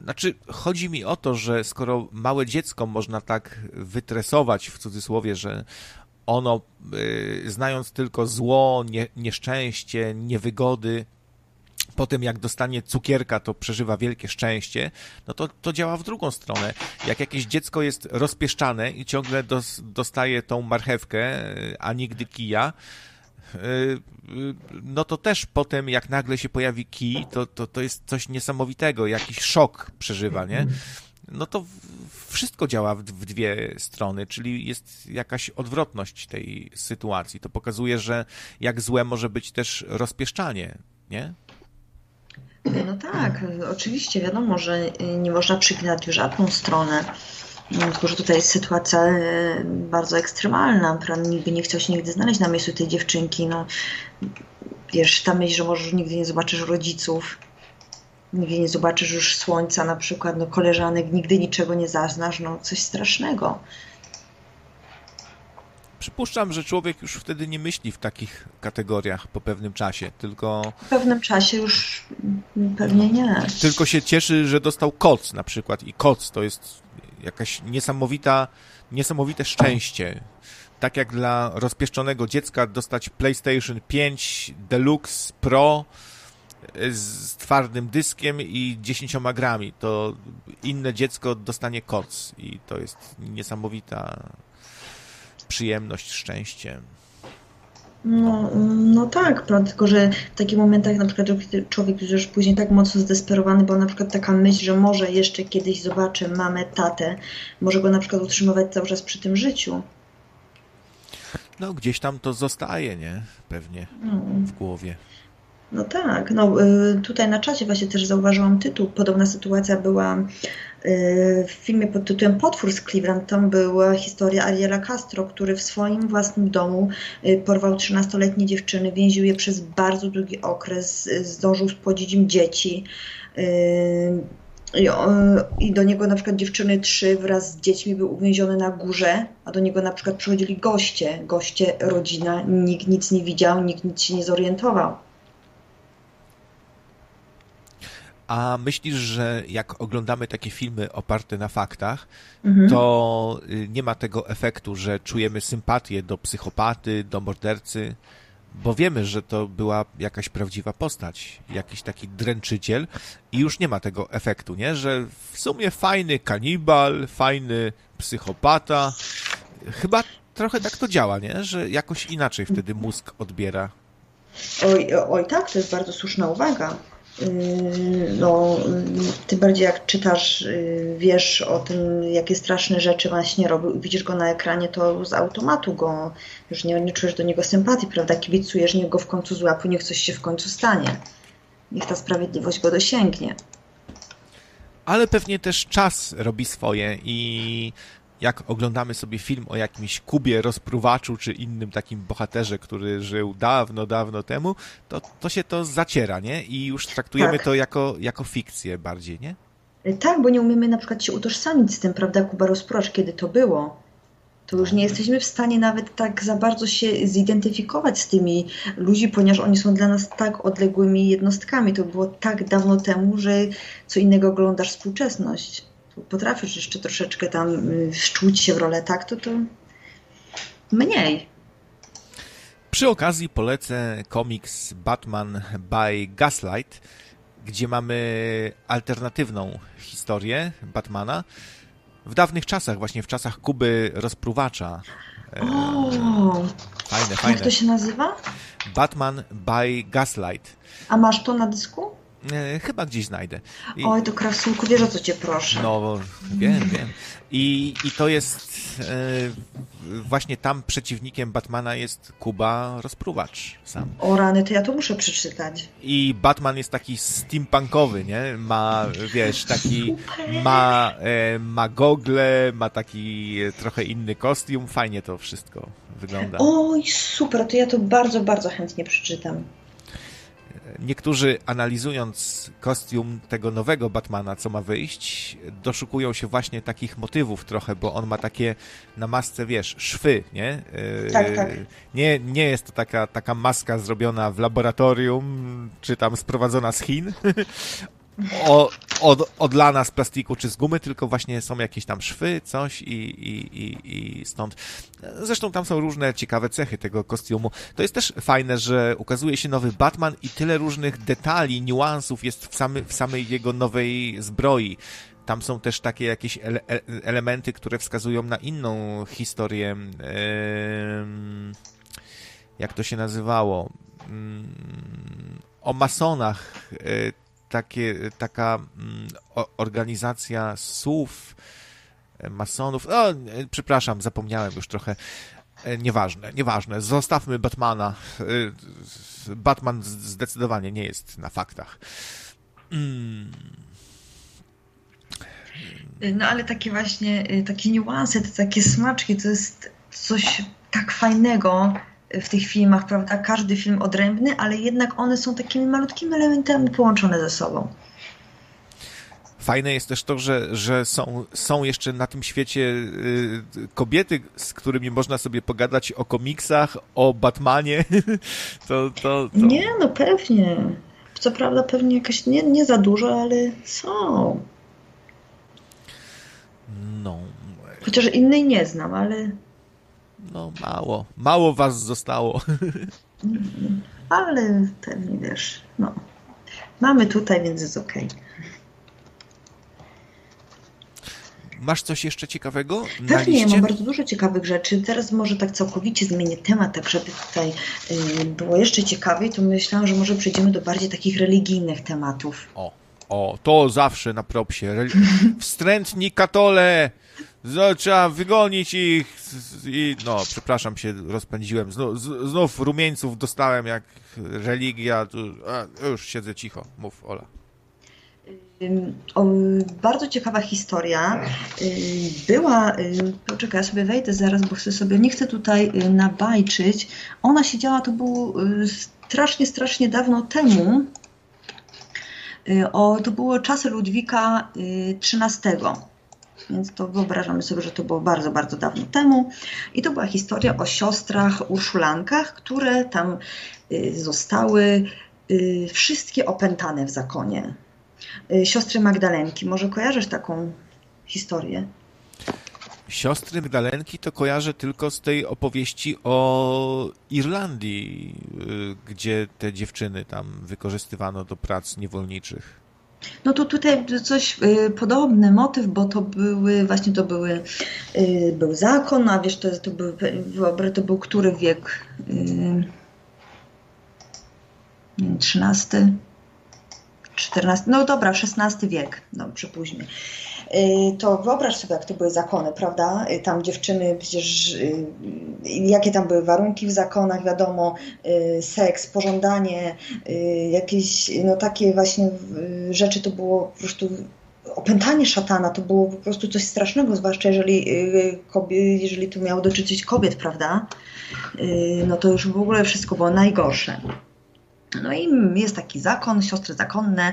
znaczy, chodzi mi o to, że skoro małe dziecko można tak wytresować w cudzysłowie, że ono, y, znając tylko zło, nie, nieszczęście, niewygody, potem jak dostanie cukierka, to przeżywa wielkie szczęście, no to, to działa w drugą stronę. Jak jakieś dziecko jest rozpieszczane i ciągle dos, dostaje tą marchewkę, a nigdy kija, y, y, no to też potem, jak nagle się pojawi kij, to, to, to jest coś niesamowitego, jakiś szok przeżywa, nie? No to wszystko działa w, w dwie strony, czyli jest jakaś odwrotność tej sytuacji. To pokazuje, że jak złe może być też rozpieszczanie, nie? No tak, oczywiście wiadomo, że nie można przyklinać w żadną stronę. Tylko, że tutaj jest sytuacja e, bardzo ekstremalna. By nie chciał się nigdy znaleźć na miejscu tej dziewczynki. No, wiesz, ta myśl, że może nigdy nie zobaczysz rodziców, nigdy nie zobaczysz już słońca na przykład, no koleżanek, nigdy niczego nie zaznasz, no coś strasznego. Przypuszczam, że człowiek już wtedy nie myśli w takich kategoriach po pewnym czasie, tylko... Po pewnym czasie już pewnie nie. Tylko się cieszy, że dostał koc na przykład i koc to jest jakaś niesamowita, niesamowite szczęście. Tak jak dla rozpieszczonego dziecka dostać PlayStation 5 Deluxe Pro z twardym dyskiem i 10 grami, to inne dziecko dostanie koc i to jest niesamowita przyjemność, szczęście. No, no tak, tylko że w takich momentach na przykład człowiek jest już później tak mocno zdesperowany, bo na przykład taka myśl, że może jeszcze kiedyś zobaczę mamę, tatę, może go na przykład utrzymywać cały czas przy tym życiu. No gdzieś tam to zostaje, nie? Pewnie no. w głowie. No tak, no y, tutaj na czacie właśnie też zauważyłam tytuł. Podobna sytuacja była w filmie pod tytułem Potwór z Cleveland. Tam była historia Ariela Castro, który w swoim własnym domu y, porwał 13-letnie dziewczyny, więził je przez bardzo długi okres, zdążył spłodzić im dzieci. I do niego na przykład dziewczyny trzy wraz z dziećmi były uwięzione na górze, a do niego na przykład przychodzili goście, goście, rodzina, nikt nic nie widział, nikt nic się nie zorientował. A myślisz, że jak oglądamy takie filmy oparte na faktach, mhm. to y, nie ma tego efektu, że czujemy sympatię do psychopaty, do mordercy, bo wiemy, że to była jakaś prawdziwa postać, jakiś taki dręczyciel i już nie ma tego efektu, nie? Że w sumie fajny kanibal, fajny psychopata. Chyba trochę tak to działa, nie? Że jakoś inaczej wtedy mózg odbiera. Oj, oj tak, to jest bardzo słuszna uwaga. Yy, no, tym bardziej jak czytasz, yy, wiesz o tym, jakie straszne rzeczy właśnie robił i widzisz go na ekranie, to z automatu go, już nie, nie czujesz do niego sympatii, prawda? Kibicujesz, niech go w końcu złapie, niech coś się w końcu stanie. Niech ta sprawiedliwość go dosięgnie. Ale pewnie też czas robi swoje i jak oglądamy sobie film o jakimś Kubie rozpruwaczu czy innym takim bohaterze, który żył dawno, dawno temu, to, to się to zaciera, nie? I już traktujemy tak. to jako, jako fikcję bardziej, nie? Tak, bo nie umiemy na przykład się utożsamić z tym, prawda, Kuba rozprowacz, kiedy to było. To już nie jesteśmy w stanie nawet tak za bardzo się zidentyfikować z tymi ludźmi, ponieważ oni są dla nas tak odległymi jednostkami. To było tak dawno temu, że co innego oglądasz współczesność potrafisz jeszcze troszeczkę tam y, wczuć się w rolę, tak, to to mniej. Przy okazji polecę komiks Batman by Gaslight, gdzie mamy alternatywną historię Batmana w dawnych czasach, właśnie w czasach Kuby Rozpruwacza. O, fajne, fajne. Jak to się nazywa? Batman by Gaslight. A masz to na dysku? E, chyba gdzieś znajdę. I... Oj, to krasulku, wiesz o co cię proszę. No, wiem, wiem. I, i to jest e, właśnie tam przeciwnikiem Batmana jest Kuba Rozpruwacz sam. O rany, to ja to muszę przeczytać. I Batman jest taki steampunkowy, nie? Ma, wiesz, taki, ma, e, ma gogle, ma taki trochę inny kostium, fajnie to wszystko wygląda. Oj, super, to ja to bardzo, bardzo chętnie przeczytam niektórzy analizując kostium tego nowego Batmana, co ma wyjść, doszukują się właśnie takich motywów trochę, bo on ma takie na masce, wiesz, szwy, nie? Tak, tak. Nie, nie jest to taka, taka maska zrobiona w laboratorium, czy tam sprowadzona z Chin, o, od, odlana z plastiku czy z gumy, tylko właśnie są jakieś tam szwy, coś i, i, i, i stąd. Zresztą tam są różne ciekawe cechy tego kostiumu. To jest też fajne, że ukazuje się nowy Batman i tyle różnych detali, niuansów jest w, samy, w samej jego nowej zbroi. Tam są też takie jakieś ele elementy, które wskazują na inną historię. Jak to się nazywało? Mm, o masonach. E, takie, taka mm, organizacja słów, e, masonów. O, przepraszam, zapomniałem już trochę. E, nieważne, nieważne. Zostawmy Batmana. Batman zdecydowanie nie jest na faktach. Mm. No ale takie właśnie, takie niuanse, te takie smaczki, to jest coś tak fajnego w tych filmach, prawda? Każdy film odrębny, ale jednak one są takimi malutkimi elementami połączone ze sobą. Fajne jest też to, że, że są, są jeszcze na tym świecie y, kobiety, z którymi można sobie pogadać o komiksach, o Batmanie. to, to, to... Nie, no pewnie. Co prawda pewnie jakaś nie, nie za dużo, ale są. No. Chociaż innej nie znam, ale. No, mało. Mało was zostało. Ale pewnie wiesz, no. Mamy tutaj, więc jest. Okay. Masz coś jeszcze ciekawego? Na Pewnie, liście? mam bardzo dużo ciekawych rzeczy. Teraz może tak całkowicie zmienię temat, tak żeby tutaj y, było jeszcze ciekawiej, to myślałam, że może przejdziemy do bardziej takich religijnych tematów. O, o, to zawsze na propsie. Wstrętni katole! Trzeba wygonić ich i no, przepraszam się, rozpędziłem. Znów, znów rumieńców dostałem jak religia. A, już siedzę cicho. Mów, Ola. O, bardzo ciekawa historia. Była, poczekaj, ja sobie wejdę zaraz, bo chcę sobie, nie chcę tutaj nabajczyć. Ona siedziała, to było strasznie, strasznie dawno temu. Y, o, to było czasy Ludwika XIII. Y, Więc to wyobrażamy sobie, że to było bardzo, bardzo dawno temu. I to była historia o siostrach Urszulankach, które tam y, zostały wszystkie opętane w zakonie. Siostry Magdalenki. Może kojarzysz taką historię? Siostry Magdalenki to kojarzę tylko z tej opowieści o Irlandii, y, gdzie te dziewczyny tam wykorzystywano do prac niewolniczych. No to tutaj coś y, podobny motyw, bo to były, właśnie to były, y, był zakon, a wiesz, to, to, był, wyobraź, to był który wiek? XIII, XIV, no dobra, XVI wiek, no przypuśćmy. Y, to wyobraź sobie, jak to były zakony, prawda? Y, tam dziewczyny przecież, y, jakie tam były warunki w zakonach, wiadomo, seks, pożądanie, jakieś no takie właśnie rzeczy to było po prostu opętanie szatana to było po prostu coś strasznego, zwłaszcza jeżeli, jeżeli tu miało dotyczyć kobiet, prawda? No to już w ogóle wszystko było najgorsze. No i jest taki zakon, siostry zakonne,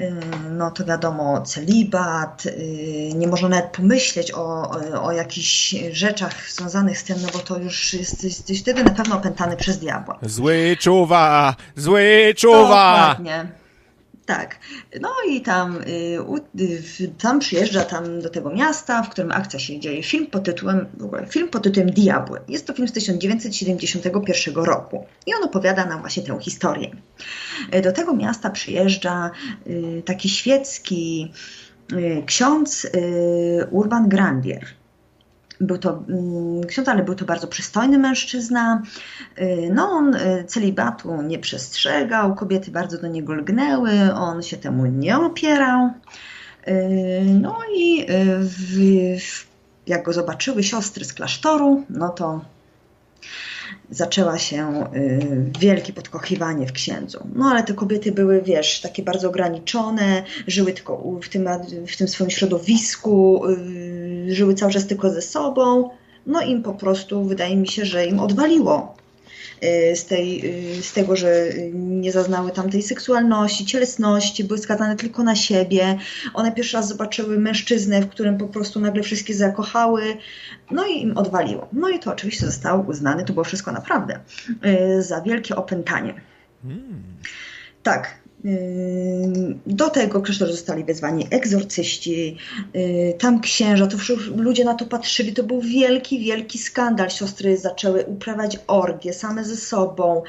y, no to wiadomo, celibat, y, nie można nawet pomyśleć o, o jakichś rzeczach związanych z tym, no bo to już jesteś, jesteś wtedy na pewno opętany przez diabła. Zły czuwa! Zły czuwa! Dokładnie. Tak. No i tam, y, tam przyjeżdża tam do tego miasta, w którym akcja się dzieje. Film pod tytułem, w ogóle film pod tytułem Diabły. Jest to film z 1971 roku i on opowiada nam właśnie tę historię. Y, do tego miasta przyjeżdża y, taki świecki ksiądz Urban Grandier był to mm, ksiądz, ale był to bardzo przystojny mężczyzna. Y, no, on y, celibatu nie przestrzegał, kobiety bardzo do niego lgnęły, on się temu nie opierał. Y, no i w, jak go zobaczyły siostry z klasztoru, no to zaczęła się wielkie podkochiwanie w księdzu. No ale te kobiety były, wiesz, takie bardzo ograniczone, żyły tylko w tym, w tym swoim środowisku, żyły cały czas tylko ze sobą, no im po prostu wydaje mi się, że im odwaliło y, z, tej, y, z tego, że nie zaznały tamtej seksualności, cielesności, były skazane tylko na siebie. One pierwszy raz zobaczyły mężczyznę, w którym po prostu nagle wszystkie zakochały, no i im odwaliło. No i to oczywiście zostało uznane, to było wszystko naprawdę, y, za wielkie opętanie. Hmm. Tak, do tego klasztoru zostali wezwani egzorcyści, tam księża, to ludzie na to patrzyli, to był wielki, wielki skandal. Siostry zaczęły uprawiać orgie same ze sobą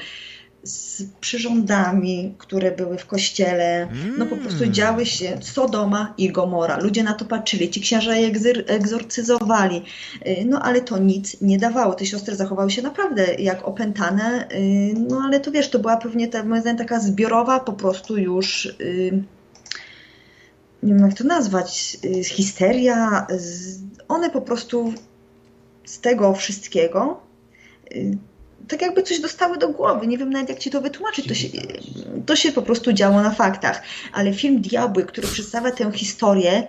z przyrządami, które były w kościele. No po prostu mm. działy się Sodoma i Gomora. Ludzie na to patrzyli, ci księża je egzorcyzowali. Y, no ale to nic nie dawało. Te siostry zachowały się naprawdę jak opętane. Y, no ale to wiesz, to była pewnie ta, moim zdaniem taka zbiorowa po prostu już y, nie wiem jak to nazwać, histeria. One po prostu z tego wszystkiego tak jakby coś dostały do głowy. Nie wiem nawet jak ci to wytłumaczyć. To się, to się po prostu działo na faktach. Ale film Diabły, który przedstawia tę historię,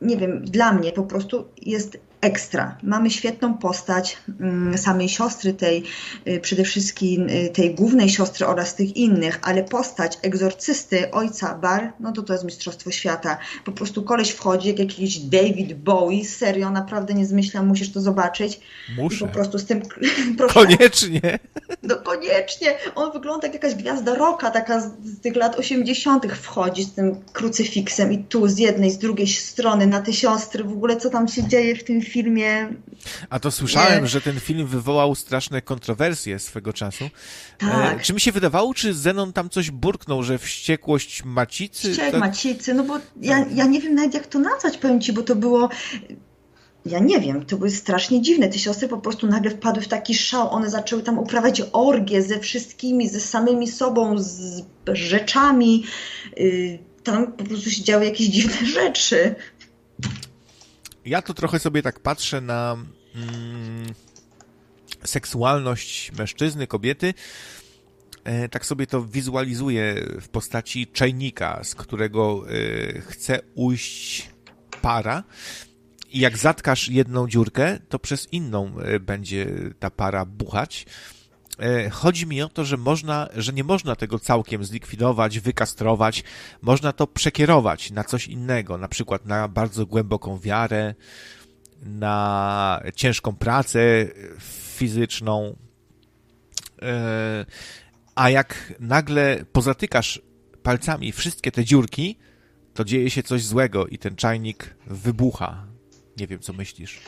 nie wiem, dla mnie po prostu jest ekstra. Mamy świetną postać mm, samej siostry tej, y, przede wszystkim y, tej głównej siostry oraz tych innych, ale postać egzorcysty ojca Bar, no to to jest mistrzostwo świata. Po prostu koleś wchodzi jak jakiś David Bowie, serio, naprawdę nie zmyślam, musisz to zobaczyć. Muszę. I po prostu z tym... Proszę, koniecznie. No koniecznie. On wygląda jak jakaś gwiazda roka, taka z, z tych lat 80. wchodzi z tym krucyfiksem i tu z jednej, z drugiej strony na te siostry, w ogóle co tam się dzieje w tym filmie. A to słyszałem, nie. że ten film wywołał straszne kontrowersje swego czasu. Tak. E, czy mi się wydawało, czy Zenon tam coś burknął, że wściekłość macicy? Wściek tak... macicy, no bo ja, ja nie wiem nawet jak to nazwać, powiem ci, bo to było ja nie wiem, to były strasznie dziwne. Te siostry po prostu nagle wpadły w taki szał. One zaczęły tam uprawiać orgie ze wszystkimi, ze samymi sobą, z rzeczami. Y, tam po prostu się działy jakieś dziwne rzeczy ja to trochę sobie tak patrzę na mm, seksualność mężczyzny, kobiety. E, tak sobie to wizualizuję w postaci czajnika, z którego e, chce ujść para. I jak zatkasz jedną dziurkę, to przez inną e, będzie ta para buchać. E, chodzi mi o to, że można, że nie można tego całkiem zlikwidować, wykastrować. Można to przekierować na coś innego, na przykład na bardzo głęboką wiarę, na ciężką pracę fizyczną. E, a jak nagle pozatykasz palcami wszystkie te dziurki, to dzieje się coś złego i ten czajnik wybucha. Nie wiem, co myślisz.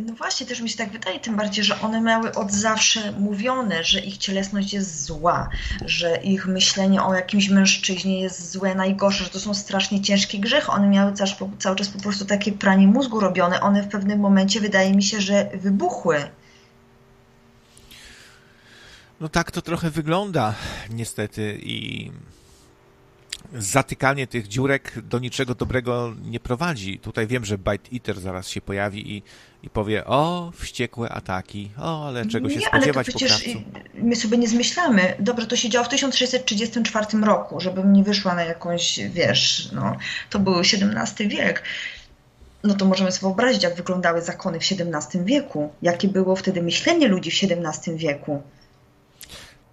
No właśnie, też mi się tak wydaje, tym bardziej, że one miały od zawsze mówione, że ich cielesność jest zła, że ich myślenie o jakimś mężczyźnie jest złe, najgorsze, że to są strasznie ciężkie grzechy. One miały cały, cały czas po prostu takie pranie mózgu robione. One w pewnym momencie, wydaje mi się, że wybuchły. No tak to trochę wygląda, niestety, i zatykanie tych dziurek do niczego dobrego nie prowadzi. Tutaj wiem, że Bite Eater zaraz się pojawi i, i powie, o, wściekłe ataki, o, ale czego się nie, spodziewać ale to przecież po My sobie nie zmyślamy. Dobrze, to się działo w 1634 roku, żebym nie wyszła na jakąś, wiesz, no, to był XVII wiek. No to możemy sobie wyobrazić, jak wyglądały zakony w XVII wieku, jakie było wtedy myślenie ludzi w XVII wieku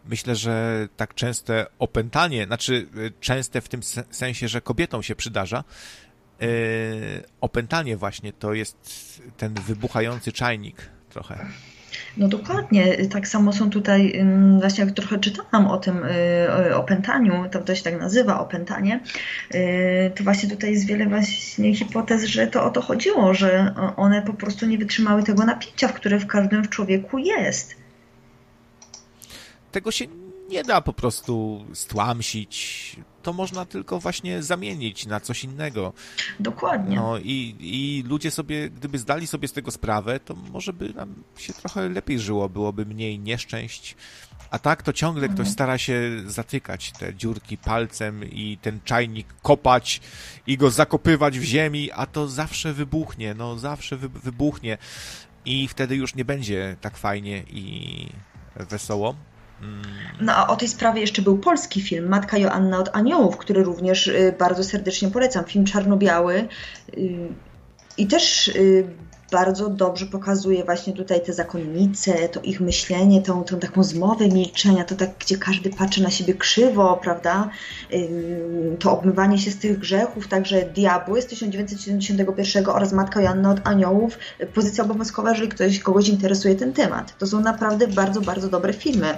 myślę, że tak częste opętanie, znaczy y, częste w tym sensie, że kobietom się przydarza, yy, opętanie właśnie to jest ten wybuchający czajnik trochę. No dokładnie, tak samo są tutaj, właśnie jak trochę czytałam o tym y, opętaniu, to, to się tak nazywa opętanie, y, to właśnie tutaj jest wiele właśnie hipotez, że to o to chodziło, że one po prostu nie wytrzymały tego napięcia, które w każdym człowieku jest tego się nie da po prostu stłamsić. To można tylko właśnie zamienić na coś innego. Dokładnie. No i, i ludzie sobie, gdyby zdali sobie z tego sprawę, to może by nam się trochę lepiej żyło, byłoby mniej nieszczęść. A tak to ciągle ktoś mhm. stara się zatykać te dziurki palcem i ten czajnik kopać i go zakopywać w ziemi, a to zawsze wybuchnie, no zawsze wybuchnie i wtedy już nie będzie tak fajnie i wesoło. No a o tej sprawie jeszcze był polski film Matka Joanna od Aniołów, który również y, bardzo serdecznie polecam. Film czarno-biały y, i też y, bardzo dobrze pokazuje właśnie tutaj te zakonnice, to ich myślenie, tą, tą taką zmowę milczenia, to tak, gdzie każdy patrzy na siebie krzywo, prawda? To obmywanie się z tych grzechów, także Diabły z 1971 oraz Matka Joanna od Aniołów, pozycja obowiązkowa, jeżeli ktoś kogoś interesuje ten temat. To są naprawdę bardzo, bardzo dobre filmy.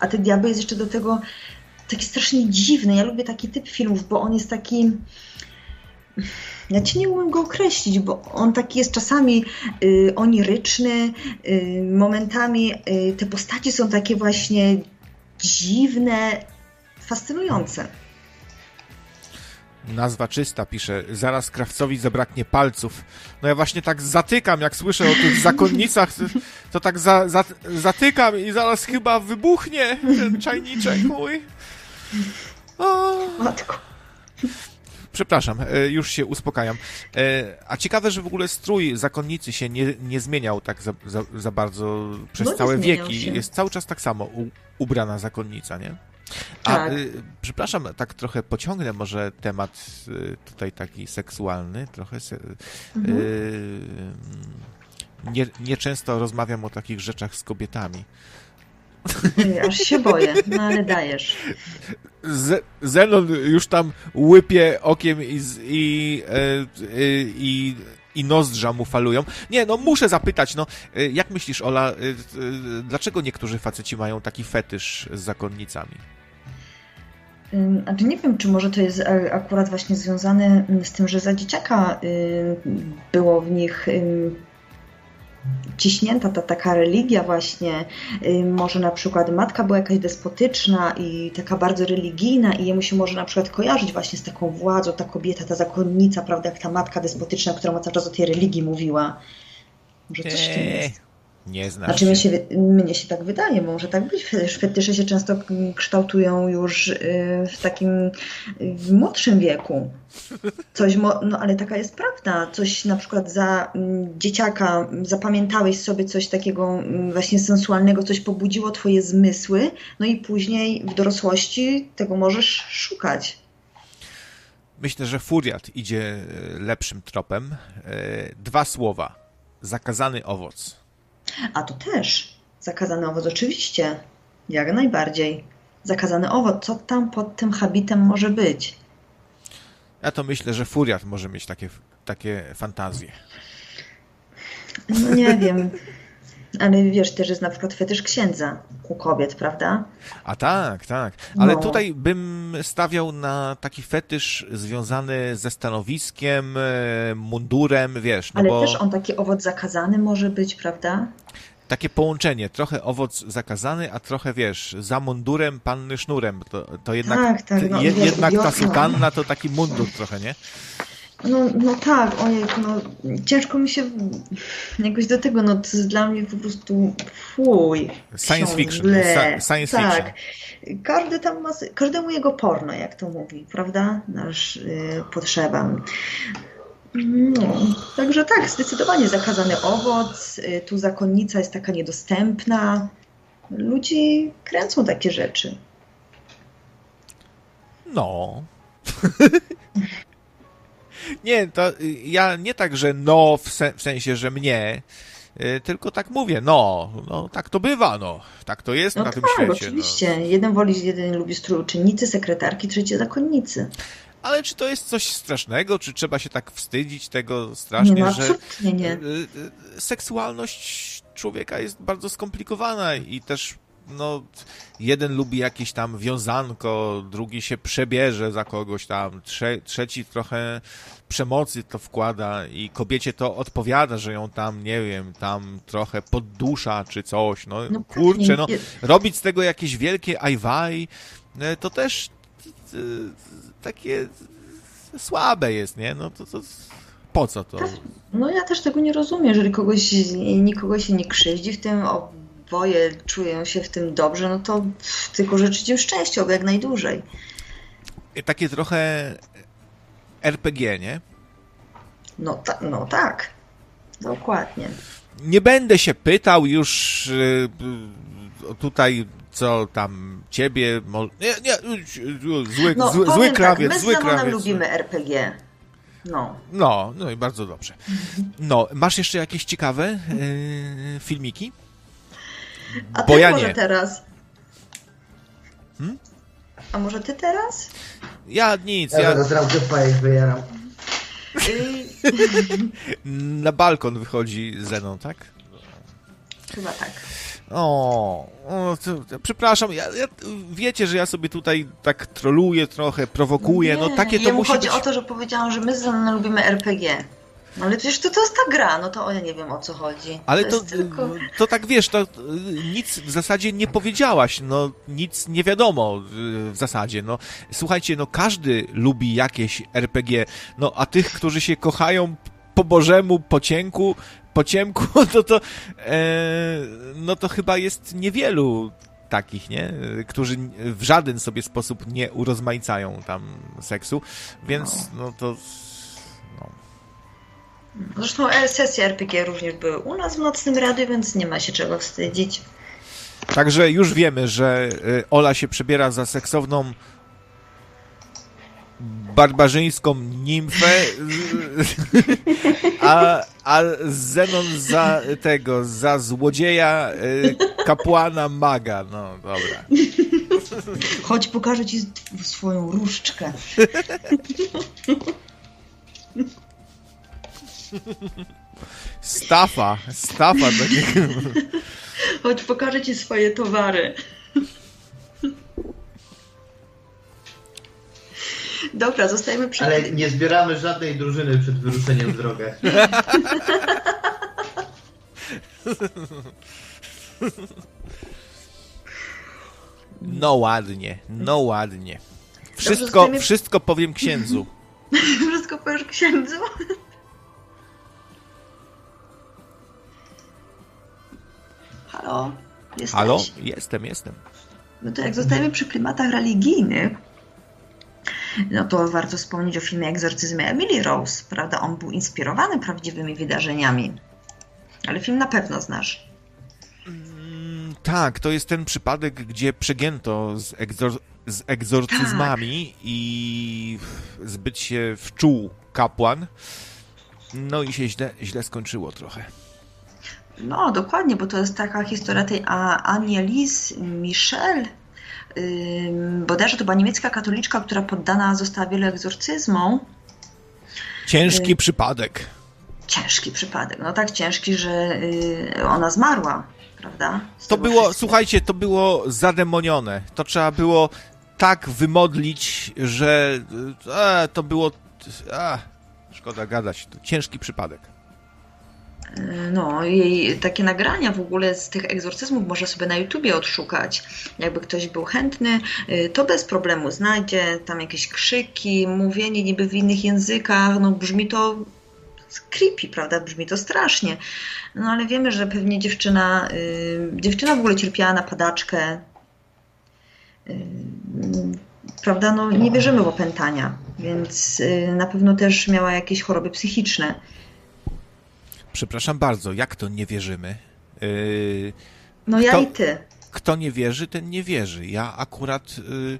A te diabeł jest jeszcze do tego taki strasznie dziwny. Ja lubię taki typ filmów, bo on jest taki ja ci nie umiem go określić, bo on taki jest czasami y, oniryczny, y, momentami y, te postaci są takie właśnie dziwne, fascynujące. Nazwa czysta, pisze. Zaraz krawcowi zabraknie palców. No ja właśnie tak zatykam, jak słyszę o tych zakonnicach, to tak za, za, zatykam i zaraz chyba wybuchnie ten czajniczek mój. O. Matko. Przepraszam, e, już się uspokajam. E, a ciekawe, że w ogóle strój zakonnicy się nie, nie zmieniał tak za, za, za bardzo przez no całe wieki. Się. Jest cały czas tak samo u, ubrana zakonnica, nie? A tak. y, przepraszam, tak trochę pociągnę może temat y, tutaj taki seksualny, trochę. Se, mhm. y, nie, nieczęsto rozmawiam o takich rzeczach z kobietami. Aż się boję, no ale dajesz. Z, Zenon już tam łypie okiem i, i, e, i, i nozdrza mu falują. Nie, no muszę zapytać, no e, jak myślisz, Ola, dlaczego niektórzy faceci mają taki fetysz z zakonnicami? Znaczy nie wiem, czy może to jest akurat właśnie związane z tym, że za dzieciaka było w nich ciśnięta ta taka religia właśnie, y, może na przykład matka była jakaś despotyczna i taka bardzo religijna i jemu się może na przykład kojarzyć właśnie z taką władzą, ta kobieta, ta zakonnica, prawda, jak ta matka despotyczna, która cały czas o tej religii mówiła. Może coś w tym jest. Nie znam. Znaczy mnie się, mnie się tak wydaje, może tak być. Fetysze się często kształtują już y, w takim w młodszym wieku. Coś, no ale taka jest prawda. Coś na przykład za mm, dzieciaka zapamiętałeś sobie coś takiego mm, właśnie sensualnego, coś pobudziło twoje zmysły, no i później w dorosłości tego możesz szukać. Myślę, że Furiat idzie e, lepszym tropem. E, dwa słowa. Zakazany owoc. A to też. Zakazany owoc, oczywiście. Jak najbardziej. Zakazany owoc, co tam pod tym habitem może być? Ja to myślę, że Furiat może mieć takie, takie fantazje. No nie wiem. Ale wiesz, też jest na przykład fetysz księdza u kobiet, prawda? A tak, tak. Ale no. tutaj bym stawiał na taki fetysz związany ze stanowiskiem, e, mundurem, wiesz. No Ale bo... też on taki owoc zakazany może być, prawda? Takie połączenie, trochę owoc zakazany, a trochę, wiesz, za mundurem panny sznurem. To, to jednak, tak, tak, no, je, jednak ta sutanna to taki mundur trochę, nie? No, no tak, ojej, no ciężko mi się jakoś do tego, no to jest dla mnie po prostu fuj. Science fiction. Science tak. fiction. Każdy tam ma, każdemu jego porno, jak to mówi, prawda? Nasz y, potrzeba. No, także tak, zdecydowanie zakazany owoc, y, tu zakonnica jest taka niedostępna. Ludzi kręcą takie rzeczy. No. Nie, to ja nie tak, że no w, se, w sensie, że mnie, y, tylko tak mówię, no, no tak to bywa, no, tak to jest no na tak, tym świecie. No. oczywiście. No. Jeden woli, jeden lubi strójczynicy, sekretarki, trzeci zakonnicy. Ale czy to jest coś strasznego? Czy trzeba się tak wstydzić tego strasznie, nie, no, że nie. Y, y, seksualność człowieka jest bardzo skomplikowana i też no, jeden lubi jakieś tam wiązanko, drugi się przebierze za kogoś tam, trze trzeci trochę przemocy to wkłada i kobiecie to odpowiada, że ją tam, nie wiem, tam trochę poddusza czy coś, no, no kurczę, no, robić z tego jakieś wielkie ajwaj, e, to też e, takie słabe jest, nie? No to, to po co to? No ja też tego nie rozumiem, jeżeli kogoś, nikogo się nie krzywdzi w tym, oboje czują się w tym dobrze, no to tylko życzyć im szczęścia, jak najdłużej. Takie trochę RPG, nie? No, ta, no tak, dokładnie. Nie będę się pytał już y, tutaj co tam ciebie. Nie, nie, zły, no, zły, zły krawiec, tak, my zły krawiec. lubimy RPG. No. No, no i bardzo dobrze. No, masz jeszcze jakieś ciekawe yy, filmiki? A Bo ty ja może nie. teraz? Hmm? A może ty teraz? Ja nic. Ja, ja... zaraz ramkę pajek wyjaram. Na balkon wychodzi Zenon, tak? Chyba tak. O, o to, przepraszam, ja, ja, wiecie, że ja sobie tutaj tak troluję trochę, prowokuję, no nie, no takie to musi chodzi być... o to, że powiedziałam, że my z lubimy RPG. No ale przecież to, to jest ta gra, no to ja nie wiem o co chodzi. Ale to, to, tylko... to, tak wiesz, to nic w zasadzie nie powiedziałaś, no nic nie wiadomo w zasadzie, no słuchajcie, no każdy lubi jakieś RPG, no a tych, którzy się kochają po bożemu, po cienku, po ciemku, to to, e, no to chyba jest niewielu takich, nie? Którzy w żaden sobie sposób nie urozmaicają tam seksu, więc no, no to no. Zresztą sesje RPG również były u nas w Nocnym Radiu, więc nie ma się czego wstydzić. Także już wiemy, że e, Ola się przebiera za seksowną barbarzyńską nimfę, a, a Zenon za tego, za złodzieja y, kapłana maga. No, dobra. Chodź, pokażę ci swoją różdżkę. Stafa, stafa takiego. Chodź, pokażę ci swoje towary. Dobra, zostajemy przy... Ale nie zbieramy żadnej drużyny przed wyruszeniem w drogę. No ładnie, no ładnie. Wszystko, Dobrze, wszystko powiem księdzu. wszystko powiesz księdzu? Halo? Jesteś? Halo? Jestem, jestem. No to jak zostajemy przy klimatach religijnych, no to warto wspomnieć o filmie Egzorcyzmie Emily Rose, prawda? On był inspirowany prawdziwymi wydarzeniami. Ale film na pewno znasz. Mm, tak, to jest ten przypadek, gdzie przegięto z, egzor z egzorcyzmami tak. i zbyt się wczuł kapłan. No i się źle, źle skończyło trochę. No, dokładnie, bo to jest taka historia tej Annelies Michel, bodajże to była niemiecka katoliczka, która poddana została wielu egzorcyzmom. Ciężki y przypadek. Ciężki przypadek. No tak ciężki, że y ona zmarła, prawda? Z to było, słuchajcie, to było zademonione. To trzeba było tak wymodlić, że e, to było. A, szkoda gadać. To ciężki przypadek. No, jej takie nagrania w ogóle z tych egzorcyzmów można sobie na YouTubie odszukać. Jakby ktoś był chętny, y, to bez problemu znajdzie tam jakieś krzyki, mówienie niby w innych językach. No, brzmi to creepy, prawda? Brzmi to strasznie. No ale wiemy, że pewnie dziewczyna, yy, dziewczyna w ogóle cierpiała na padaczkę. Yy, prawda? No nie wierzymy w opętania, więc yy, na pewno też miała jakieś choroby psychiczne. Przepraszam bardzo, jak to nie wierzymy? Yy, no kto, ja i ty. Kto nie wierzy, ten nie wierzy. Ja akurat yy,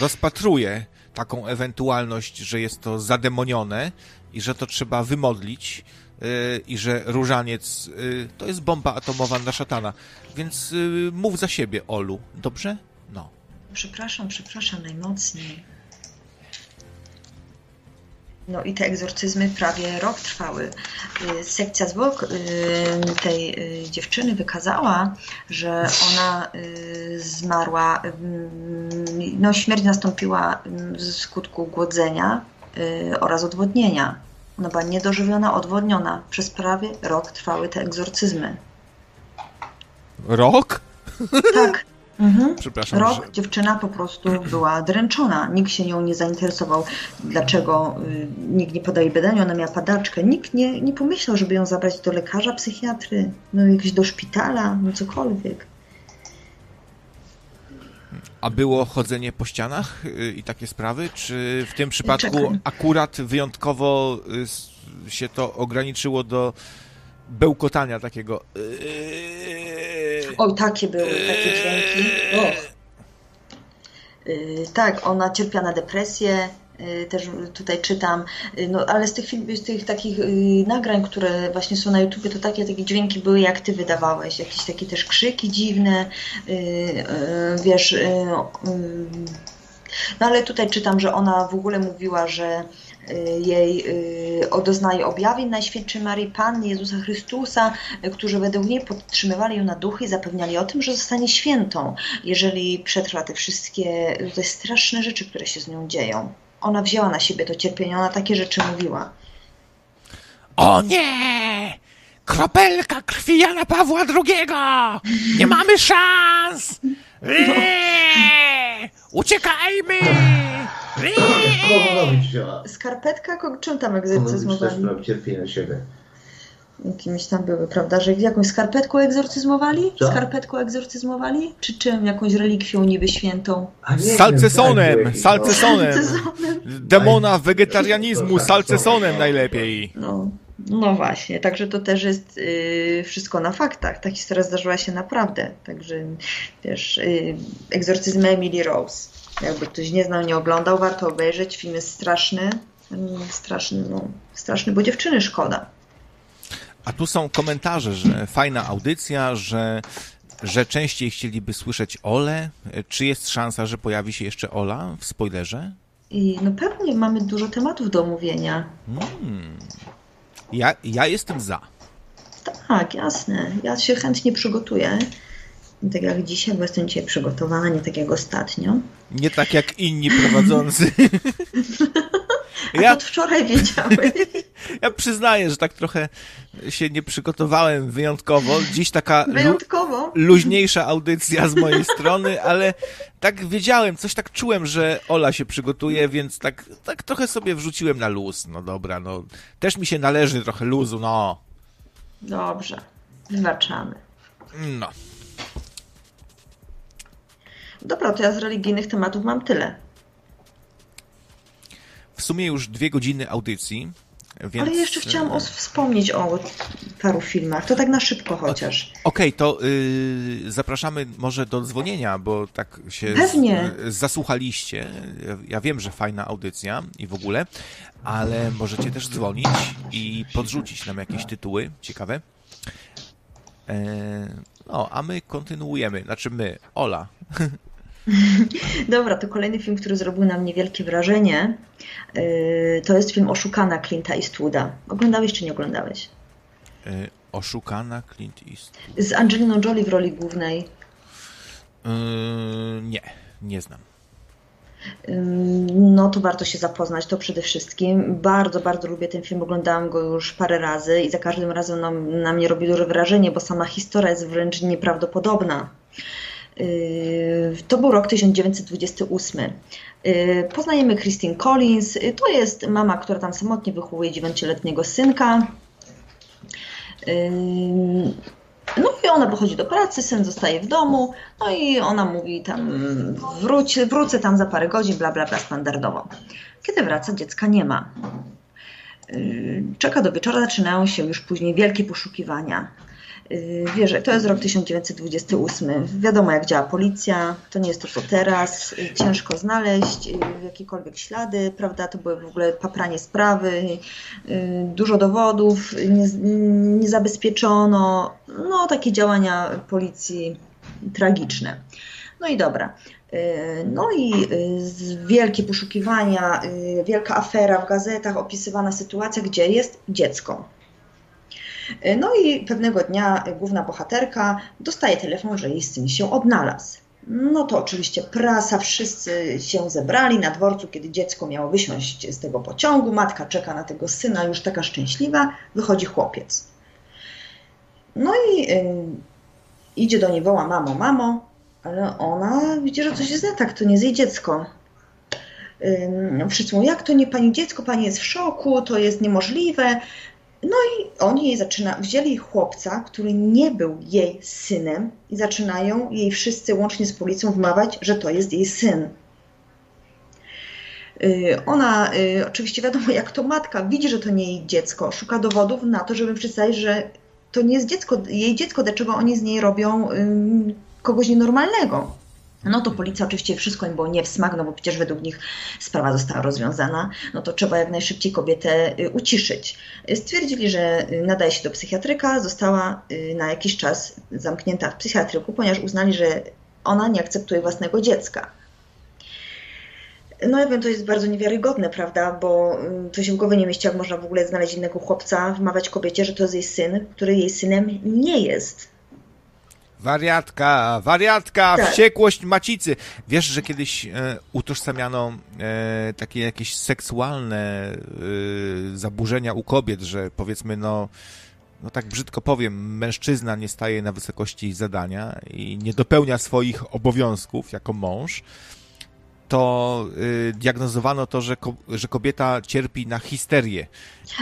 rozpatruję taką ewentualność, że jest to zademonione i że to trzeba wymodlić yy, i że różaniec yy, to jest bomba atomowa na szatana. Więc yy, mów za siebie, Olu. Dobrze? No. Przepraszam, przepraszam najmocniej. No i te egzorcyzmy prawie rok trwały. Y, sekcja zwłok y, tej y, dziewczyny wykazała, że ona zmarła, no śmierć nastąpiła z skutku głodzenia oraz odwodnienia. Ona była niedożywiona, odwodniona. Przez prawie rok trwały te egzorcyzmy. Rok? Tak. Mhm. Przepraszam. Rok że... dziewczyna po prostu była dręczona. Nikt się nią nie zainteresował, dlaczego y, nikt nie podaje badania, ona miała padaczkę. Nikt nie, nie pomyślał, żeby ją zabrać do lekarza, psychiatry, no jakieś do szpitala, no cokolwiek. A było chodzenie po ścianach y, i takie sprawy? Czy w tym przypadku Czekaj. akurat wyjątkowo y, się to ograniczyło do bełkotania takiego. Oj, takie były, takie dźwięki. Och. Yy, tak, ona cierpiała na depresję, yy, też tutaj czytam, no ale z tych, film, z tych takich nagrań, które właśnie są na YouTubie, to takie, takie dźwięki były, jak ty wydawałeś, jakieś takie też krzyki dziwne, wiesz, no ale tutaj czytam, że ona w ogóle mówiła, że jej doznaje objawień Najświętszej Marii Panny Jezusa Chrystusa, którzy według niej podtrzymywali ją na duchy i zapewniali o tym, że zostanie świętą, jeżeli przetrwa te wszystkie te straszne rzeczy, które się z nią dzieją. Ona wzięła na siebie to cierpienie, ona takie rzeczy mówiła. O nie! Kropelka krwi Jana Pawła II! Nie mamy szans! Eee! Uciekajmy! Skarpetka, czym tam egzorcyzmowali? cierpienia siebie. Jakimiś tam były, prawda, że jakąś skarpetką egzorcyzmowali? Co? Skarpetką egzorcyzmowali? Czy czym? Jakąś relikwią niby świętą? Salcesonem! Salcesonem! Demona wegetarianizmu, salcesonem najlepiej. No. No właśnie, także to też jest y, wszystko na faktach. Ta historia zdarzyła się naprawdę. Także wiesz, y, egzorcyzm Emily Rose. Jakby ktoś nie znał, nie oglądał, warto obejrzeć. Film jest straszny. Straszny, no, straszny, bo dziewczyny szkoda. A tu są komentarze, że fajna audycja, że, że częściej chcieliby słyszeć Ole. Czy jest szansa, że pojawi się jeszcze Ola w spoilerze? I no pewnie mamy dużo tematów do omówienia. Hmm. Ja, ja jestem za. Tak, jasne. Ja się chętnie przygotuję. Tak jak dzisiaj, bo jestem dzisiaj przygotowana, nie tak jak ostatnio. Nie tak jak inni prowadzący. A ja od wczoraj wiedziałem. Ja przyznaję, że tak trochę się nie przygotowałem wyjątkowo. Dziś taka wyjątkowo? Lu luźniejsza audycja z mojej strony, ale tak wiedziałem, coś tak czułem, że Ola się przygotuje, więc tak, tak trochę sobie wrzuciłem na luz. No dobra, no też mi się należy trochę luzu, no. Dobrze, wybaczamy. No. Dobra, to ja z religijnych tematów mam tyle. W sumie już dwie godziny audycji. Więc... Ale jeszcze chciałam o, wspomnieć o paru filmach. To tak na szybko chociaż. Okej, okay, to yy, zapraszamy może do dzwonienia, bo tak się z, zasłuchaliście. Ja wiem, że fajna audycja i w ogóle, ale możecie też dzwonić i podrzucić nam jakieś tytuły ciekawe. E, no, a my kontynuujemy. Znaczy my, Ola. Dobra, to kolejny film, który zrobił na mnie wielkie wrażenie. Yy, to jest film Oszukana Clint'a Eastwooda. Oglądałeś czy nie oglądałeś? Yy, oszukana Clint Eastwood. Z Angeliną Jolie w roli głównej. Yy, nie, nie znam. No to warto się zapoznać, to przede wszystkim. Bardzo, bardzo lubię ten film, oglądałam go już parę razy i za każdym razem na, na mnie robi duże wrażenie, bo sama historia jest wręcz nieprawdopodobna. Yy, to był rok 1928. Yy, poznajemy Christine Collins. Yy, to jest mama, która tam samotnie wychowuje dziewięcioletniego synka. No i ona wychodzi do pracy, syn zostaje w domu, no i ona mówi tam wróć, wrócę tam za parę godzin, bla bla bla standardowo. Kiedy wraca, dziecka nie ma. Czeka do wieczora, zaczynają się już później wielkie poszukiwania. Y, wiesz, to jest rok 1928. Wiadomo, jak działa policja. To nie jest to, co teraz. Y, ciężko znaleźć y, jakiekolwiek ślady, prawda? To były w ogóle papranie sprawy, dużo dowodów nie, nie zabezpieczono. No, takie działania policji tragiczne. No i dobra. No i wielkie poszukiwania, wielka afera w gazetach, opisywana sytuacja, gdzie jest dziecko. No i pewnego dnia główna bohaterka dostaje telefon, że jej syn się odnalazł. No to oczywiście prasa, wszyscy się zebrali na dworcu, kiedy dziecko miało wysiąść z tego pociągu. Matka czeka na tego syna, już taka szczęśliwa. Wychodzi chłopiec. No i y, idzie do niej, woła mamo, mamo, ale ona widzi, że coś jest nie tak, to nie jest jej dziecko. Wszyscy mówią, jak to nie pani dziecko, pani jest w szoku, to jest niemożliwe. No i oni zaczyna, wzięli chłopca, który nie był jej synem i zaczynają jej wszyscy łącznie z policją wmawiać, że to jest jej syn. Y, ona, y, oczywiście wiadomo, jak to matka widzi, że to nie jej dziecko, szuka dowodów na to, żeby przedstawić, że to nie jest dziecko, jej dziecko, dlaczego oni z niej robią kogoś nienormalnego. No to policja oczywiście wszystko im było nie w smak, no bo przecież według nich sprawa została rozwiązana, no to trzeba jak najszybciej kobietę y, uciszyć. Stwierdzili, że y, nadaje się do psychiatryka, została y, na jakiś czas zamknięta w psychiatryku, ponieważ uznali, że ona nie akceptuje własnego dziecka. No ja wiem, to jest bardzo niewiarygodne, prawda, bo to się w głowie nie mieści, jak można w ogóle znaleźć innego chłopca, wmawiać kobiecie, że to jest jej syn, który jej synem nie jest. Wariatka, wariatka, tak. wściekłość macicy. Wiesz, że kiedyś e, utożsamiano e, takie jakieś seksualne e, zaburzenia u kobiet, że powiedzmy, no, no tak brzydko powiem, mężczyzna nie staje na wysokości zadania i nie dopełnia swoich obowiązków jako mąż, to y, diagnozowano to, że, ko że kobieta cierpi na histerię.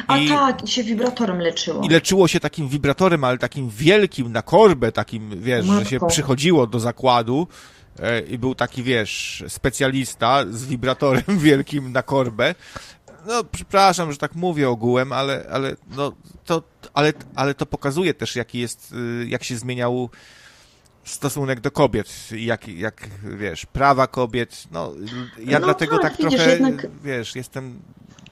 A I, tak, się wibratorem leczyło. I leczyło się takim wibratorem, ale takim wielkim, na korbę, takim, wiesz, Matko. że się przychodziło do zakładu e, i był taki, wiesz, specjalista z wibratorem wielkim na korbę. No, przepraszam, że tak mówię ogółem, ale, ale, no, to, ale, ale to pokazuje też, jaki jest, y, jak się zmieniał stosunek do kobiet, jak, jak wiesz, prawa kobiet, no ja no dlatego tak, tak widzisz, trochę, jednak... wiesz, jestem...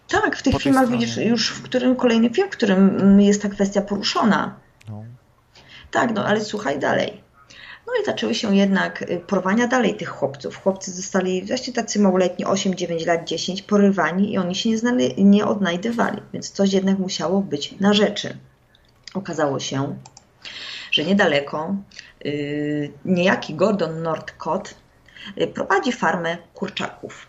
Tak, w tych filmach stronie. widzisz już w którym kolejny film, w którym jest ta kwestia poruszona. No. Tak, no ale słuchaj dalej. No i zaczęły się jednak y, porwania dalej tych chłopców. Chłopcy zostali właśnie tacy małoletni, 8, 9 lat, 10, porywani i oni się nie, znali, nie odnajdywali, więc coś jednak musiało być na rzeczy. Okazało się, że niedaleko niejaki Gordon Northcott y, prowadzi farmę kurczaków.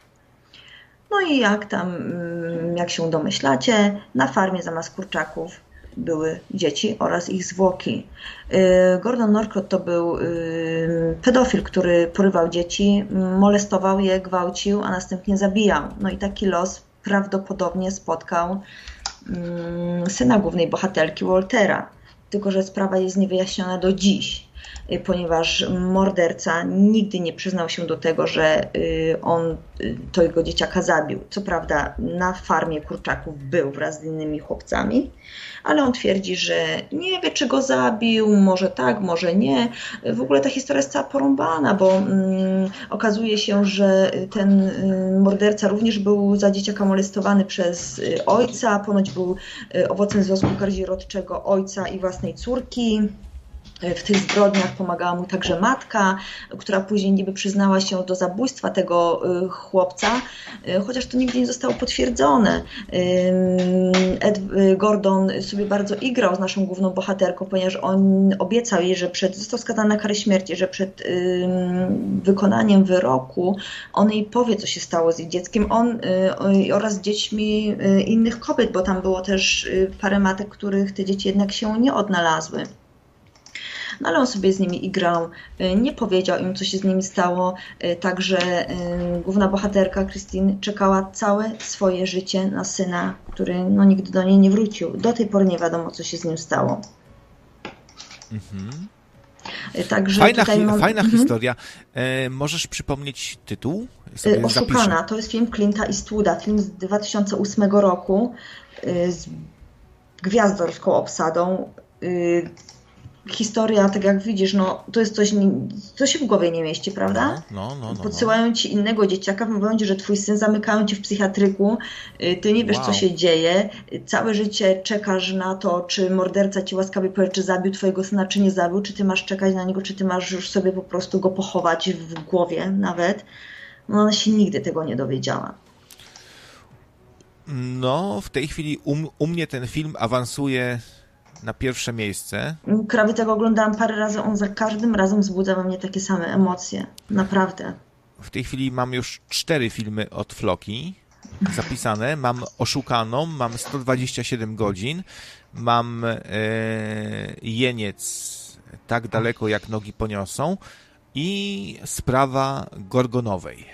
No i jak tam, mm, jak się domyślacie, na farmie zamiast kurczaków były dzieci oraz ich zwłoki. Y, Gordon Northcott to był pedofil, który porywał dzieci, molestował je, gwałcił, a następnie zabijał. No i taki los prawdopodobnie spotkał mm, syna głównej bohaterki Waltera. Tylko, że sprawa jest niewyjaśniona do dziś. Y, ponieważ morderca nigdy nie przyznał się do tego, że y, on y, to jego dzieciaka zabił. Co prawda na farmie kurczaków był wraz z innymi chłopcami, ale on twierdzi, że nie wie, czy go zabił, może tak, może nie. W ogóle ta historia jest cała porąbana, bo mm, okazuje się, że ten morderca również był za dzieciaka molestowany przez ojca, ponoć był owocem związku kazirodczego ojca i własnej córki. W tych zbrodniach pomagała mu także matka, która później niby przyznała się do zabójstwa tego y, chłopca, y, chociaż to nigdy nie zostało potwierdzone. Ed y, Gordon sobie bardzo igrał z naszą główną bohaterką, ponieważ on obiecał jej, że przed, został skazany na karę śmierci, że przed wykonaniem wyroku on jej powie, co się stało z jej dzieckiem, on oraz dziećmi innych kobiet, bo tam było też parę matek, których te dzieci jednak się nie odnalazły no ale on sobie z nimi igrał, y, nie powiedział im, co się z nimi stało, y, także y, główna bohaterka Christine czekała całe swoje życie na syna, który no, nigdy do niej nie wrócił. Do tej pory nie wiadomo, co się z nim stało. Mhm. Także fajna, hi mam... fajna mhm. historia. E, możesz przypomnieć tytuł? Sobie Oszukana. Zapiszę. To jest film Clint'a Eastwooda, film z 2008 roku z gwiazdorską obsadą historia, tak jak widzisz, no to jest coś, co się w głowie nie mieści, prawda? No, no, no, no Podsyłają no. ci innego dzieciaka, mówią ci, że twój syn zamykają cię w psychiatryku, y, ty nie wiesz, wow. co się dzieje, całe życie czekasz na to, czy morderca ci łaskawie powie, czy zabił twojego syna, czy nie zabił, czy ty masz czekać na niego, czy ty masz już sobie po prostu go pochować w głowie nawet. No ona się nigdy tego nie dowiedziała. No, w tej chwili u, u mnie ten film awansuje na pierwsze miejsce. Prawie tego oglądałam parę razy, on za każdym razem wzbudza we mnie takie same emocje. Naprawdę. W tej chwili mam już cztery filmy od Floki zapisane. Mam Oszukaną, mam 127 godzin, mam e, Jeniec tak daleko jak nogi poniosą i sprawa Gorgonowej.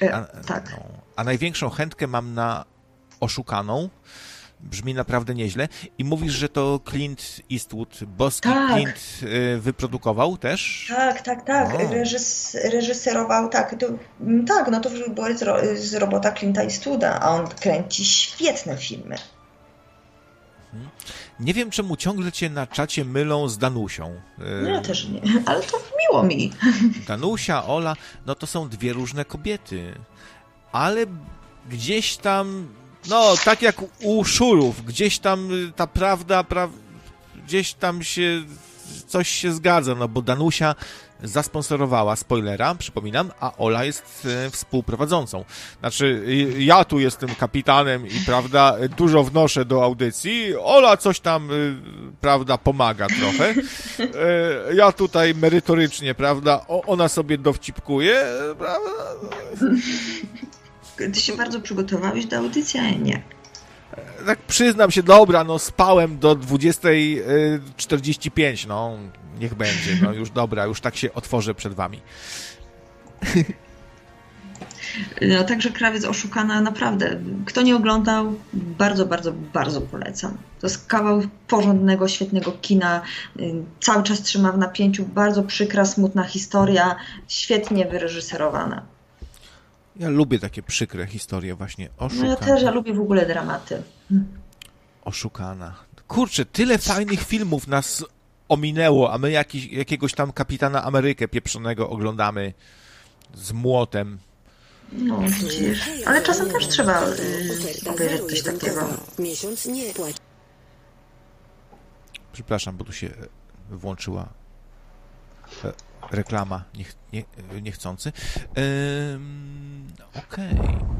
E, a, tak. No, a największą chętkę mam na Oszukaną, brzmi naprawdę nieźle. I mówisz, że to Clint Eastwood, boski tak. Clint y, wyprodukował też? Tak, tak, tak. Reżys, reżyserował, tak. To, mm, tak, no to była z, z robota Clint'a Eastwooda, a on kręci świetne filmy. Mhm. Nie wiem, czemu ciągle cię na czacie mylą z Danusią. No ja też nie, ale to miło mi. Danusia, Ola, no to są dwie różne kobiety. Ale gdzieś tam no, tak jak u szurów, gdzieś tam y, ta prawda, pra... gdzieś tam się coś się zgadza, no bo Danusia zasponsorowała spoilera, przypominam, a Ola jest e, współprowadzącą. Znaczy, ja tu jestem kapitanem i, prawda, dużo wnoszę do audycji. Ola coś tam, y, prawda, pomaga trochę. E, ja tutaj merytorycznie, prawda, ona sobie dowcipkuje, prawda. Ty się bardzo przygotowałeś do audycji, a nie tak przyznam się, dobra, no spałem do 20.45, no niech będzie, no już dobra, już tak się otworzę przed wami. No, także Krawiec Oszukana naprawdę, kto nie oglądał, bardzo, bardzo, bardzo polecam. To jest kawał porządnego, świetnego kina, cały czas trzyma w napięciu, bardzo przykra, smutna historia, świetnie wyreżyserowana. Ja lubię takie przykre historie właśnie. Oszukana. No ja też, ja lubię w ogóle dramaty. Oszukana. Kurczę, tyle fajnych filmów nas ominęło, a my jakiś, jakiegoś tam Kapitana Amerykę pieprzonego oglądamy z młotem. No, widzisz. Ale czasem też trzeba yy, obejrzeć coś takiego. Miesiąc nie płaci. Przepraszam, bo tu się włączyła e, reklama niech, nie, niechcący. Yy, Okej. Okay.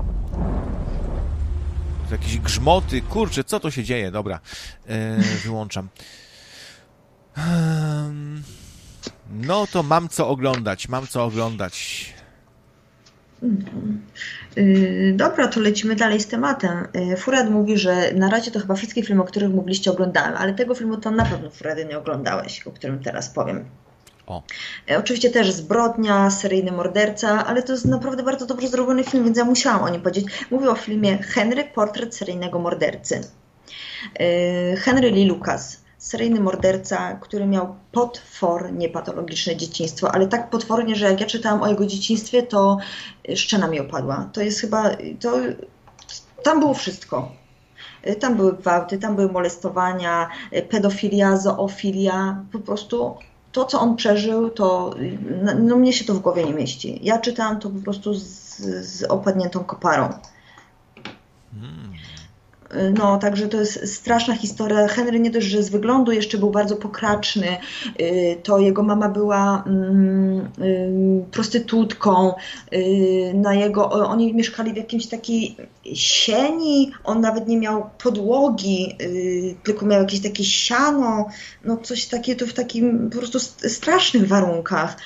Jakieś grzmoty, kurczę, co to się dzieje? Dobra, yy, wyłączam. No to mam co oglądać, mam co oglądać. Yy, dobra, to lecimy dalej z tematem. Yy, Furad mówi, że na razie to chyba wszystkie filmy, o których mówiliście, oglądałem, ale tego filmu to na pewno Furady nie oglądałeś, o którym teraz powiem. O. E, oczywiście też zbrodnia, seryjny morderca, ale to jest naprawdę bardzo dobrze zrobiony film, więc ja musiałam o nim powiedzieć. Mówię o filmie Henry, portret seryjnego mordercy. E, Henry Lee Lucas, seryjny morderca, który miał potwornie patologiczne dzieciństwo, ale tak potwornie, że jak ja czytałam o jego dzieciństwie, to szczena mi opadła. To jest chyba, to, tam było wszystko. E, tam były gwałty, tam były molestowania, pedofilia, zoofilia, po prostu to, co on przeżył, to no, mnie się to w głowie nie mieści. Ja czytałam to po prostu z, z opadniętą koparą. Hmm. No, także to jest straszna historia. Henry nie dość, że z wyglądu jeszcze był bardzo pokraczny, y, to jego mama była mm, y, prostytutką. Y, na jego, oni mieszkali w jakimś takiej sieni, on nawet nie miał podłogi, tylko miał jakieś takie siano, no coś takiego w takim po prostu strasznych warunkach.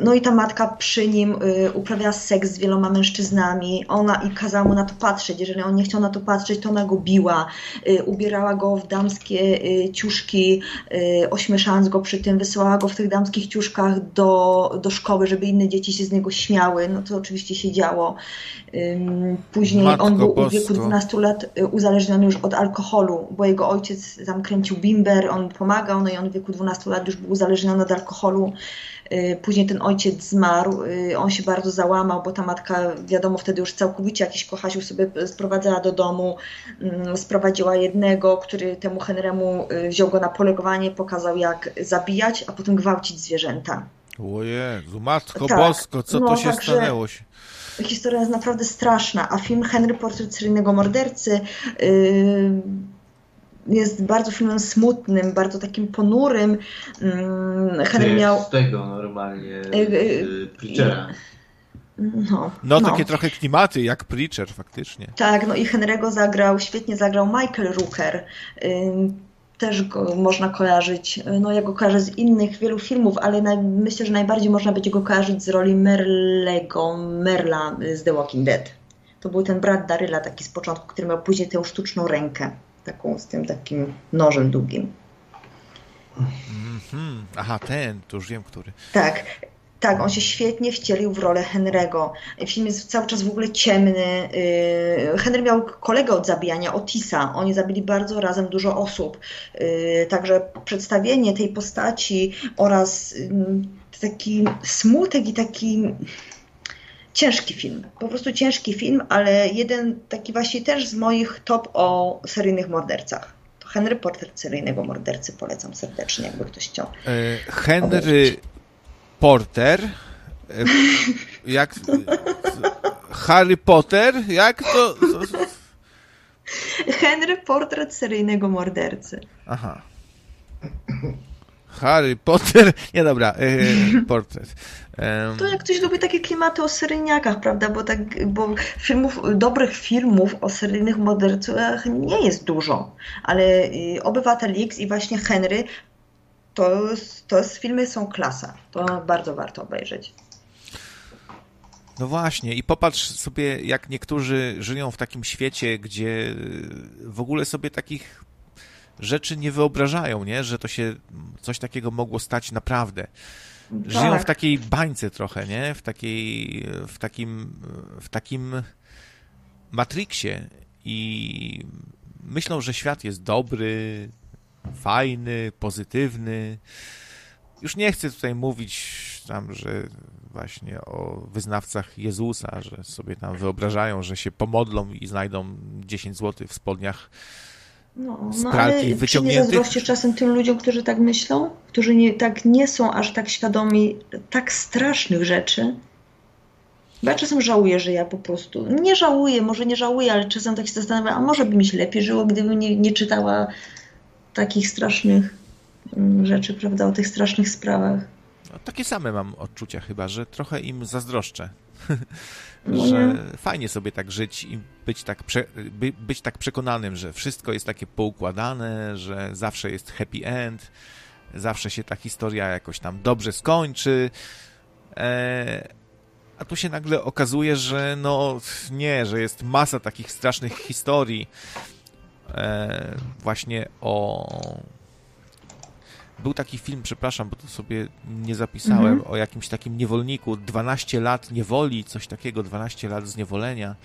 No i ta matka przy nim y, uprawiała seks z wieloma mężczyznami, ona i kazała mu na to patrzeć. Jeżeli on nie chciał na to patrzeć, to ona go biła, y, ubierała go w damskie y, ciuszki, y, ośmieszając go przy tym, wysyłała go w tych damskich ciuszkach do, do szkoły, żeby inne dzieci się z niego śmiały. No to oczywiście się działo. Później Matko on był w wieku 12 lat uzależniony już od alkoholu, bo jego ojciec tam kręcił bimber, on pomagał, no i on w wieku 12 lat już był uzależniony od alkoholu. Y, później ten ojciec zmarł, y, on się bardzo załamał, bo ta matka, wiadomo, wtedy już całkowicie jakiś kochasił sobie sprowadzała do domu, mm, sprowadziła jednego, który temu Henrymu y, wziął go na polowanie, pokazał jak zabijać, a potem gwałcić zwierzęta. Ojezu, Matko tak, Bosko, co no, to się stanęło? Historia jest naprawdę straszna, a film Henry Portret seryjnego mordercy yy, jest bardzo filmem smutnym, bardzo takim ponurym. Mm, Henry miał... z tego normalnie, y, y, Preachera. No, no, no, takie trochę klimaty, jak Preacher faktycznie. Tak, no i Henry'ego zagrał, świetnie zagrał Michael Rooker. Też go można kojarzyć, no ja go kojarzę z innych wielu filmów, ale naj, myślę, że najbardziej można będzie go kojarzyć z roli Merlego, Merla z The Walking Dead. To był ten brat Daryla taki z początku, który miał później tę sztuczną rękę taką z tym takim nożem długim. Mm -hmm. Aha, ten, to już wiem, który. Tak, tak, on się świetnie wcielił w rolę Henry'ego. Film jest cały czas w ogóle ciemny. Y, Henry miał kolegę od zabijania, Otisa. Oni zabili bardzo razem dużo osób. Y, także przedstawienie tej postaci oraz y, taki smutek i taki ciężki film. Po prostu ciężki film, ale jeden taki właśnie też z moich top o seryjnych mordercach. To Henry Portret seryjnego mordercy polecam serdecznie, jakby ktoś chciał. E, Henry obejrzeć. Porter e, jak Harry Potter? Jak to? Henry Portret seryjnego mordercy. Aha. Harry Potter. Nie dobra, yy, portret. Um... To jak ktoś lubi takie klimaty o seryjniakach, prawda? Bo tak, bo filmów, dobrych filmów o seryjnych mordercach nie jest dużo. Ale y, Obywatel X i właśnie Henry to, to z filmy są klasa. To bardzo warto obejrzeć. No właśnie, i popatrz sobie, jak niektórzy żyją w takim świecie, gdzie w ogóle sobie takich rzeczy nie wyobrażają, nie? że to się coś takiego mogło stać naprawdę. Tak. Żyją w takiej bańce trochę, nie? W takiej, w takim, w takim Matrixie i myślą, że świat jest dobry, fajny, pozytywny. Już nie chcę tutaj mówić tam, że właśnie o wyznawcach Jezusa, że sobie tam wyobrażają, że się pomodlą i znajdą 10 zł w spodniach no, no wyciągniętych. Czy nie zazdrościsz czasem tym ludziom, którzy tak myślą? Którzy nie, tak nie są aż tak świadomi tak strasznych rzeczy? Bo ja czasem żałuję, że ja po prostu, nie żałuję, może nie żałuję, ale czasem tak się zastanawiam, a może by mi się lepiej żyło, gdybym nie, nie czytała takich strasznych mm, rzeczy, prawda, o tych strasznych sprawach. No, takie same mam odczucia chyba, że trochę im zazdroszczę. No że fajnie sobie tak żyć i być tak, prze, by, być tak przekonanym, że wszystko jest takie poukładane, że zawsze jest happy end, zawsze się ta historia jakoś tam dobrze skończy. E, a tu się nagle okazuje, że no nie, że jest masa takich strasznych historii e, właśnie o był taki film, przepraszam, bo to sobie nie zapisałem, mhm. o jakimś takim niewolniku, 12 lat niewoli, coś takiego, 12 lat zniewolenia.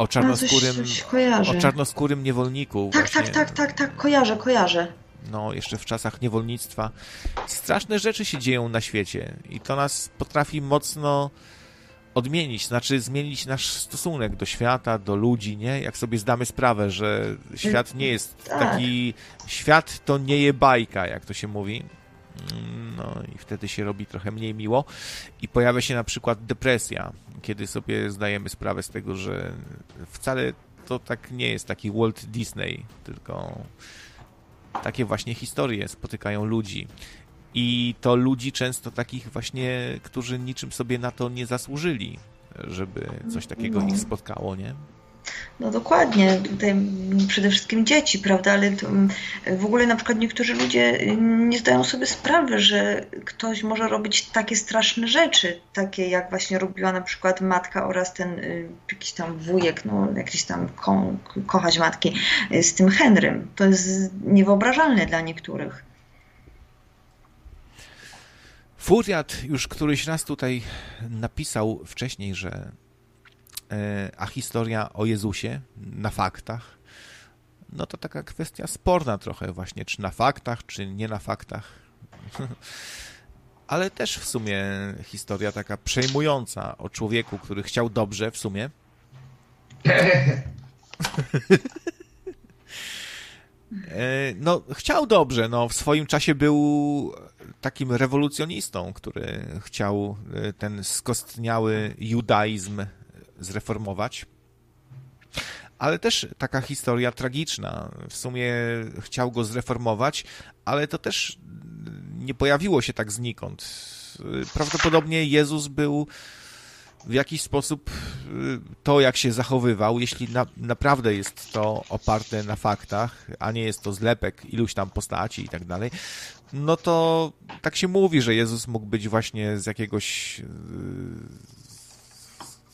O czarnoskórym, coś, coś o czarnoskórym niewolniku. Tak, właśnie. tak, tak, tak, tak, kojarzę, kojarzę. No, jeszcze w czasach niewolnictwa. Straszne rzeczy się dzieją na świecie i to nas potrafi mocno odmienić, znaczy zmienić nasz stosunek do świata, do ludzi, nie? Jak sobie zdamy sprawę, że świat nie jest tak. taki... Świat to nie je bajka, jak to się mówi. No i wtedy się robi trochę mniej miło i pojawia się na przykład depresja, kiedy sobie zdajemy sprawę z tego, że wcale to tak nie jest taki Walt Disney, tylko takie właśnie historie spotykają ludzi. I to ludzi często takich właśnie, którzy niczym sobie na to nie zasłużyli, żeby coś takiego no. ich spotkało, nie? No dokładnie, tutaj przede wszystkim dzieci, prawda, ale mm, w ogóle na przykład niektórzy ludzie nie zdają sobie sprawy, że ktoś może robić takie straszne rzeczy, takie jak właśnie robiła na przykład matka oraz ten y, jakiś tam wujek, no jakiś tam ko kochać matki y, z tym Henrym. To jest niewyobrażalne dla niektórych. Furiat już któryś raz tutaj napisał wcześniej, że a historia o Jezusie na faktach, no to taka kwestia sporna trochę właśnie, czy na faktach, czy nie na faktach. Ale też w sumie historia taka przejmująca o człowieku, który chciał dobrze w sumie. E, no, chciał dobrze, no, w swoim czasie był takim rewolucjonistą, który chciał e, ten skostniały judaizm zreformować. Ale też taka historia tragiczna. W sumie chciał go zreformować, ale to też nie pojawiło się tak znikąd. Prawdopodobnie Jezus był w jakiś sposób y, to, jak się zachowywał, jeśli na, naprawdę jest to oparte na faktach, a nie jest to zlepek iluś tam postaci i tak dalej, no to tak się mówi, że Jezus mógł być właśnie z jakiegoś yy,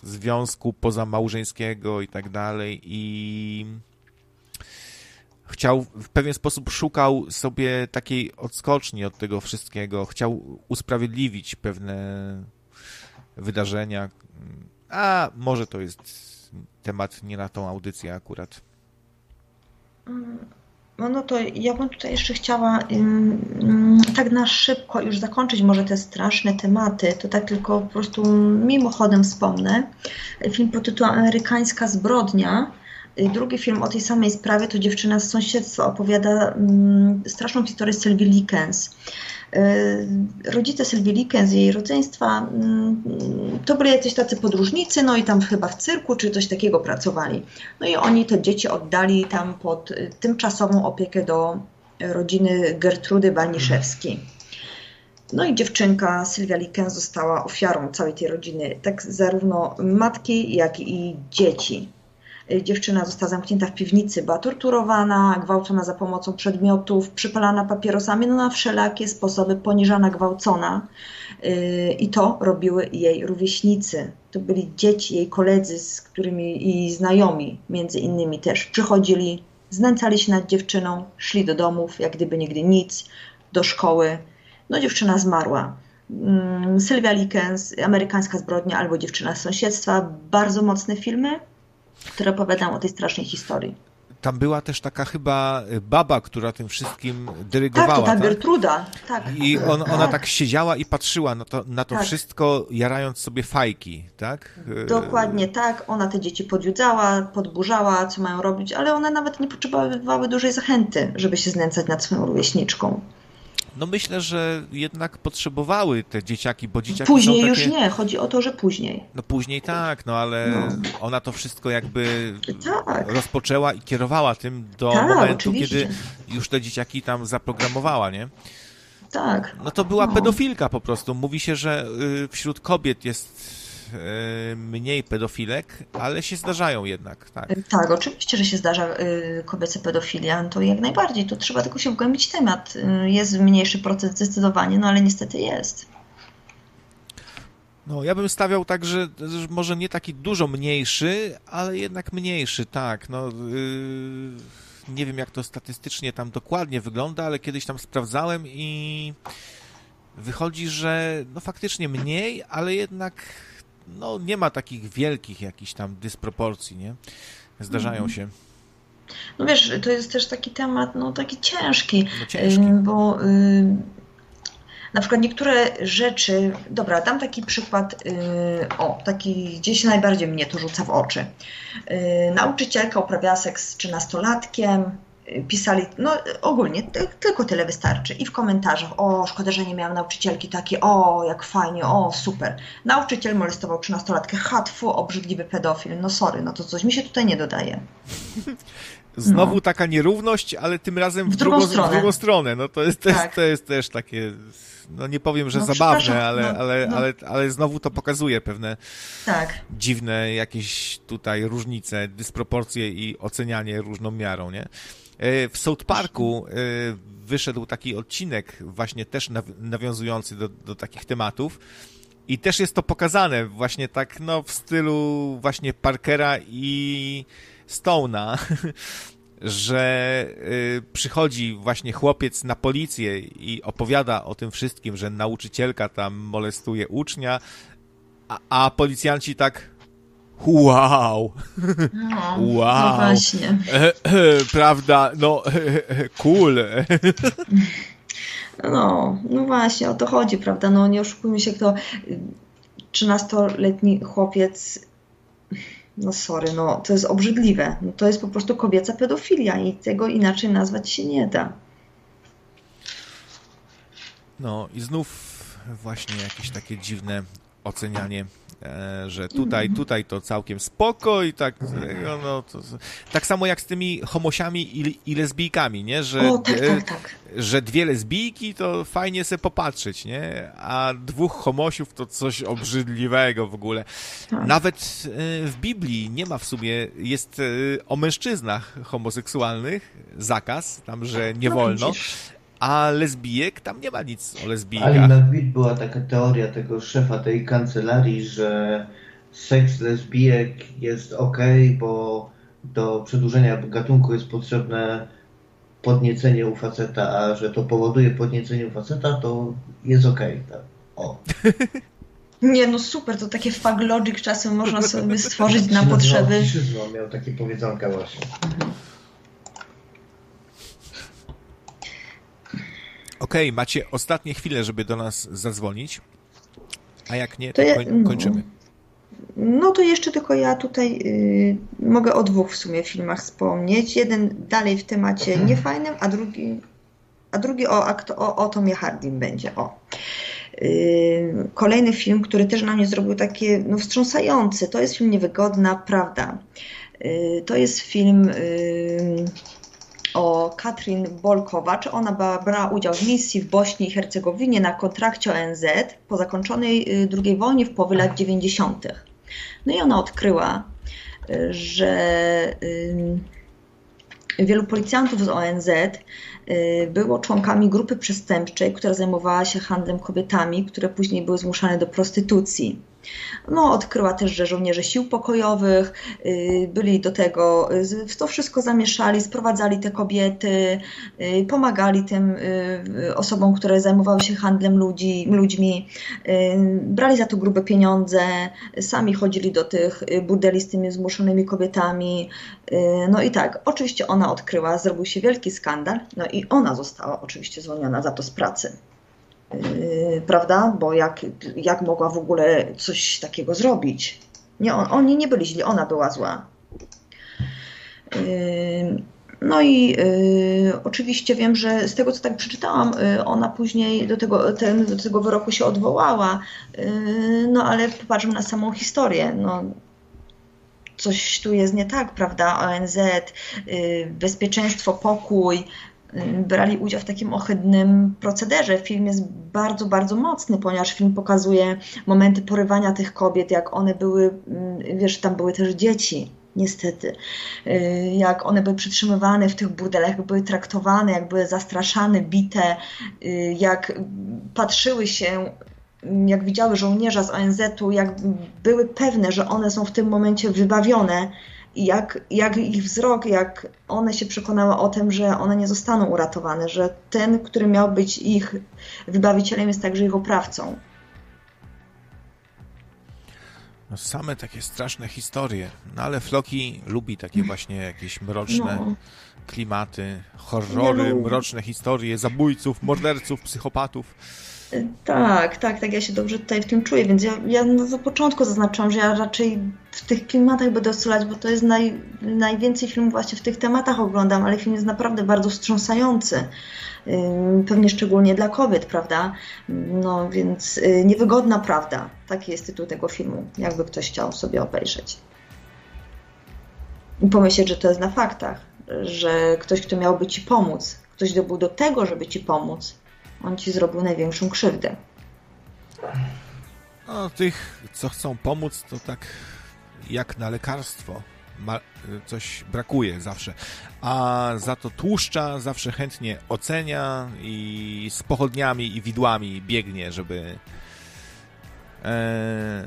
związku pozamałżeńskiego i tak dalej i chciał, w pewien sposób szukał sobie takiej odskoczni od tego wszystkiego, chciał usprawiedliwić pewne wydarzenia. A może to jest temat nie na tą audycję akurat. No, no to ja bym tutaj jeszcze chciała tak na szybko już zakończyć może te straszne tematy, to tak tylko po prostu mimochodem wspomnę. Film pod tytułem Amerykańska zbrodnia. Drugi film o tej samej sprawie to dziewczyna z sąsiedztwa opowiada straszną historię Sylwii Likens. Y, rodzice Sylwii Liken z jej rodzeństwa mm, to byli jacyś tacy podróżnicy, no i tam chyba w cyrku czy coś takiego pracowali. No i oni te dzieci oddali tam pod tymczasową opiekę do rodziny Gertrudy Balniszewskiej. No i dziewczynka Sylwia Liken została ofiarą całej tej rodziny, tak zarówno matki, jak i dzieci. Dziewczyna została zamknięta w piwnicy, była torturowana, gwałcona za pomocą przedmiotów, przypalana papierosami, no na wszelakie sposoby, poniżana, gwałcona. Yy, I to robiły jej rówieśnicy. To byli dzieci, jej koledzy, z którymi i znajomi, między innymi też, przychodzili, znęcali się nad dziewczyną, szli do domów, jak gdyby nigdy nic, do szkoły. No dziewczyna zmarła. Mm, Sylwia Likens, Amerykańska zbrodnia albo Dziewczyna z sąsiedztwa. Bardzo mocne filmy, które opowiadają o tej strasznej historii. Tam była też taka chyba baba, która tym wszystkim dyrygowała. Tak, to ta Gertruda. Tak? I on, ona tak. tak siedziała i patrzyła na to, na to tak. wszystko, jarając sobie fajki, tak? Dokładnie tak. Ona te dzieci podjudzała, podburzała, co mają robić, ale one nawet nie potrzebowały dużej zachęty, żeby się znęcać nad swoją rówieśniczką. No myślę, że jednak potrzebowały te dzieciaki, bo dzieciaki Później takie... już nie, chodzi o to, że później. No później tak, no ale no. ona to wszystko jakby tak. rozpoczęła i kierowała tym do tak, momentu, oczywiście. kiedy już te dzieciaki tam zaprogramowała, nie? Tak. No to była no. pedofilka po prostu. Mówi się, że y, wśród kobiet jest mniej pedofilek, ale się zdarzają jednak, tak? Tak, oczywiście, że się zdarza e, kobieca pedofilia, to jak najbardziej, to trzeba tylko się wgłębić temat. E, jest mniejszy proces zdecydowanie, no ale niestety jest. No, ja bym stawiał tak, że, że może nie taki dużo mniejszy, ale jednak mniejszy, tak. No, yy, nie wiem, jak to statystycznie tam dokładnie wygląda, ale kiedyś tam sprawdzałem i wychodzi, że no faktycznie mniej, ale jednak no, nie ma takich wielkich jakichś tam dysproporcji, nie? Zdarzają mm. się. No wiesz, to jest też taki temat, no taki ciężki, no ciężki. bo y, na przykład niektóre rzeczy, dobra, dam taki przykład, y, o, taki gdzieś najbardziej mnie to rzuca w oczy. Y, nauczycielka uprawiała seks z trzynastolatkiem, pisali, no ogólnie tylko tyle wystarczy. I w komentarzach, o szkoda, że nie miałam nauczycielki takiej, o jak fajnie, o super. Nauczyciel molestował trzynastolatkę, hatfu, obrzydliwy pedofil. No sorry, no to coś mi się tutaj nie dodaje. Znowu no. taka nierówność, ale tym razem w, w, drugą, stronę. w drugą stronę. No to jest, to, tak. to jest też takie, no nie powiem, że no, zabawne, ale, no, ale, no. ale, ale znowu to pokazuje pewne tak. dziwne jakieś tutaj różnice, dysproporcje i ocenianie różną miarą, nie? E, w South Parku e, wyszedł taki odcinek właśnie też nawiązujący do, do takich tematów. I też jest to pokazane właśnie tak no w stylu właśnie Parkera i Stone'a, że y, przychodzi właśnie chłopiec na policję i opowiada o tym wszystkim, że nauczycielka tam molestuje ucznia, a, a policjanci tak Wow! No, wow! No właśnie. E, e, prawda? No, e, cool. No, no właśnie, o to chodzi, prawda? No nie oszukujmy się, kto 13-letni chłopiec no sorry, no to jest obrzydliwe. No, to jest po prostu kobieca pedofilia i tego inaczej nazwać się nie da. No i znów właśnie jakieś takie dziwne ocenianie E, że tutaj, tutaj to całkiem spoko i tak, no, no to, tak samo jak z tymi homosiami i, i lesbijkami, nie? Że, o, tak, tak, tak. że dwie lesbijki to fajnie se popatrzeć, nie? A dwóch homosiów to coś obrzydliwego w ogóle. Tak. Nawet e, w Biblii nie ma w sumie, jest e, o mężczyznach homoseksualnych zakaz, tam, że nie no, wolno. Widzisz. A lesbijek? Tam nie ma nic o lesbijkach. Ale na była taka teoria tego szefa tej kancelarii, że seks lesbijek jest ok, bo do przedłużenia gatunku jest potrzebne podniecenie u faceta, a że to powoduje podniecenie u faceta, to jest ok. Tak. O. Nie, no super, to takie fag logic czasem można sobie stworzyć na potrzeby. miał takie powiedzonka właśnie. Okej, okay, macie ostatnie chwile, żeby do nas zadzwonić, a jak nie, to, to koń, kończymy. No to jeszcze tylko ja tutaj y, mogę o dwóch w sumie filmach wspomnieć. Jeden dalej w temacie mhm. niefajnym, a drugi, a drugi o, o, o Tomie Hardim będzie. O. Y, kolejny film, który też na mnie zrobił takie no, wstrząsający. To jest film Niewygodna Prawda. Y, to jest film o Katrin Bolkowacz. Ona brała udział w misji w Bośni i Hercegowinie na kontrakcie ONZ po zakończonej II wojnie w połowie lat 90. No i ona odkryła, że wielu policjantów z ONZ było członkami grupy przestępczej, która zajmowała się handlem kobietami, które później były zmuszane do prostytucji. No, odkryła też, że żołnierze sił pokojowych y, byli do tego, w to wszystko zamieszali, sprowadzali te kobiety, y, pomagali tym y, osobom, które zajmowały się handlem ludzi, ludźmi, brali za to grube pieniądze, sami chodzili do tych burdeli z tymi zmuszonymi kobietami. No i tak, oczywiście ona odkryła, zrobił się wielki skandal, no i ona została oczywiście zwolniona za to z pracy. Yy, prawda? Bo jak, jak mogła w ogóle coś takiego zrobić? Nie, on, oni nie byli źli, ona była zła. Yy, no i y, oczywiście wiem, że z tego co tak przeczytałam, y, ona później do tego, ten, do tego wyroku się odwołała, y, no ale popatrzmy na samą historię. No, coś tu jest nie tak, prawda? ONZ, bezpieczeństwo, pokój, brali udział w takim ohydnym procederze. Film jest bardzo, bardzo mocny, ponieważ film pokazuje momenty porywania tych kobiet, jak one były, mm, wiesz, tam były też dzieci, niestety. Y, jak one były przytrzymywane w tych burdelach, jak były traktowane, jak były zastraszane, bite, y, jak patrzyły się jak widziały żołnierza z ONZ-u, jak były pewne, że one są w tym momencie wybawione, jak, jak ich wzrok, jak one się przekonały o tym, że one nie zostaną uratowane, że ten, który miał być ich wybawicielem, jest także ich oprawcą. No same takie straszne historie. No ale Floki lubi takie właśnie jakieś mroczne no. klimaty, horrory, mroczne historie, zabójców, morderców, psychopatów. Tak, tak, tak, ja się dobrze tutaj w tym czuję, więc ja, ja na początku zaznaczam, że ja raczej w tych klimatach będę oscylać, bo to jest naj, najwięcej filmów właśnie w tych tematach oglądam, ale film jest naprawdę bardzo wstrząsający. Pewnie szczególnie dla kobiet, prawda? No więc y, niewygodna prawda. Taki jest tytuł tego filmu, jakby ktoś chciał sobie obejrzeć. I pomyśleć, że to jest na faktach, że ktoś, kto miałby ci pomóc, ktoś dobył do tego, żeby ci pomóc, on ci zrobił największą krzywdę. No, tych, co chcą pomóc, to tak jak na lekarstwo. Ma, coś brakuje zawsze. A za to tłuszcza zawsze chętnie ocenia i z pochodniami i widłami biegnie, żeby e,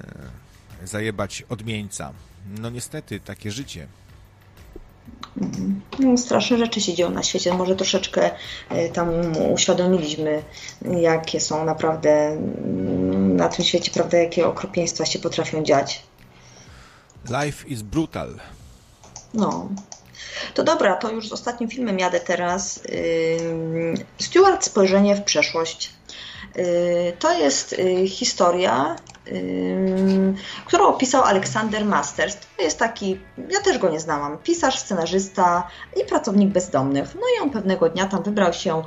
zajebać odmieńca. No niestety, takie życie. No, straszne rzeczy się dzieją na świecie. Może troszeczkę e, tam uświadomiliśmy, jakie są naprawdę mm, na tym świecie, prawda, jakie okropieństwa się potrafią dziać. Life is brutal. No. To dobra, to już z ostatnim filmem jadę teraz. Stuart Spojrzenie w przeszłość. To jest y, historia którą opisał Aleksander Masters. To jest taki, ja też go nie znałam, pisarz, scenarzysta i pracownik bezdomnych. No i on pewnego dnia tam wybrał się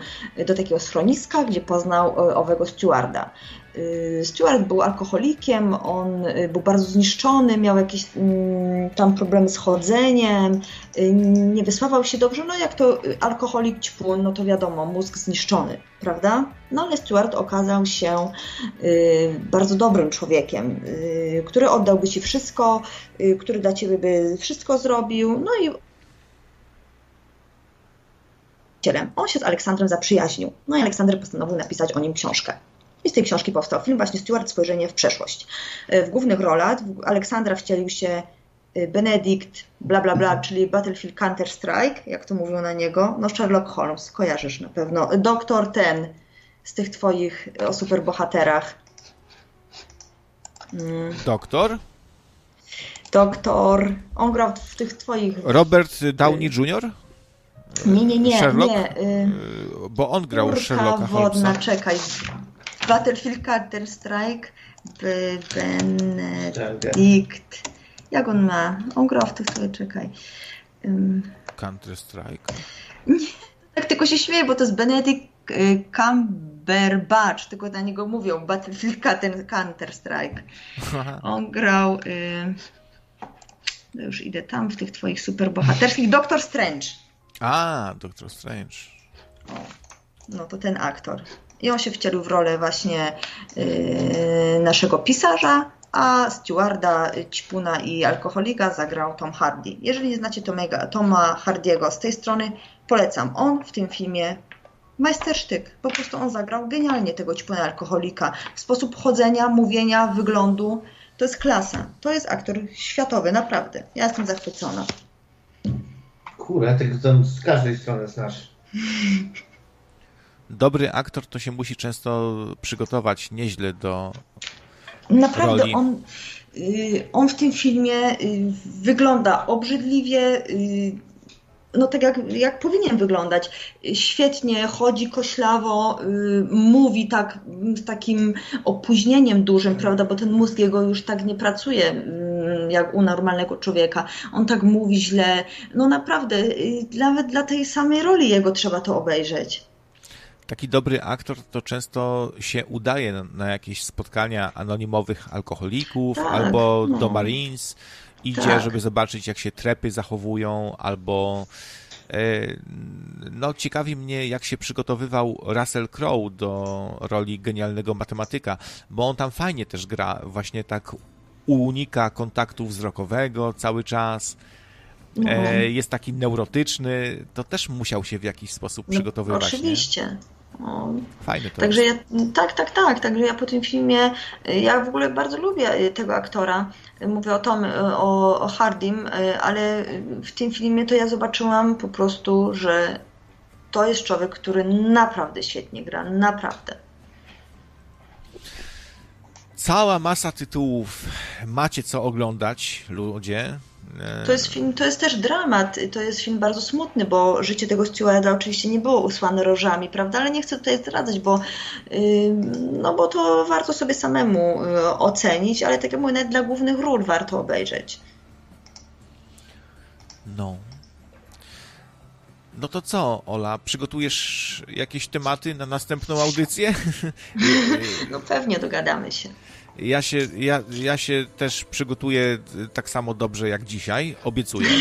do takiego schroniska, gdzie poznał e, owego stewarda. Y, Stuart był alkoholikiem, on y, był bardzo zniszczony, miał jakieś mm, tam problemy z chodzeniem, y, nie wysławał się dobrze. No jak to alkoholik ćpun, no to wiadomo, mózg zniszczony, prawda? No ale Stuart okazał się bardzo dobrym człowiekiem, który oddałby Ci wszystko, który dla Ciebie by wszystko zrobił. No i on się z Aleksandrem zaprzyjaźnił. No i Aleksander postanowił napisać o nim książkę. I z tej książki powstał film właśnie Stuart Spojrzenie w przeszłość. E, w głównych rolach Aleksandra wcielił się e, Benedict, bla bla bla, czyli Battlefield Counter-Strike, jak to mówią na niego. No Sherlock Holmes, kojarzysz na pewno. Doktor ten z tych twoich e, o superbohaterach. Mm. Doktor? Doktor. On grał w tych twoich... Robert Downey Jr.? Nie, nie, nie. Sherlock? nie. Bo on grał Kurka Sherlocka Holmesa. wodna, czekaj. Battlefield Counter-Strike, Benedict. Jak on ma? On grał w tych, czekaj. Um, Counter-Strike? Nie, tak tylko się śmieję, bo to jest Benedict y, Cumberbatch, tylko na niego mówią Battlefield Counter-Strike. On grał... Y, już idę tam w tych twoich superbohaterskich. Doctor Strange. A, Doctor Strange. No to ten aktor. I on się wcielił w rolę właśnie yy, naszego pisarza, a stewarda, ćpuna i alkoholika zagrał Tom Hardy. Jeżeli nie znacie Tomega, Toma Hardiego z tej strony, polecam. On w tym filmie majstersztyk. Po prostu on zagrał genialnie tego ćpuna alkoholika. Sposób chodzenia, mówienia, wyglądu. To jest klasa. To jest aktor światowy, naprawdę. Ja jestem zachwycona. Kurde, tak z każdej strony znasz. Dobry aktor to się musi często przygotować nieźle do Naprawdę, roli. On, y, on w tym filmie y, wygląda obrzydliwie, y, no tak jak, jak powinien wyglądać. Świetnie, chodzi koślawo, mówi tak z takim opóźnieniem dużym, prawda, bo ten mózg jego już tak nie pracuje jak u normalnego człowieka. On tak mówi źle. No naprawdę, nawet dla tej samej roli jego trzeba to obejrzeć taki dobry aktor to często się udaje na, na jakieś spotkania anonimowych alkoholików tak, albo no. do Marines, idzie, tak. żeby zobaczyć, jak się trepy zachowują, albo e, no, ciekawi mnie, jak się przygotowywał Russell Crowe do roli genialnego matematyka, bo on tam fajnie też gra, właśnie tak unika kontaktu wzrokowego cały czas. No. E, jest taki neurotyczny, to też musiał się w jakiś sposób no, przygotowywać. Oczywiście. Nie? No. Fajny to Także jest. ja, tak, tak, tak. Także ja po tym filmie, ja w ogóle bardzo lubię tego aktora. Mówię o Tom, o, o Hardim, ale w tym filmie to ja zobaczyłam po prostu, że to jest człowiek, który naprawdę świetnie gra, naprawdę. Cała masa tytułów macie co oglądać, ludzie. To jest film, to jest też dramat, to jest film bardzo smutny, bo życie tego Stewarda oczywiście nie było usłane rożami, prawda, ale nie chcę tutaj zdradzać, bo, no bo to warto sobie samemu y, ocenić, ale tak jak mówię, nawet dla głównych ról warto obejrzeć. No. No to co, Ola, przygotujesz jakieś tematy na następną audycję? No pewnie dogadamy się. Ja się, ja, ja się też przygotuję tak samo dobrze jak dzisiaj, obiecuję.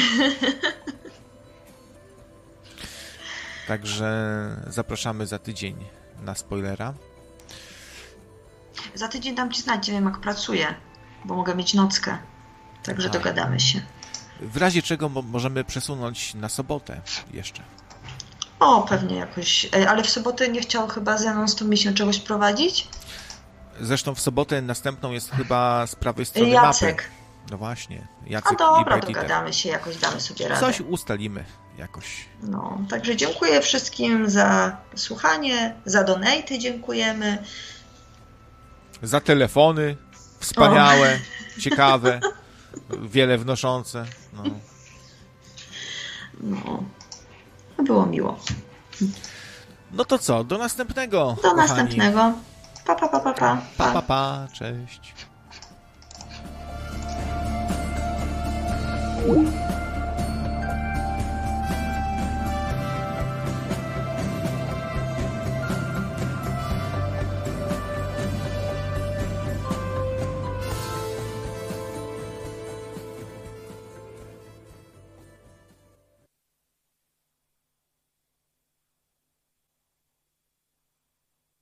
Także zapraszamy za tydzień na spoilera. Za tydzień dam Ci znać, nie wiem jak pracuję, bo mogę mieć nockę. Także tak. dogadamy się. W razie czego możemy przesunąć na sobotę jeszcze. O, pewnie jakoś. E, ale w sobotę nie chciał chyba ze mną z tą misją czegoś prowadzić? Zresztą w sobotę następną jest chyba z prawej strony Jacek. mapy. No właśnie, Jacek A dobra, i dogadamy się, jakoś damy sobie radę. Coś ustalimy jakoś. No, także dziękuję wszystkim za słuchanie, za donaty dziękujemy. Za telefony wspaniałe, o. ciekawe, wiele wnoszące. No. no, było miło. No to co, do następnego. Do kochani. następnego. Pa, pa, pa, pa, pa. Pa, pa, pa. Cześć.